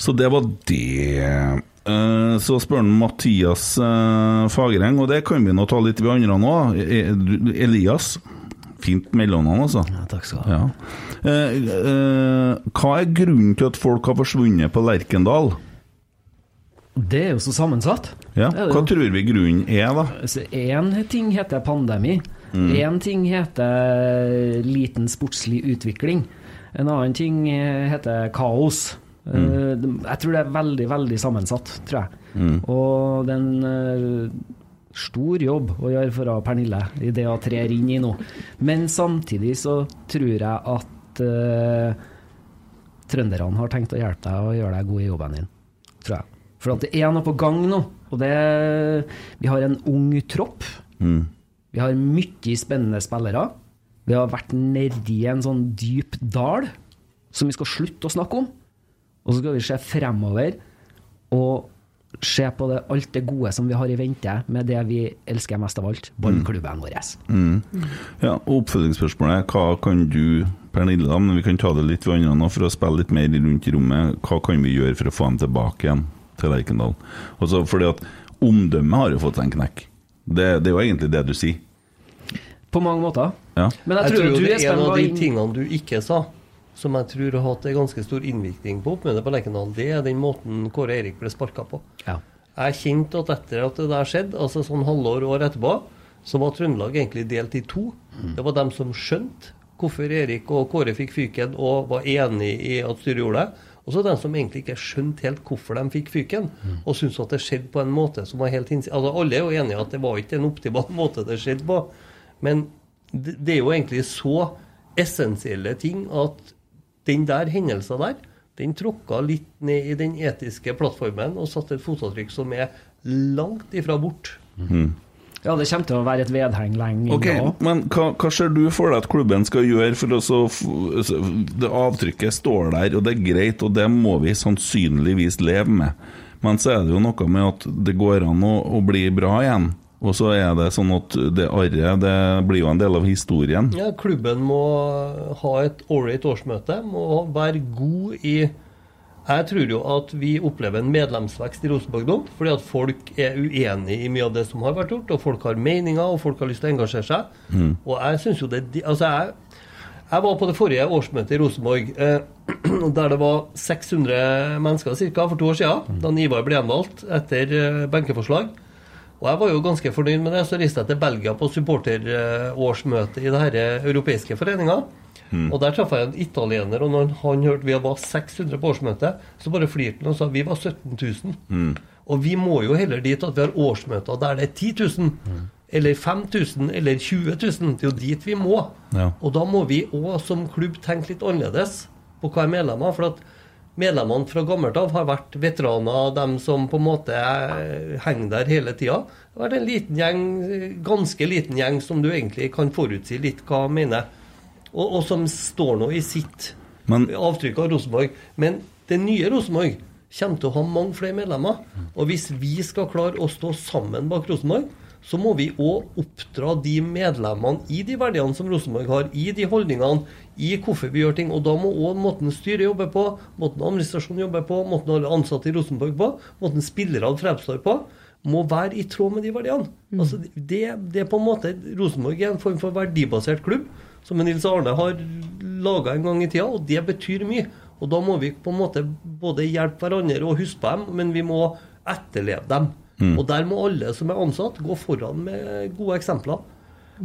B: Så det var det. Eh, Så spør han Mathias eh, Fagereng, og det kan vi nå ta litt ved andre nå. Eh, Elias. Fint mellomnavn, altså.
D: Ja, takk skal du ha.
B: Ja. Eh, eh, hva er grunnen til at folk har forsvunnet på Lerkendal?
D: Det er jo så sammensatt.
B: Ja.
D: Det det
B: Hva tror vi grunnen er, da?
D: Én ting heter pandemi. Én ting heter liten sportslig utvikling. En annen ting eh, heter kaos. Mm. Jeg tror det er veldig, veldig sammensatt, tror jeg. Og det er en eh, stor jobb å gjøre for Pernille i det hun trer inn i nå. Men samtidig så tror jeg at uh, trønderne har tenkt å hjelpe deg og gjøre deg god i jobben din. Tror jeg. For at det er noe på gang nå. Og det Vi har en ung tropp.
B: Mm.
D: Vi har mye spennende spillere. Vi har vært nedi en sånn dyp dal som vi skal slutte å snakke om. Og så skal vi se fremover og se på det, alt det gode som vi har i vente, med det vi elsker mest av alt, ballklubben vår.
B: Ja, og Oppfølgingsspørsmålet hva kan du, Pernille, men vi kan ta det litt ved nå, for å spille litt mer rundt i rommet, hva kan vi gjøre for å få dem tilbake igjen til Lerkendal? Altså, fordi at omdømmet har jo fått seg en knekk. Det, det er jo egentlig det du sier.
D: På mange måter.
B: Ja.
D: Men jeg,
E: Jeg
D: tror,
E: tror
D: du,
E: det er en av de tingene du ikke sa, som jeg tror har hatt en ganske stor innvirkning på oppmøtet på Lerkendal, det er den måten Kåre Erik ble sparka på.
D: ja.
E: Jeg kjente at etter at det der skjedde, altså sånn halvår år etterpå, så var Trøndelag egentlig delt i to. Det var dem som skjønte hvorfor Erik og Kåre fikk fyken og var enig i at styret gjorde det. Og så dem som egentlig ikke skjønte helt hvorfor de fikk fyken, og syntes at det skjedde på en måte som var helt hinsides. Altså, alle er jo enige at det var ikke en optimal måte det skjedde på, men det, det er jo egentlig så essensielle ting at den der hendelsen der, den tråkka litt ned i den etiske plattformen og satte et fotavtrykk som er langt ifra bort.
D: ja, det kommer til å være et vedheng lenge
B: Ok,
D: nå.
B: Men hva, hva ser du for deg at klubben skal gjøre for å så- Det avtrykket står der, og det er greit, og det må vi sannsynligvis leve med. Men så er det jo noe med at det går an å, å bli bra igjen. Og så er det sånn at det arret det blir jo en del av historien.
E: Ja, klubben må ha et ålreit årsmøte, må være god i Jeg tror jo at vi opplever en medlemsvekst i Rosenborg Dom, fordi at folk er uenig i mye av det som har vært gjort, og folk har meninger, og folk har lyst til å engasjere seg. Og jeg synes jo det Altså, jeg jeg var på det forrige årsmøtet i Rosenborg, eh, der det var 600 mennesker cirka, for to år siden, da Ivar ble gjenvalgt etter eh, benkeforslag. Og jeg var jo ganske fornøyd med det. Så reiste jeg til Belgia på supporterårsmøte i denne europeiske foreninga. Og der traff jeg en italiener, og når han hørte vi var 600 på årsmøte, så bare flirte han og sa vi var 17 000. Og vi må jo heller dit at vi har årsmøter der det er 10 000. Eller 5000, eller 20 000. Det er jo dit vi må.
B: Ja.
E: Og da må vi òg som klubb tenke litt annerledes på hva er medlemmer. For at medlemmene fra gammelt av har vært veteraner, dem som på en måte eh, henger der hele tida. Det har vært en liten gjeng, ganske liten gjeng, som du egentlig kan forutsi litt hva mener. Og, og som står nå i sitt
B: Men-
E: avtrykk av Rosenborg. Men det nye Rosenborg kommer til å ha mange flere medlemmer. Og hvis vi skal klare å stå sammen bak Rosenborg, så må vi òg oppdra de medlemmene i de verdiene som Rosenborg har, i de holdningene, i hvorfor vi gjør ting. Og da må òg måten styret jobber på, måten administrasjonen jobber på, måten alle ansatte i Rosenborg på, måten spillerne fremstår på, må være i tråd med de verdiene. Altså, det, det er på en måte Rosenborg er en form for verdibasert klubb, som Nils Arne har laga en gang i tida, og det betyr mye. Og da må vi på en måte både hjelpe hverandre og huske på dem, men vi må etterleve dem. Og der må alle som er ansatt, gå foran med gode eksempler.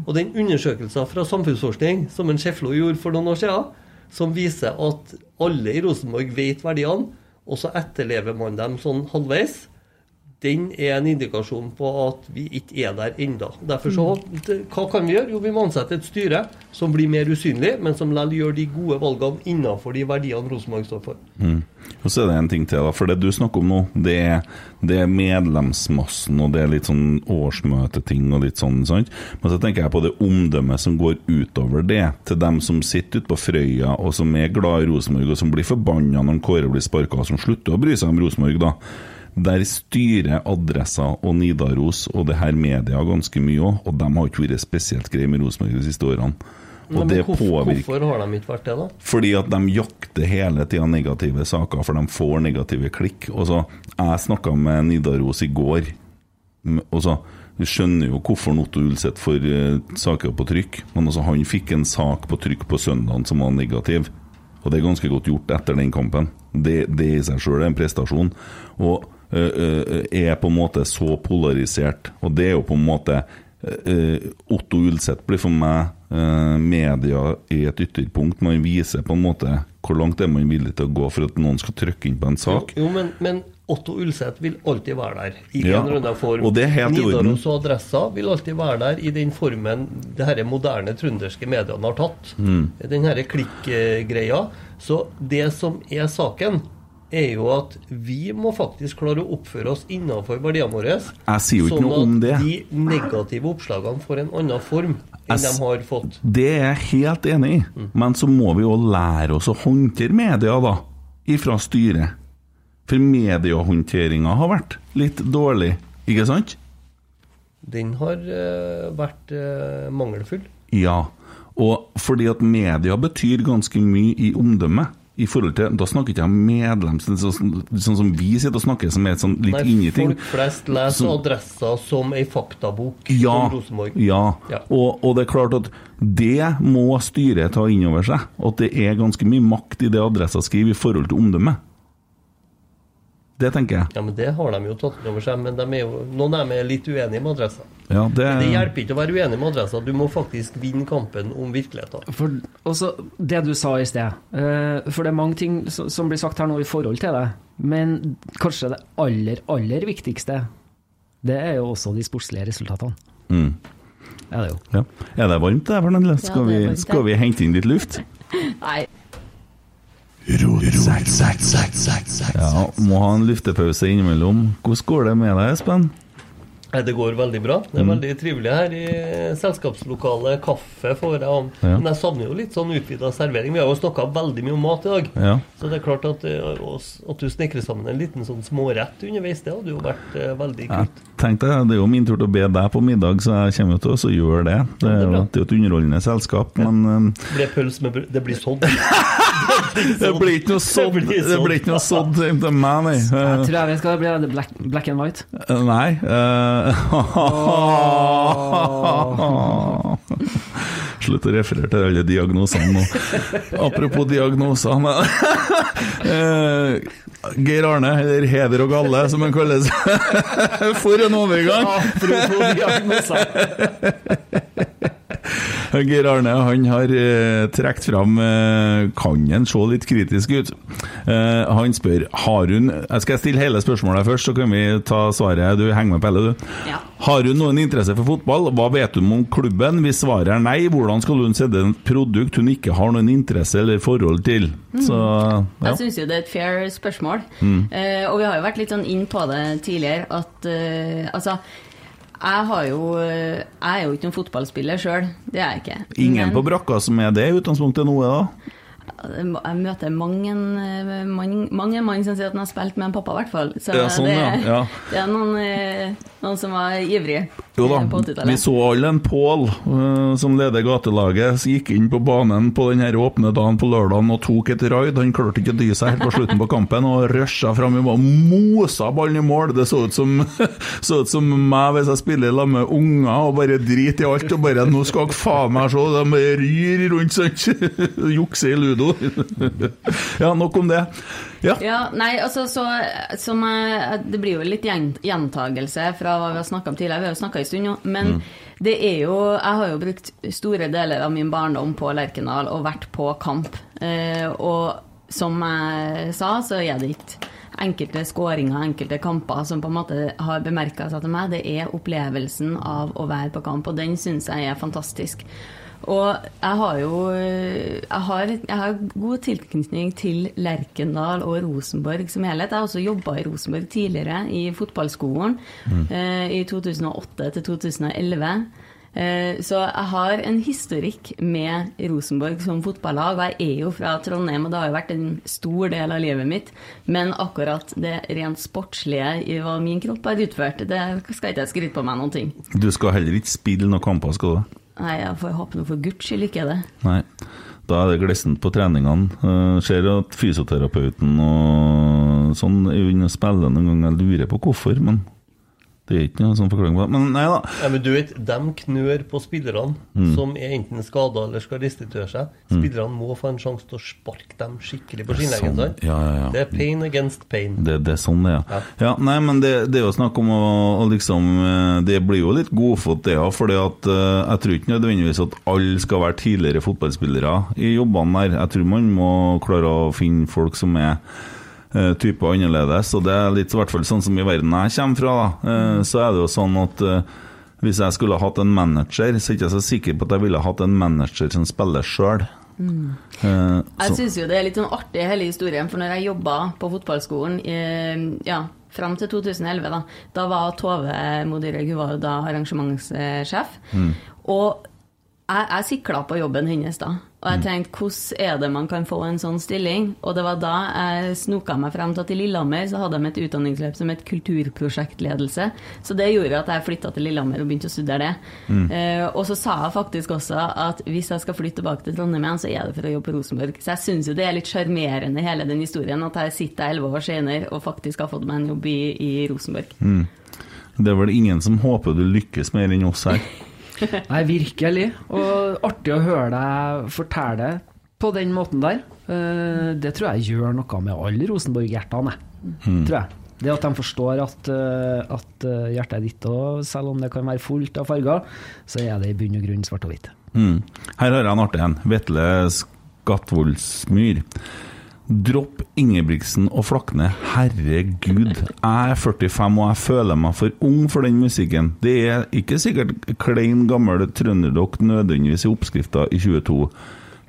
E: Og den undersøkelsen fra Samfunnsforskning som en Sjeflo gjorde for noen år siden, som viser at alle i Rosenborg vet verdiene, og så etterlever man dem sånn halvveis, den er en indikasjon på at vi ikke er der ennå. Derfor så, Hva kan vi gjøre? Jo, vi må ansette et styre som blir mer usynlig, men som likevel gjør de gode valgene innenfor de verdiene Rosenborg står for.
B: Og så er det en ting til, da. For det du snakker om nå, det er, det er medlemsmassen, og det er litt sånn årsmøteting og litt sånn, sant. Men så tenker jeg på det omdømmet som går utover det, til dem som sitter ute på Frøya, og som er glad i Rosenborg, og som blir forbanna når Kåre blir sparka, og som slutter å bry seg om Rosenborg, da. Der styrer Adressa og Nidaros og det her media ganske mye òg, og de har ikke vært spesielt greie med Rosenborg de siste årene. Og
E: Men
B: det
E: hvorfor, hvorfor har de ikke vært det, da?
B: fordi at de jakter hele tida negative saker, for de får negative klikk. Og så, Jeg snakka med Nidaros i går, og så Du skjønner jo hvorfor Otto Ulseth får uh, saker på trykk, men altså, han fikk en sak på trykk på søndagen som var negativ. Og det er ganske godt gjort etter den kampen. Det, det i seg sjøl er en prestasjon. Og er på en måte så polarisert. Og det er jo på en måte Otto Ulseth blir for meg media i et ytterpunkt. Man viser på en måte hvor langt er man villig til å gå for at noen skal trykke inn på en sak.
E: Jo, jo men, men Otto Ulseth vil alltid være der, i
B: Ja,
E: en eller annen form.
B: og det er helt.
E: Nidaros og Adressa vil alltid være der i den formen det her moderne trønderske mediene har tatt.
B: Mm.
E: Den her klikkgreia. Så det som er saken, er jo at vi må faktisk klare å oppføre oss innenfor verdiene våre.
B: Jeg sier jo ikke
E: sånn
B: noe om det.
E: Sånn at de negative oppslagene får en annen form enn de har fått.
B: Det er jeg helt enig i, men så må vi jo lære oss å håndtere media, da, ifra styret. For mediehåndteringa har vært litt dårlig, ikke sant?
E: Den har uh, vært uh, mangelfull.
B: Ja. Og fordi at media betyr ganske mye i omdømme. I forhold til, Da snakker ikke jeg om medlem, sånn, sånn, som vi sitter og snakker, som er sånn litt inni ting.
E: folk flest leser
B: Som-
E: adresser som ei faktabok
B: Ja,
E: om Rosenborg.
B: ja.
E: Ja.
B: Og, og det er klart at det må styret ta inn over seg. At det er ganske mye makt i det adressa skriver i forhold til omdømme. Det tenker jeg.
E: Ja, men Det har de jo tatt over seg, men de er jo, noen av dem er litt uenige med adressa.
B: Ja, det,
E: Men det hjelper ikke å være uenig med adressa, du må faktisk vinne kampen om virkeligheten.
D: For også det du sa i sted, eh, for det er mange ting som blir sagt her nå i forhold til det, men kanskje det aller, aller viktigste, det er jo også de sportslige resultatene.
B: mm,
D: Er det jo.
B: ja. Er det varmt der, Fernandel?
C: Ja,
B: Skal,
C: det er
B: vi-
C: varmt,
B: skal vi hente inn litt luft?
C: Nei.
B: Ja, må ha en luftepause innimellom. Hvordan går det med deg, Espen?
E: Det går veldig bra. Det er
B: Mm.
E: veldig trivelig her i selskapslokalet. Kaffe får jeg om.
B: Ja.
E: Men jeg savner jo litt sånn utvida servering. Vi har jo snakka veldig mye om mat i dag.
B: Ja.
E: Så det er klart at, eh, at du snekrer sammen en liten sånn smårett underveis, det hadde jo vært veldig veldig
B: Jeg
E: kult.
B: tenkte, Det er jo min tur til å be deg på middag, så jeg kommer jo til å så gjøre det. Det er jo et underholdende selskap, men eh,
E: Det blir pøls med brød. Det blir sånn.
B: det blir ikke noe sånn
E: Det blir
B: ikke noe sånn til meg, nei.
D: Jeg
B: Eh,
D: tror jeg vet hva det blir, det black, black and white.
B: Nei eh, Slutt å referere til alle diagnosene nå. Apropos diagnoser. Eh, Geir Arne, eller Heder og Galle, som han kalles. For en overgang!
D: Apropos diagnoser.
B: Geir Arne han har eh, trukket fram eh, Kan en se litt kritisk ut? Eh, han spør har hun Jeg skal stille hele spørsmålet først, så kan vi ta svaret. Du henger med Pelle, du.
C: Ja.
B: Har hun noen interesse for fotball? Hva vet hun om klubben? Hvis svaret er nei, hvordan skal hun sette et produkt hun ikke har noen interesse eller forhold til? Så ja.
C: Jeg syns jo det er et fair spørsmål.
B: Mm.
C: Eh, og vi har jo vært litt sånn inn på det tidligere, at eh, altså jeg har jo Jeg er jo ikke noen fotballspiller sjøl, det er jeg ikke.
B: Ingen
C: Men
B: på brakka som er det i utgangspunktet nå, da?
C: Jeg møter mange eh, mange, mange mann som sier at han har spilt med en pappa, i hvert fall. Så
B: Ja, sånn,
C: det,
B: ja, ja.
C: det er noen, eh, noen som var ivrige
B: Jo da, vi så alle en Pål eh, som leder gatelaget, som gikk inn på banen på den her åpne dagen på lørdagen og tok et raid. Han klarte ikke å dy seg helt på slutten på kampen og rusha fram Vi bare Mosa ballen i mål! Det så ut som, så ut som meg hvis jeg spiller sammen med unger og bare driter i alt og bare 'Nå skal dere faen meg se!' De ryr rundt sånn. Jukser i ludo. ja, nok om det. Ja.
C: Ja, nei, altså så som Det blir jo litt gjentagelse fra hva vi har snakka om tidligere. Vi har jo snakka en stund nå. Men det er jo Jeg har jo brukt store deler av min barndom på Lerkendal og vært på kamp. Eh, og som jeg sa, så er det ikke enkelte skåringer, enkelte kamper som på en måte har bemerka seg til meg. Det er opplevelsen av å være på kamp, og den syns jeg er fantastisk. Og jeg har jo jeg har, jeg har god tilknytning til Lerkendal og Rosenborg som helhet. Jeg har også jobba i Rosenborg tidligere, i fotballskolen, eh, i 2008 til 2011. Eh, så jeg har en historikk med Rosenborg som fotballag, og jeg er jo fra Trondheim, og det har jo vært en stor del av livet mitt. Men akkurat det rent sportslige i hva min kropp har utført, det skal ikke jeg skryte på meg noen ting.
B: Du skal heller ikke spille noen kamper, skal du?
C: Nei, jeg får håpe noe for guds skyld ikke det.
B: Nei. Da er det glissent på treningene. Uh, ser at fysioterapeuten og sånn er inne og noen ganger. Jeg lurer på hvorfor, men det er ikke noen sånn forklaring på det. Men nei da.
E: Ja, men du vet, De knør på spillerne
B: Mm.
E: som er enten skada eller skal restituere seg. Spillerne må få en sjanse til å sparke dem skikkelig på skinnleggen.
B: Sånn, ja, ja, ja.
E: Det er pain against pain.
B: Det, det er sånn det er.
E: Ja.
B: Nei, men det, det er jo snakk om å, å liksom eh, Det blir jo litt godfot, det òg. For jeg tror ikke nødvendigvis at alle skal være tidligere fotballspillere i jobbene der. Jeg tror man må klare å finne folk som er eh, type annerledes. Og det er litt i hvert fall sånn som i verden jeg kommer fra. Da. Eh, Så er det jo sånn at eh, hvis jeg skulle hatt en manager, så er jeg ikke så sikker på at jeg ville hatt en manager som spiller sjøl.
C: Jeg syns jo det er litt sånn artig hele historien, for når jeg jobba på fotballskolen ja, fram til 2011, da, da var Tove Modire hun da arrangementssjef. Og jeg, jeg sikla på jobben hennes da. Og jeg tenkte, hvordan er det man kan få en sånn stilling? Og det var da jeg snoka meg frem til at i Lillehammer så hadde de et utdanningsløp som het kulturprosjektledelse. Så det gjorde at jeg flytta til Lillehammer og begynte å studere det. Eh, og så sa jeg faktisk også at hvis jeg skal flytte tilbake til Trondheim igjen, så er det for å jobbe på Rosenborg. Så jeg syns jo det er litt sjarmerende hele den historien at jeg sitter elleve år senere og faktisk har fått meg en jobb i, i Rosenborg.
B: Det er vel ingen som håper du lykkes mer enn oss her.
D: Nei, virkelig. Og artig å høre deg fortelle på den måten der. Eh, Det tror jeg gjør noe med alle Rosenborg-hjertene, mm. tror jeg. Det at de forstår at, eh, at eh, hjertet er ditt òg, selv om det kan være fullt av farger, så er det i bunn og grunn svart og hvitt.
B: Mm. Her har jeg en artig en. Vetle Skatvoldsmyr. Dropp Ingebrigtsen og Flakne. Herregud. Jeg er 45 og jeg føler meg for ung for den musikken. Det er ikke sikkert klein, gammel trønderrock nødvendigvis i oppskrifta i 22,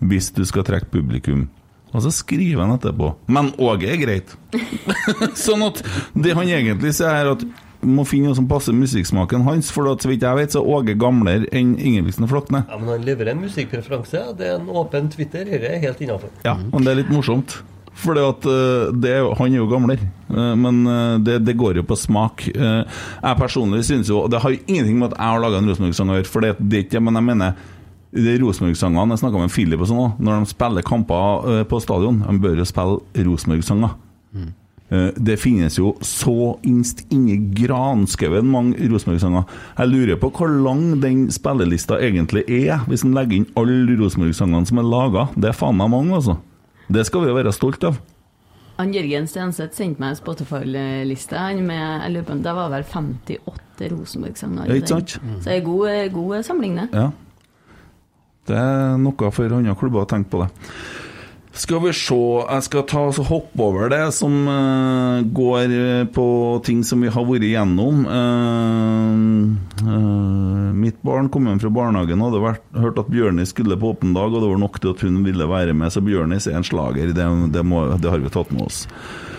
B: hvis du skal trekke publikum. Og så skriver han etterpå. Men Åge er greit. sånn at det han egentlig sier, er at må finne noe som passer musikksmaken hans, for så vidt jeg vet, så er Åge gamlere enn Ingebrigtsen Flakne.
E: Ja, Men han leverer en musikkpreferanse. Det er en åpen Twitter. Dette er helt innafor.
B: Ja, men det er litt morsomt. For at eh, det, han er jo gamlere, Eh, men eh, det, det går jo på smak. Jeg personlig synes jo Det har jo ingenting med at jeg har laga en Rosenborg-sang å gjøre, for det, det er ikke Men jeg mener de Rosenborg-sangene Jeg snakka med Philip og sånn òg. når de spiller kamper på stadion, de bør jo spille Rosenborg-sanger. Eh, Det finnes jo så innst inni granskauen mange Rosenborg-sanger. Jeg lurer på hvor lang den spillelista egentlig er, hvis en legger inn alle Rosenborg-sangene som er laga. Det er faen meg mange, altså. Det skal vi jo være stolt av.
C: Han Jørgen Stenseth sendte meg en Spotify-liste. Med, jeg på Det var vel 58 Rosenborg-sanger.
B: Ikke sant?
C: Så det er god, god samling, det.
B: Ja. Det er noe for andre klubber å tenke på det. Skal vi se Jeg skal ta og hoppe over det som uh, går eh, på ting som vi har vært igjennom. Uh, uh, mitt barn kom hjem fra barnehagen og hadde vært, hørt at Bjørnis skulle på åpen dag, og det var nok til at hun ville være med. Så Bjørnis er en slager. Det, det, må, det har vi tatt med oss.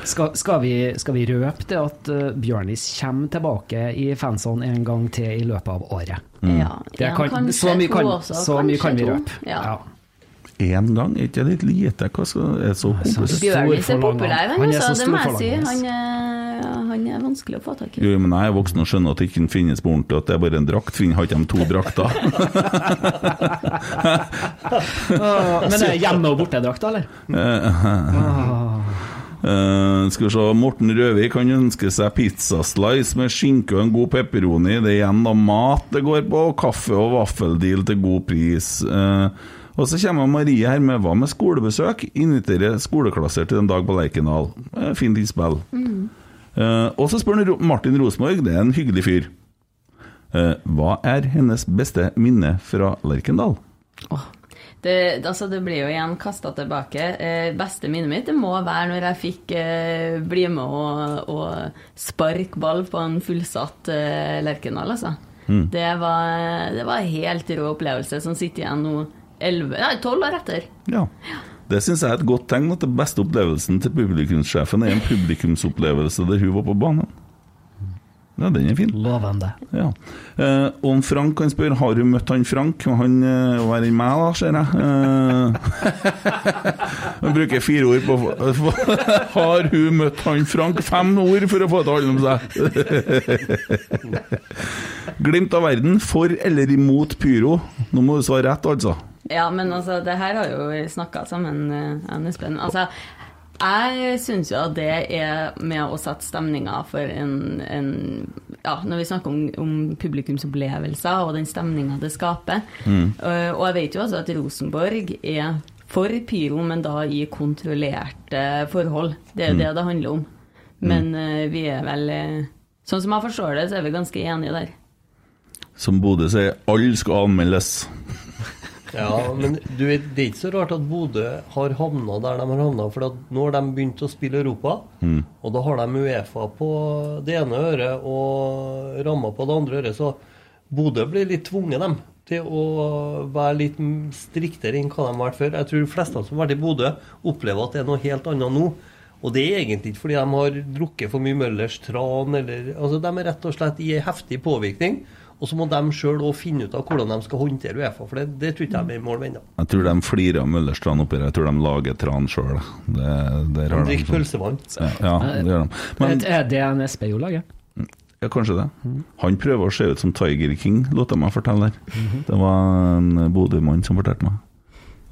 D: Skal, skal, vi, skal vi røpe det at uh, Bjørnis kommer tilbake i fansene en gang til i løpet av året?
C: Ja,
D: Det
C: en,
D: kan,
C: kanskje
D: så mye
C: to også,
D: så mye kan vi røpe.
C: Ja.
D: Ja.
B: Én gang? Er ikke det litt lite? Hva skal, er så
D: Så-
C: Bjørnis er populær, han,
D: Han er
C: altså,
D: så
C: det må jeg si. Han er, han er vanskelig å få tak i.
B: Jo, men jeg er voksen og skjønner at det ikke finnes på ordentlig, at det er bare en drakt. Finner- Har ikke de to drakter?
D: Ah, Men det er hjemme- og bortedrakt, eller?
B: Uh, skal vi se, Morten Røvik kan ønske seg pizzaslice med skinke og en god pepperoni. Det er igjen da mat det går på, og kaffe og vaffeldeal til god pris. Eh, og så kommer Marie her med hva med skolebesøk? Invitere skoleklasser til en dag på Lerkendal. Fint innspill. Eh, og så spør Martin Rosenborg, det er en hyggelig fyr. Uh, hva er hennes beste minne fra Lerkendal?
C: Oh, Det, altså det blir jo igjen kasta tilbake. Eh, beste minnet mitt det må være når jeg fikk eh, bli med og, og sparke ball på en fullsatt eh, Lerkendal, altså. Det, var, det var en helt rå opplevelse som sitter igjen nå 11, nei, 12 år etter.
B: Ja. Det syns jeg er et godt tegn at den beste opplevelsen til publikumssjefen er en publikumsopplevelse der hun var på banen. Ja, den er fin.
D: Lovende.
B: Ja. Eh, og Frank kan spørre har du møtt han Frank. Han eh, var enn meg, da, ser jeg. Eh, Han bruker fire ord på Har hun møtt han Frank? Fem ord for å få det til å handle om seg. Glimt av verden, for eller imot pyro? Nå må du svare rett, altså.
C: Ja, men altså, det her har jo vi snakka sammen, eh, jeg Espen. Altså, jeg syns jo at det er med å sette stemninga for en, en Ja, når vi snakker om, om publikumsopplevelser og den stemninga det skaper. Eh, og jeg vet jo altså at Rosenborg er for pyro, men da i kontrollerte forhold. Det er det det handler om. Men eh, vi er vel Sånn som jeg forstår det, så er vi ganske enige der.
B: Som Bodø sier, alle skal anmeldes.
E: Ja, men du vet, det er ikke så rart at Bodø har havna der de har havna. For nå har de begynt å spille Europa, og da har de Uefa på det ene øret og ramma på det andre øret. Så Bodø blir litt tvunget, dem, til å være litt striktere enn hva de har vært før. Jeg tror de fleste som har vært i Bodø, opplever at det er noe helt annet nå. Og det er egentlig ikke fordi de har drukket for mye Møllers tran, eller altså De er rett og slett i en heftig påvirkning. Og så må de sjøl òg finne ut av hvordan de skal håndtere Uefa, for det, det tror ikke de er i mål med ennå.
B: Jeg tror de flirer av Møllerstrand oppi der. Jeg tror de lager tran sjøl.
E: De drikker pølsevann.
B: Ja, det gjør de. Men
D: Er det en SPO lager?
B: ja, kanskje det. Han prøver å se ut som Tiger King, lot jeg meg fortelle der. Det var en Bodø-mann som fortalte meg.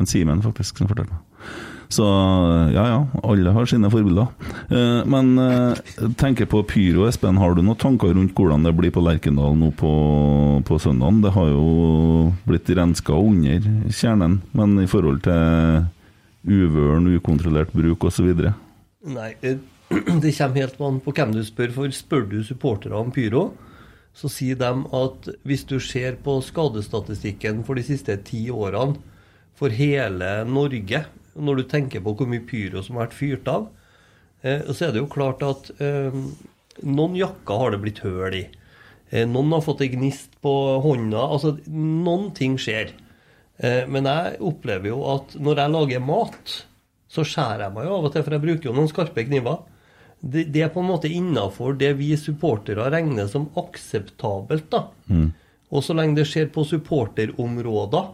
B: En Simen, faktisk, som fortalte meg. Så ja, ja, alle har sine forbilder. Eh, men eh, tenker på pyro, Espen. Har du noen tanker rundt hvordan det blir på Lerkendal nå på, på søndagen? Det har jo blitt renska under kjernen, men i forhold til uvøren, ukontrollert bruk osv.
E: Nei, eh, det kommer helt an på hvem du spør. For spør du supportere om pyro, så sier de at hvis du ser på skadestatistikken for de siste ti årene for hele Norge, når du tenker på hvor mye pyro som har vært fyrt av, eh, så er det jo klart at eh, noen jakker har det blitt høl i. Eh, Noen har fått ei gnist på hånda. Altså, noen ting skjer. Eh, Men jeg opplever jo at når jeg lager mat, så skjærer jeg meg jo av og til, for jeg bruker jo noen skarpe kniver. Det, det er på en måte innafor det vi supportere regner som akseptabelt. da. Og så lenge det skjer på supporterområder,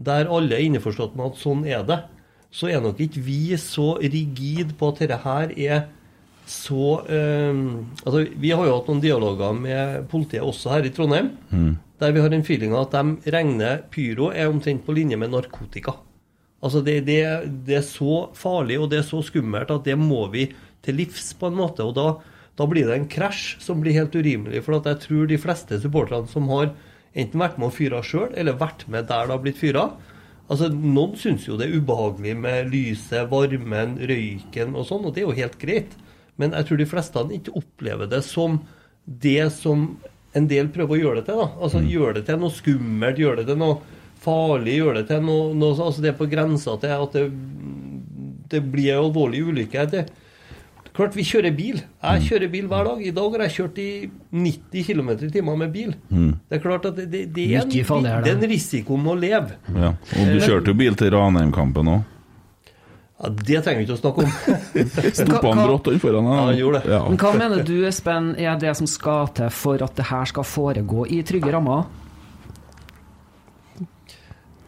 E: der alle er innforstått med at sånn er det, så er nok ikke vi så rigid på at dette her er så eh, altså, Vi har jo hatt noen dialoger med politiet også her i Trondheim, der vi har en feeling av at de regner pyro er omtrent på linje med narkotika. Altså det, det, det er så farlig og det er så skummelt at det må vi til livs, på en måte. Og da, da blir det en krasj som blir helt urimelig. For at jeg tror de fleste supporterne som har enten vært med å fyre sjøl, eller vært med der det har blitt fyra altså Noen syns jo det er ubehagelig med lyset, varmen, røyken og sånn, og det er jo helt greit. Men jeg tror de fleste ikke opplever det som det som en del prøver å gjøre det til. da. Altså gjør det til noe skummelt, gjør det til noe farlig, gjør det til noe, noe altså Det er på grensa til at det, det blir. Det, klart vi kjører bil. Jeg kjører bil hver dag. I dag har jeg kjørt i 90 km i timen med bil. Det er klart at det, det, det, er, en,
D: det.
E: er en risiko med å leve.
B: Ja. Og du kjørte jo bil til Ranheim-kampen òg.
E: Ja, Det trenger vi ikke å snakke om.
B: Stoppa han brått han foran?
E: Ja, han gjorde det.
B: Ja.
D: Men hva mener du, Espen, er det som skal til for at det her skal foregå i trygge rammer?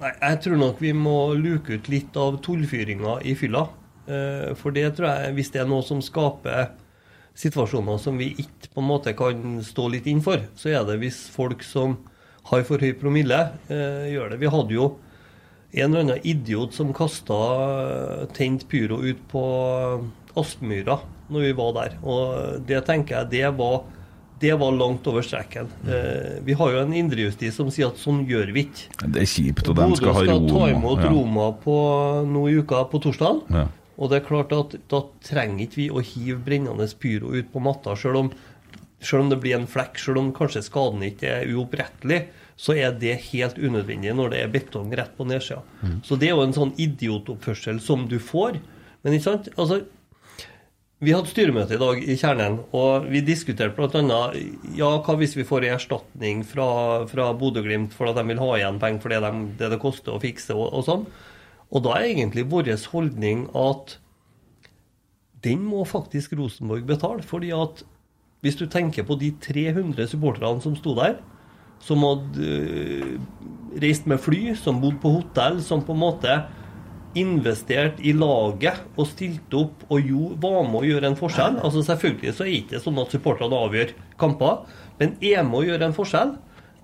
E: Nei, jeg tror nok vi må luke ut litt av tullfyringa i fylla. Eh, For det tror jeg, hvis det er noe som skaper situasjoner som vi ikke på en måte kan stå litt inn for, så er det hvis folk som har for høy promille, eh, gjør det. Vi hadde jo en eller annen idiot som kasta tent pyro ut på Aspmyra når vi var der. Og det tenker jeg, det var, det var langt over streken. Eh, vi har jo en indrejustis som sier at sånn gjør vi ikke.
B: Det er kjipt, og de skal ha ro.
E: ta imot
B: Ja.
E: Roma på nå i uka på torsdag.
B: Ja.
E: Og det er klart at da trenger ikke vi å hive brennende pyro ut på matta, selv om, selv om det blir en flekk, selv om kanskje skaden ikke er uopprettelig, så er det helt unødvendig når det er betong rett på nedsida. Så det er jo en sånn idiotoppførsel som du får. Men ikke sant? Altså, vi hadde styremøte i dag i Kjernen, og vi diskuterte bl.a. Ja, hva hvis vi får en erstatning fra, fra Bodø-Glimt for at de vil ha igjen penger for det, de, det det koster å fikse og, og sånn. Og da er egentlig vår holdning at den må faktisk Rosenborg betale. fordi at hvis du tenker på de 300 supporterne som sto der, som hadde øh, reist med fly, som bodde på hotell, som på en måte investert i laget og stilte opp og jo, var med å gjøre en forskjell. Altså Selvfølgelig så er det ikke sånn at supporterne avgjør kamper, men er med å gjøre en forskjell.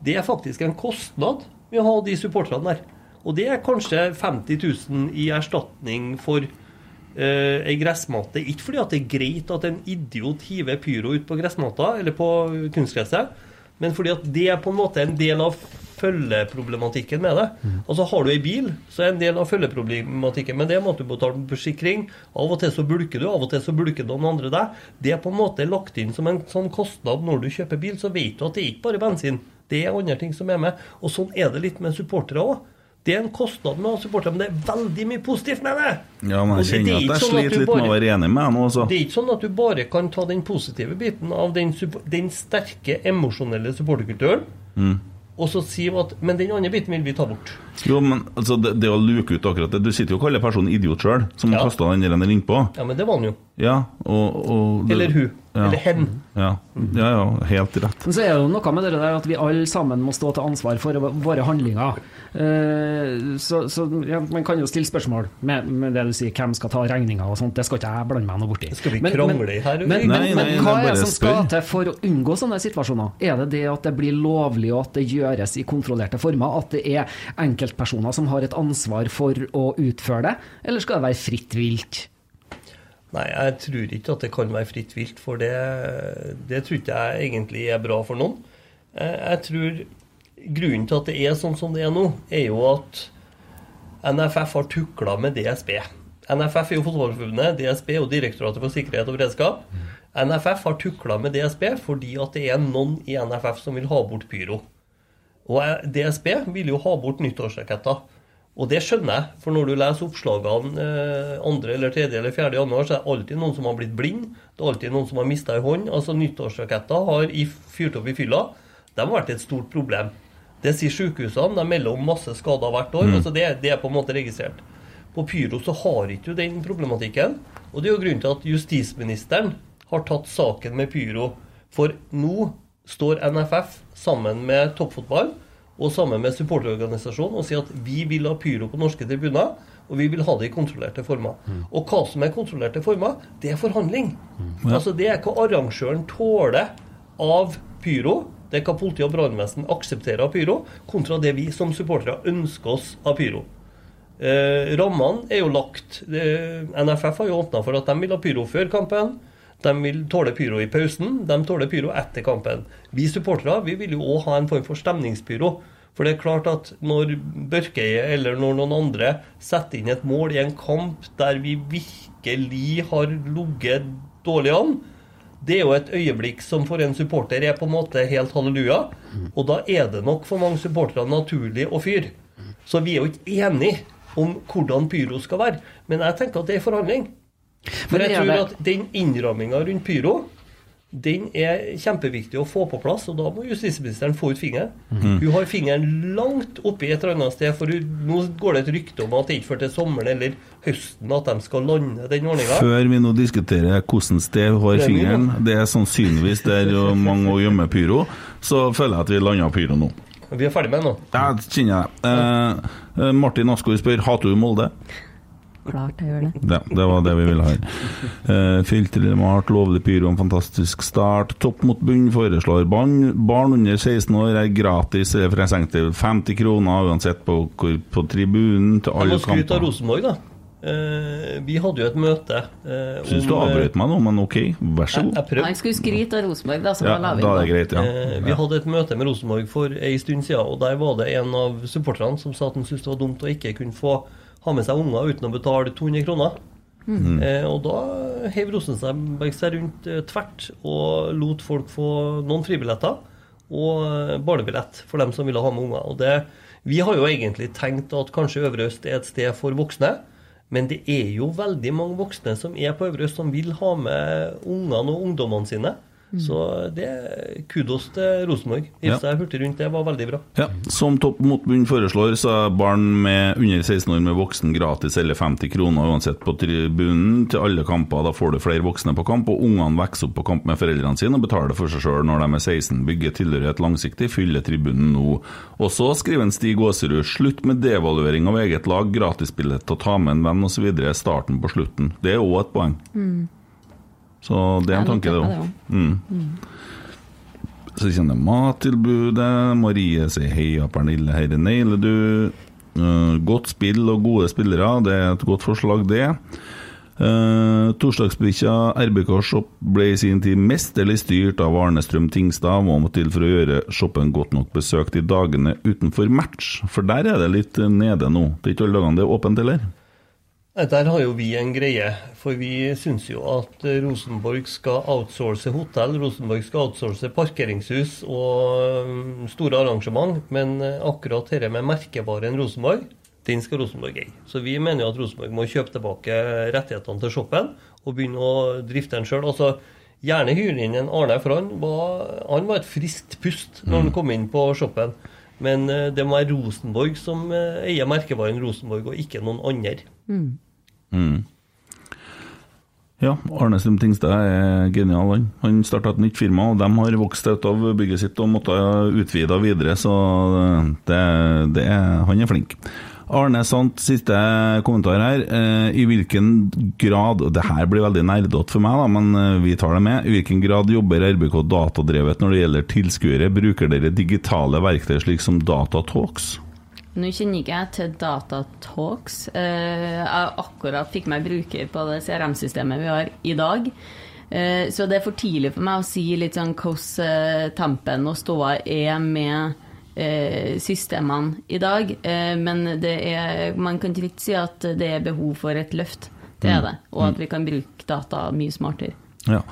E: Det er faktisk en kostnad ved å ha de supporterne der. Og det er kanskje 50 000 i erstatning for eh, ei gressmatte. Ikke fordi at det er greit at en idiot hiver pyro ut på gressmatta eller på kunstgresset, men fordi at det er på en måte en del av følgeproblematikken med det. Altså Har du ei bil, så er en del av følgeproblematikken med det må du betale forsikring. Av og til så bulker du, av og til så bulker noen andre deg. Det er på en måte lagt inn som en sånn kostnad når du kjøper bil, så vet du at det er ikke bare bensin. Det er andre ting som er med. Og sånn er det litt med supportere òg. Det er en kostnad med å ha supportere, men det er veldig mye positivt med det.
B: Ja, men jeg
E: er
B: kjenner at jeg
E: sånn
B: sliter litt med å
E: bare-
B: være enig med deg nå, altså.
E: Det er ikke sånn at du bare kan ta den positive biten av den, den sterke emosjonelle supporterkulturen,
B: Mm.
E: og så si at Men den andre biten vil vi ta bort.
B: Jo, men altså, det, det å luke ut akkurat det Du sitter jo og kaller personen idiot sjøl, som
E: Ja.
B: kasta den der innpå.
E: Ja, men det var han jo.
B: Ja, og, og det-
E: Eller hun.
B: Ja.
E: Eller hen.
B: Ja. ja, ja, helt rett.
D: Men så er det jo noe med det der at vi alle sammen må stå til ansvar for våre handlinger. Eh, Så, så ja, man kan jo stille spørsmål med, med det du sier, hvem skal ta regninga og sånt. Det skal ikke jeg blande meg noe borti.
E: Skal vi
D: Men-
E: krangle her?
D: Men, men,
B: Nei, nei,
D: men hva er det som skal til for å unngå sånne situasjoner? Er det det at det blir lovlig og at det gjøres i kontrollerte former? At det er enkeltpersoner som har et ansvar for å utføre det? Eller skal det være fritt vilt?
E: Nei, jeg tror ikke at det kan være fritt vilt, for det, det tror ikke jeg egentlig er bra for noen. Jeg, tror grunnen til at det er sånn som det er nå, er jo at NFF har tukla med DSB. NFF er jo Fotballforbundet, DSB og Direktoratet for sikkerhet og beredskap. NFF har tukla med DSB fordi at det er noen i NFF som vil ha bort pyro. Og DSB vil jo ha bort nyttårsraketter. Og det skjønner jeg, for når du leser oppslagene eh, 2. eller 3. eller 4. januar, så er det alltid noen som har blitt blind. Det er alltid noen som har mista ei hånd. Altså Nyttårsraketter har i, fyrt opp i fylla. De har vært et stort problem. Det sier sykehusene. De melder om masse skader hvert år. altså det, det er på en måte registrert. På Pyro så har ikke du den problematikken. Og det er jo grunnen til at justisministeren har tatt saken med Pyro. For nå står NFF sammen med toppfotball og sammen med supporterorganisasjonen og sier at vi vil ha pyro på norske tribuner, og vi vil ha det i kontrollerte former. Og hva som er kontrollerte former, det er forhandling. Altså Det er hva arrangøren tåler av pyro, det er hva politi og brannvesen aksepterer av pyro, kontra det vi som supportere ønsker oss av pyro. Eh, rammene er jo lagt. Eh, NFF har jo åpna for at de vil ha pyro før kampen. De vil tåle pyro i pausen, de tåler pyro etter kampen. Vi supportere vi vil jo òg ha en form for stemningspyro. For det er klart at når Børkeie eller når noen andre setter inn et mål i en kamp der vi virkelig har ligget dårlig an, det er jo et øyeblikk som for en supporter er på en måte helt halleluja. Og da er det nok for mange supportere naturlig å fyre. Så vi er jo ikke enige om hvordan pyro skal være. Men jeg tenker at det er forhandling. For
D: Men
E: jeg tror at den innramminga rundt pyro den er kjempeviktig å få på plass, og da må justisministeren få ut fingeren.
B: Mm.
E: Hun har fingeren langt oppi et eller annet sted, for hun, nå går det et rykte om at det ikke før til sommeren eller høsten at de skal lande den ordninga.
B: Før vi nå diskuterer hvordan sted hun har
E: Det er
B: fingeren, det er sannsynligvis der mange å gjemme pyro, så føler jeg at vi lander pyro nå.
E: Vi er ferdig med den nå.
B: Jeg kjenner det. Eh, eh, Martin Asgaard spør hater du Molde.
C: Klart jeg gjør det.
B: Ja, det var det vi ville ha. Uh, Filtre malt, lovlig pyro, en fantastisk start. Topp mot bunn foreslår barn, barn under 16 år er gratis eh, fra seng til 50 kroner, uansett på, på tribunen til
E: Jeg må skryte av. Rosenborg, da. Uh, vi hadde jo et møte uh,
B: Syns du
E: eh,
B: avbrøt meg nå, men ok, vær så god.
C: Han skulle skryte av Rosenborg, da, så
B: Ja,
C: da la vi
B: da er det greit, ja.
E: uh, Vi hadde et møte med Rosenborg for ei stund siden, og der var det en av supporterne som sa at han syntes det var dumt å ikke kunne få ha med seg unger uten å betale 200 kroner. Eh, og da heiv Rosenberg seg rundt eh, tvert og lot folk få noen fribilletter og eh, barnebillett for dem som ville ha med unger. Og det, vi har jo egentlig tenkt at kanskje Øvre Øst er et sted for voksne. Men det er jo veldig mange voksne som er på Øvre Øst, som vil ha med ungene og ungdommene sine. Så det kudos til Rosenborg.
B: Ja.
E: Jeg hurtig rundt, det var veldig bra.
B: Ja, Som Topp mot bunn foreslår, så er barn med under 16 år med voksen gratis eller 50 kroner uansett på tribunen til alle kamper. Da får du flere voksne på kamp, og ungene vokser opp på kamp med foreldrene sine og betaler for seg sjøl når de er 16. Bygger tilhørighet langsiktig, fyller tribunen nå. Og så skriver en Stig Aasrud slutt med devaluering av eget lag, gratisbillett til å ta med en venn osv. Starten på slutten. Det er òg et poeng. Så det er en tanke, det òg. Mm. Så kjenner jeg mattilbudet. Marie sier heia, Pernille, herre nailer du. Uh, godt spill og gode spillere, det er et godt forslag, det. Uh, Torsdagsbikkja RBK Shop ble i sin tid mesterlig styrt av Arne Strøm Tingstad. og må til for å gjøre shoppen godt nok besøkt i dagene utenfor match? For der er det litt nede nå. Det er ikke alle dagene det er åpent heller.
E: Der har jo vi en greie, for vi syns jo at Rosenborg skal outsource hotell, Rosenborg skal outsource parkeringshus og mm, store arrangement, men eh, akkurat dette med merkevaren Rosenborg, den skal Rosenborg eie. Så vi mener jo at Rosenborg må kjøpe tilbake rettighetene til shoppen og begynne å drifte den sjøl. Altså, gjerne hyre inn en Arne, for han var, han var et friskt pust når han kom inn på shoppen. Men eh, det må være Rosenborg som eh, eier merkevaren Rosenborg, og ikke noen andre.
B: Mm. Ja, Arne Strøm Tingstad er genial. Han Han starta et nytt firma, og de har vokst ut av bygget sitt og måtte utvide videre, så det, det han er flink. Arne Sant, siste kommentar her. Eh, I hvilken grad og Det her blir veldig nerdete for meg, da, men eh, vi tar det med. I hvilken grad jobber RBK datadrevet når det gjelder tilskuere? Bruker dere digitale verktøy slik som Datatalks?
C: Nå kjenner ikke jeg til Datatalks. Eh, Jeg akkurat fikk meg bruker på det CRM-systemet vi har i dag. Eh, Så det er for tidlig for meg å si litt sånn hvordan eh, tempen og ståa er med systemene i dag. Men det er, man kan trygt si at det er behov for et løft. Det er det. Og at vi kan bruke data mye smartere.
B: Ja.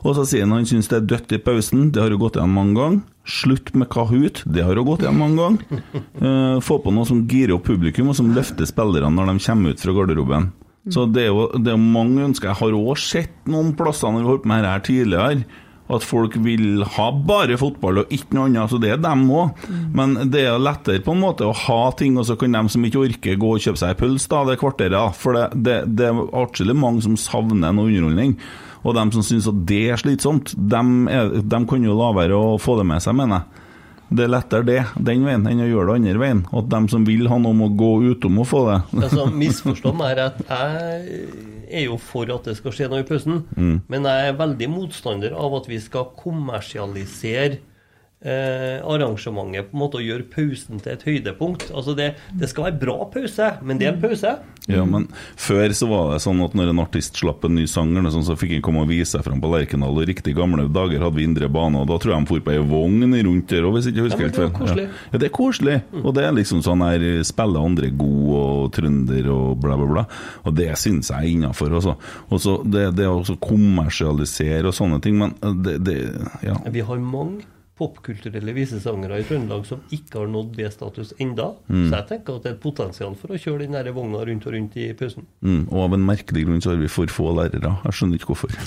B: Og så sier han han syns det er dødt i pausen, det har jo gått igjen mange ganger. Slutt med Kahoot, det har jo gått igjen mange ganger. Eh, få på noe som girer opp publikum, og som løfter spillerne når de kommer ut fra garderoben. Så det er jo det er mange ønsker. Jeg har òg sett noen plasser når vi har holdt på med dette tidligere, at folk vil ha bare fotball og ikke noe annet, så det er dem òg. Men det er lettere på en måte å ha ting, og så kan dem som ikke orker gå og kjøpe seg en pølse det kvarteret, for det, det, det er atskillig mange som savner noe underholdning. Og dem som syns at det er slitsomt, dem, er, dem kan jo la være å få det med seg, mener jeg. Det er lettere det, den veien, enn å gjøre det andre veien. At dem som vil ha noe, må gå utom å få det.
E: Altså, Misforstå meg rett. Jeg er jo for at det skal skje noe i pausen. Men jeg er veldig motstander av at vi skal kommersialisere eh, arrangementet på en måte å gjøre pausen til et høydepunkt. Altså det, det skal være bra pause, men det er en pause.
B: Ja, men før så var det sånn at når en artist slapp en ny sang, noe så fikk han komme og vise seg fram på Lerkendal. Og riktig gamle dager hadde vi indre bane, og da tror jeg de for på ei vogn rundt der òg, hvis ikke jeg husker helt
E: det
B: feil.
E: koselig.
B: Ja. ja, det er koselig. Og det er liksom sånn her spiller andre god og trønder og bla, bla, bla. Og det syns jeg er innafor, altså. Det, det å kommersialisere og sånne ting, men det, det Ja.
E: Vi har mange popkulturelle visesangere i Trøndelag som ikke har nådd B-status enda.
B: Mm.
E: Så jeg tenker at det er et potensial for å kjøre den der vogna rundt og rundt i pausen.
B: Mm, og av en merkelig grunn så har vi for få lærere. Jeg skjønner ikke hvorfor.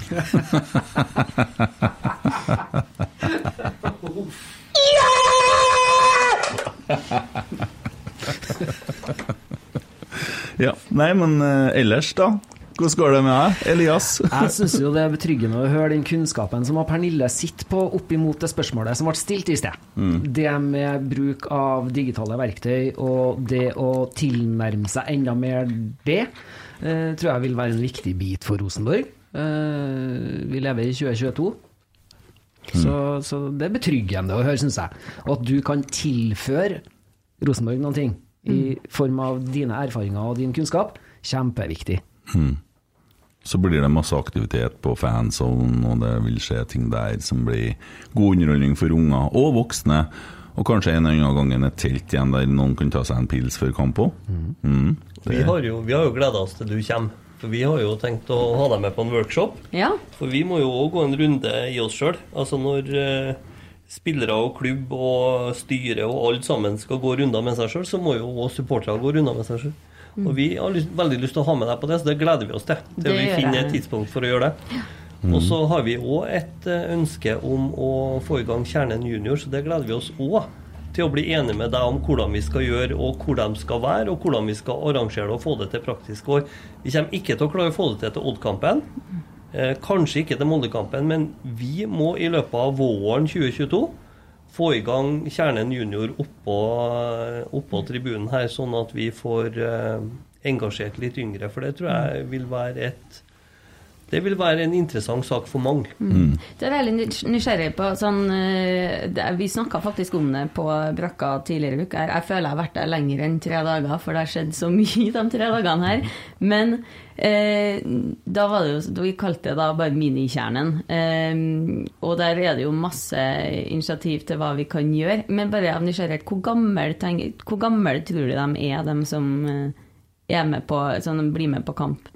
B: ja, Nei, men eh, ellers, da? Hvordan går det med deg, Elias?
D: Jeg syns jo det er betryggende å høre den kunnskapen som Pernille sitter på opp imot det spørsmålet som ble stilt i sted. Det med bruk av digitale verktøy og det å tilnærme seg enda mer det, eh, tror jeg vil være en viktig bit for Rosenborg. Eh, vi lever i 2022. Så, så det er betryggende å høre, syns jeg. Og at du kan tilføre Rosenborg noen ting i form av dine erfaringer og din kunnskap, kjempeviktig.
B: Så blir det masse aktivitet på fanzone, og det vil skje ting der som blir god underholdning for unger og voksne. Og kanskje en eller annen gang et telt igjen der noen kan ta seg en pils før kamp òg. Mm.
E: Vi har jo, vi har jo gleda oss til du kommer. For vi har jo tenkt å ha deg med på en workshop.
C: Ja.
E: For vi må jo òg gå en runde i oss sjøl. Altså når eh, spillere og klubb og styre og alle sammen skal gå runder med seg sjøl, så må jo også supportere gå runder med seg sjøl. Og vi har lyst, veldig lyst til å ha med deg på det, så det gleder vi oss til. Til
C: Det
E: vi finner
C: jeg.
E: et tidspunkt for å gjøre det. Og så har vi òg et eh, ønske om å få i gang Kjernen junior, så det gleder vi oss òg til å bli enige med deg om hvordan vi skal gjøre, og hvor de skal være, og hvordan vi skal arrangere det og få det til praktisk år. Vi kommer ikke til å klare å få det til til Odd-kampen. Eh, kanskje ikke til Molde-kampen, men vi må i løpet av våren 2022 få i gang Kjernen junior oppå, oppå tribunen her, sånn at vi får eh, engasjert litt yngre. For det tror jeg vil være et Det vil være en interessant sak for mange.
C: Det er veldig nysgjerrig på. Sånn, eh, det, vi snakka faktisk om det på brakka tidligere i uka. Jeg føler jeg har vært der lenger enn tre dager, for det har skjedd så mye de tre dagene her. Men eh, da var det jo Vi kalte det da bare Minikjernen. Eh, og der er det jo masse initiativ til hva vi kan gjøre. Men bare av nysgjerrighet, hvor gammel, tenk- hvor gammel tror du de er, de som eh, er med på, sånn, blir med på kamp?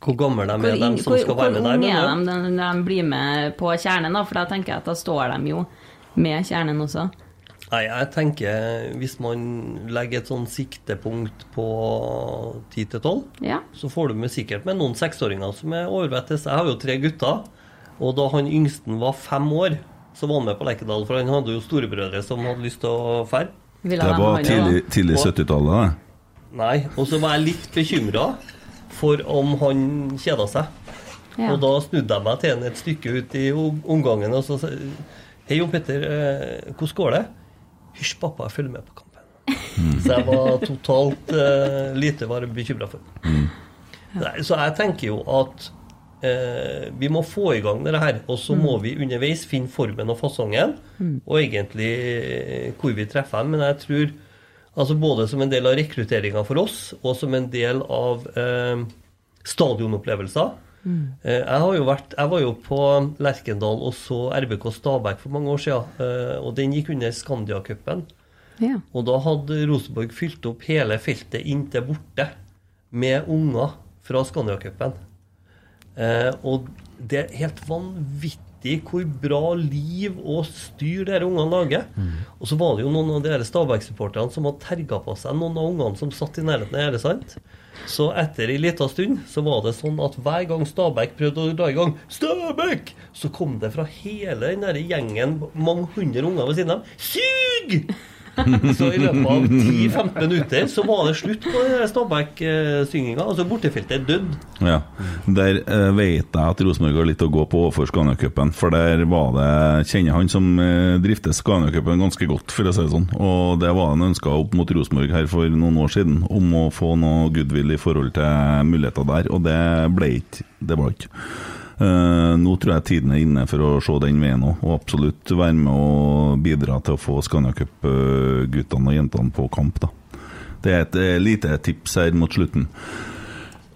E: Hvor gamle de er, de som skal være med der.
C: Hvor unge er de når de blir med på kjernen? da? For da tenker jeg at da står de jo med kjernen også.
E: Nei, jeg tenker hvis man legger et sånn siktepunkt på 10-12,
C: Ja.
E: så får du med sikkert med noen seksåringer som er overvettes. Jeg har jo tre gutter, og da han yngsten var fem år, så var han med på Lekedal, for han hadde jo storebrødre som hadde lyst til å ferde.
B: Det var tidlig, tidlig 70-tallet, det.
E: Nei, og så var jeg litt bekymra. For om han kjeda seg.
C: Ja.
E: Og da snudde jeg meg til ham et stykke ut i omgangen og så sa Hei, Jon Petter, eh, hvordan går det? Hysj, pappa, jeg følger med på kampen. Så jeg var totalt uh, lite var bekymra for. Nei, så jeg tenker jo at uh, vi må få i gang dette her. Og så må vi underveis finne formen og fasongen, og egentlig uh, hvor vi treffer. Men jeg tror altså både som en del av rekrutteringa for oss, og som en del av eh, stadionopplevelser. Mm. Jeg, har jo vært, jeg var jo på Lerkendal og så RBK Stabæk for mange år siden. eh, Og den gikk under Skandia-cupen.
C: Ja.
E: Og da hadde Rosenborg fylt opp hele feltet inntil borte med unger fra Skandia-cupen. Eh, og det er helt vanvittig hvor bra liv og styr disse ungene lager. Og så var det jo noen av de Stabæk-supporterne som hadde terga på seg noen av ungene som satt i nærheten av gjerdet. sant? Så etter ei lita stund så var det sånn at hver gang Stabæk prøvde å dra i gang Stabæk! Så kom det fra hele den der gjengen mange hundre unger ved siden av Sug! Så i løpet av 10-15 minutter så var det slutt på Stabæk-synginga. Altså bortefeltet er dødd.
B: Ja. Der eh, vet jeg at Rosenborg har litt å gå på overfor Scania-cupen, for der var det Kjenner han som eh, drifter Scania-cupen ganske godt, for å si det sånn. Og det var en ønska opp mot Rosenborg her for noen år siden, om å få noe goodwill i forhold til muligheter der, og det ble ikke. Det var ikke. Eh, nå tror jeg tiden er inne for å se den veien òg, og absolutt være med og bidra til å få Scania Cup-guttene og jentene på kamp. da. Det er et eh, lite tips her mot slutten.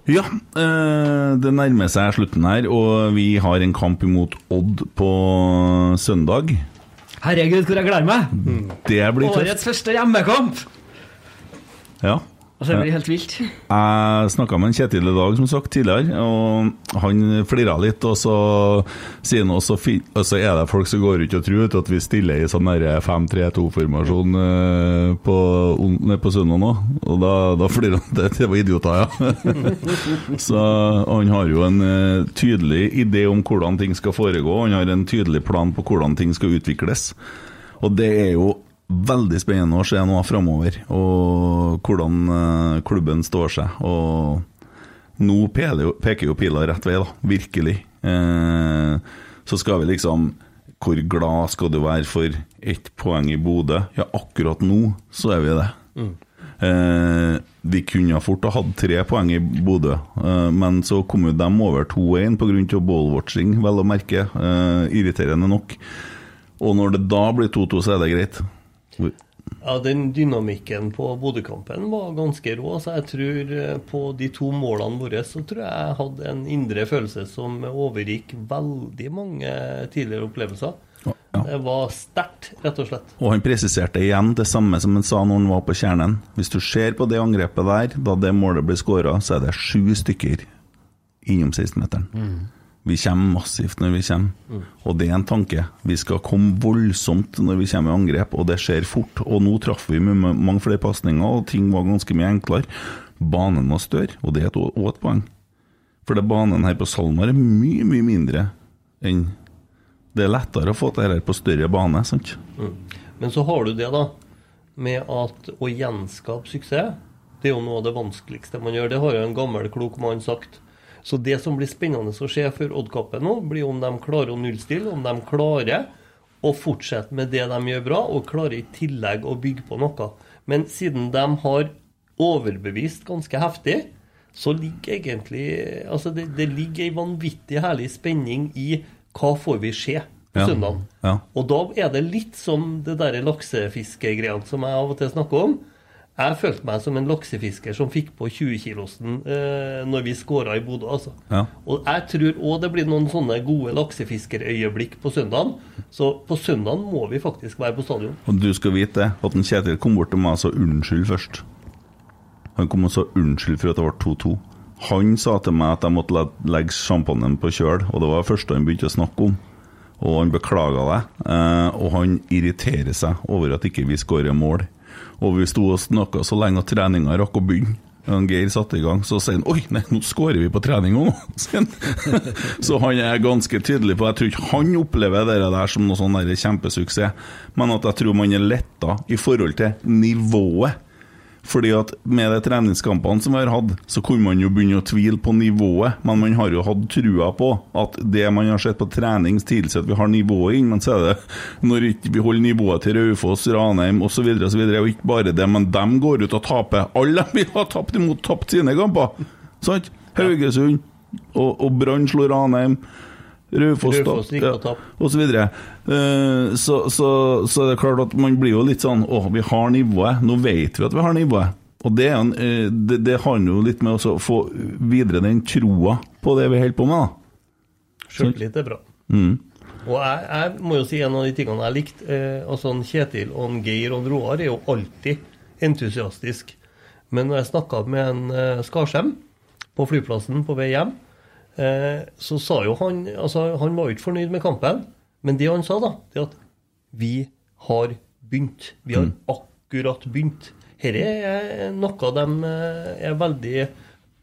B: Ja, eh, det nærmer seg slutten her, og vi har en kamp imot Odd på søndag.
D: Herregud, hvor jeg gleder meg!
B: Det blir tøft.
D: Årets første hjemmekamp!
B: Ja.
D: Altså, det blir helt vilt.
B: Jeg snakka med en Kjetil i dag, som sagt, tidligere, og han flira litt. Og så sier han også Og så er det folk som går ut og tror at vi stiller i sånn der 5-3-2-formasjon eh, på, på søndag nå. Og da, da flirer han. Det, det var idioter, ja. så han har jo en eh, tydelig idé om hvordan ting skal foregå. Han har en tydelig plan på hvordan ting skal utvikles. Og det er jo veldig spennende å se nå framover, og hvordan eh, klubben står seg. Og nå peker jo pila rett vei, da. Virkelig. Eh, så skal vi liksom Hvor glad skal du være for ett poeng i Bodø? Ja, akkurat nå så er vi det. Eh, vi kunne fort ha hatt tre poeng i Bodø, eh, men så kom jo dem over 2-1 pga. ballwatching, vel å merke. Irriterende nok. Og når det da blir 2-2, så er det greit.
E: Ja, Den dynamikken på Bodø-kampen var ganske rå. Så jeg tror eh, på de to målene våre så tror jeg jeg hadde en indre følelse som overgikk veldig mange tidligere opplevelser.
B: Ja.
E: Det var sterkt, rett og slett.
B: Og han presiserte igjen det samme som han sa når han var på kjernen. Hvis du ser på det angrepet der, da det målet blir skåra, så er det sju stykker innom 16-meteren. Vi kommer massivt når vi kommer, og det er en tanke. Vi skal komme voldsomt når vi kommer i angrep, og det skjer fort. Og nå traff vi med mange flere pasninger, og ting var ganske mye enklere. Banen var større, og det er et- også et poeng. For det banen her på SalMar er mye, mye mindre enn Det er lettere å få til her på større bane, sant?
E: Men så har du det, da, med at å gjenskape suksess, det er jo noe av det vanskeligste man gjør. Det har jo en gammel, klok mann sagt. Så det som blir spennende å se for Odd-kampen nå, blir om de klarer å nullstille, om de klarer å fortsette med det de gjør bra, og klarer i tillegg å bygge på noe. Men siden de har overbevist ganske heftig, så ligger egentlig Altså, det, det ligger ei vanvittig herlig spenning i hva får vi se på
B: Ja.
E: søndag.
B: Ja.
E: Og da er det litt som det der laksefiskegreiene som jeg av og til snakker om. Jeg følte meg som en laksefisker som fikk på 20-kilosen eh, når vi skåra i Bodø. Altså.
B: Ja.
E: Og jeg tror òg det blir noen sånne gode laksefiskerøyeblikk på søndagen. Så på søndagen må vi faktisk være på stadion.
B: Og du skal vite det, at en Kjetil kom bort til meg og sa unnskyld først. Han kom og sa unnskyld for at det ble 2-2. Han sa til meg at jeg måtte legge sjampanjen på kjøl, og det var det første han begynte å snakke om. Og han beklaga det, eh, og han irriterer seg over at ikke vi skårer mål. Og vi sto og snakka så lenge at treninga rakk å begynne. Geir satte i gang, så sier han Oi, nei, nå skårer vi på trening òg, så han er ganske tydelig på Jeg tror ikke han opplever det der som noe sånn kjempesuksess, men at jeg tror man er letta i forhold til nivået. Fordi at med de treningskampene som vi har hatt, så kunne man jo begynne å tvile på nivået, men man har jo hatt trua på at det man har sett på trening, tilsier at vi har nivået inn, men så er det når vi holder nivået til Raufoss, Ranheim osv., og, så videre, og ikke bare det, men dem går ut og taper. Alle de vi har tapt imot tapt sine kamper! Sant? Haugesund og, og Brann slår Ranheim. Raufoss
E: tapp.
B: og så videre. Eh, så, så, så det er klart at man blir jo litt sånn Å, vi har nivået. Nå vet vi at vi har nivået. Og det, en, eh, det, det handler jo litt med å få videre den troa på det vi holder på med, da.
E: Sjøltillit er bra.
B: Mm.
E: Og jeg, jeg må jo si en av de tingene jeg likte eh, altså Kjetil og en Geir og en Roar er jo alltid entusiastisk. Men når jeg snakka med en eh, Skarsheim på flyplassen på vei hjem, så sa jo han altså Han var jo ikke fornøyd med kampen, men det han sa, da, det at vi har begynt. Vi har akkurat begynt. Dette er noe de eh, er veldig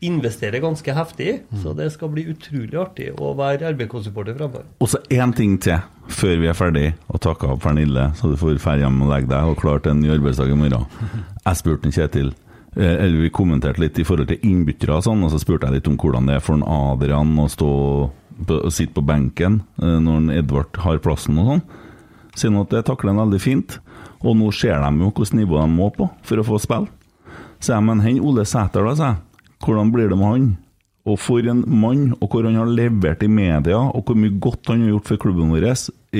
E: investerer ganske heftig i, så det skal bli utrolig artig å være RBK-supporter fremover.
B: Og så én ting til før vi er ferdig, og takke av Pernille, så du får dra hjem og legge deg og klar en ny arbeidsdag i morgen. Jeg spurte Kjetil eh, eller Vi kommenterte litt i forhold til innbyttere og sånn, og så spurte jeg litt om hvordan det er for en Adrian å stå å sitte på benken eh, når en Edvard har plassen og sånn. Sier han at det takler han veldig fint, og nå ser de jo hvilket nivå de må på for å få spille. Så jeg, men hen Ole Sæter, da, sa jeg. Hvordan blir det med han? Og for en mann, og hvor han har levert i media, og hvor mye godt han har gjort for klubben vår i,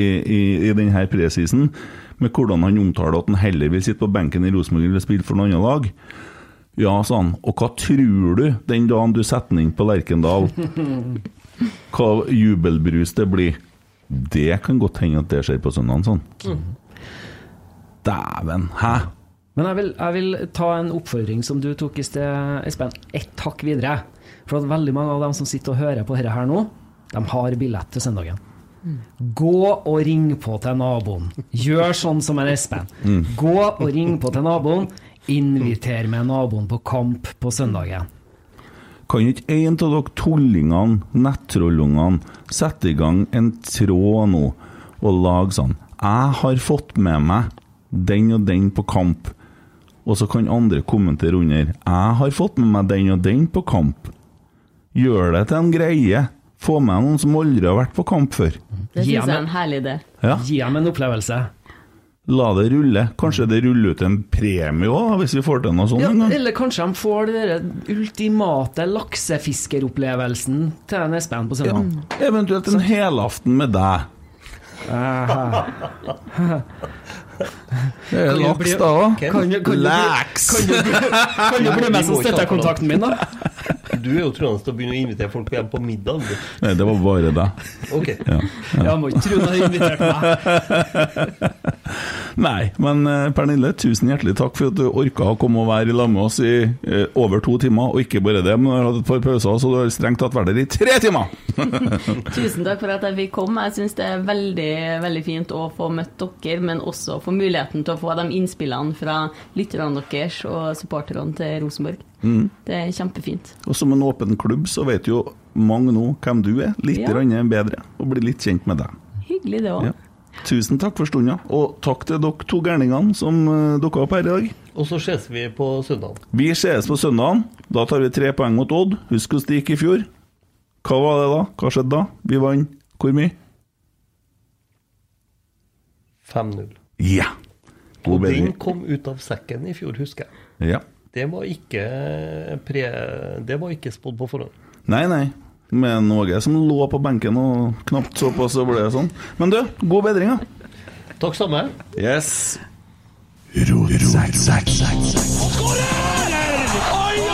B: i, i denne presisen, med hvordan han omtaler at han heller vil sitte på benken i Rosenborg eller spille for noe annet lag. Ja, sa han. Og hva tror du den dagen du setter den inn på Lerkendal? Hva jubelbrus det blir? Det kan godt hende at det skjer på søndag, sånn. Dæven, hæ?
D: Men jeg vil, jeg vil ta en oppfordring som du tok i sted, Espen. Ett hakk videre. For at veldig mange av dem som sitter og hører på dette her nå, de har billett til søndagen. Gå og ring på til naboen. Gjør sånn som en Espen. Gå og ring på til naboen. Inviter med naboen på kamp på søndagen.
B: Kan ikke en av dere tullingene, nettrollungene, sette i gang en tråd nå og lage sånn Jeg har fått med meg den og den på kamp. Og så kan andre kommentere under 'Jeg har fått med meg den og den på kamp'. Gjør det til en greie. Få med noen som aldri har vært på kamp før.
C: Det syns jeg er en herlig idé.
B: Ja,
D: Gi dem en opplevelse.
B: La det rulle. Kanskje det ruller ut en premie òg, hvis vi får til noe sånt.
D: Ja,
B: en gang.
D: eller kanskje de får den ultimate laksefiskeropplevelsen til en Espen på søndag.
B: Eventuelt en helaften med deg. Det er laks, da òg.
D: Kan du,
B: Laks!
D: kan, du, bli med som støttekontakten min, da?
E: Du er jo troende til å begynne å invitere folk hjem på middag.
B: Nei, det var bare deg.
E: Ok.
B: Ja.
D: Jeg må ikke tro du har invitert meg.
B: Nei, men eh, Pernille, tusen hjertelig takk for at du orka å komme og være i lag med oss i eh, over to timer. Og ikke bare det, men du har hatt et par pauser, så du har strengt tatt vært der i tre timer!
C: Tusen takk for at jeg fikk komme. Jeg syns det er veldig veldig fint å få møtt dere, men også få muligheten til å få de innspillene fra lytterne deres og supporterne til Rosenborg. Det er kjempefint.
B: Og som en åpen klubb så vet jo mange nå hvem du er. Litt
C: Ja.
B: bedre, og blir litt kjent med deg.
C: Hyggelig, det òg.
B: Ja. Tusen takk for stunda, og takk til dere to gærningene som uh, dukka opp her i dag.
E: Og så ses vi på søndag.
B: Vi ses på søndagen. Da tar vi tre poeng mot Odd. Husk hvordan det gikk i fjor. Hva var det da? Hva skjedde da? Vi vant hvor mye?
E: 5-0.
B: Ja! God
E: Og den kom ut av sekken i fjor, husker jeg.
B: Ja.
E: Det var ikke pre... Det var ikke spådd på forhånd.
B: Nei, nei. Med noe som lå på benken og knapt så på, så ble det sånn. Men du, god bedring, da.
E: Takk samme.
B: Yes.
A: Skårer! Oi, oi,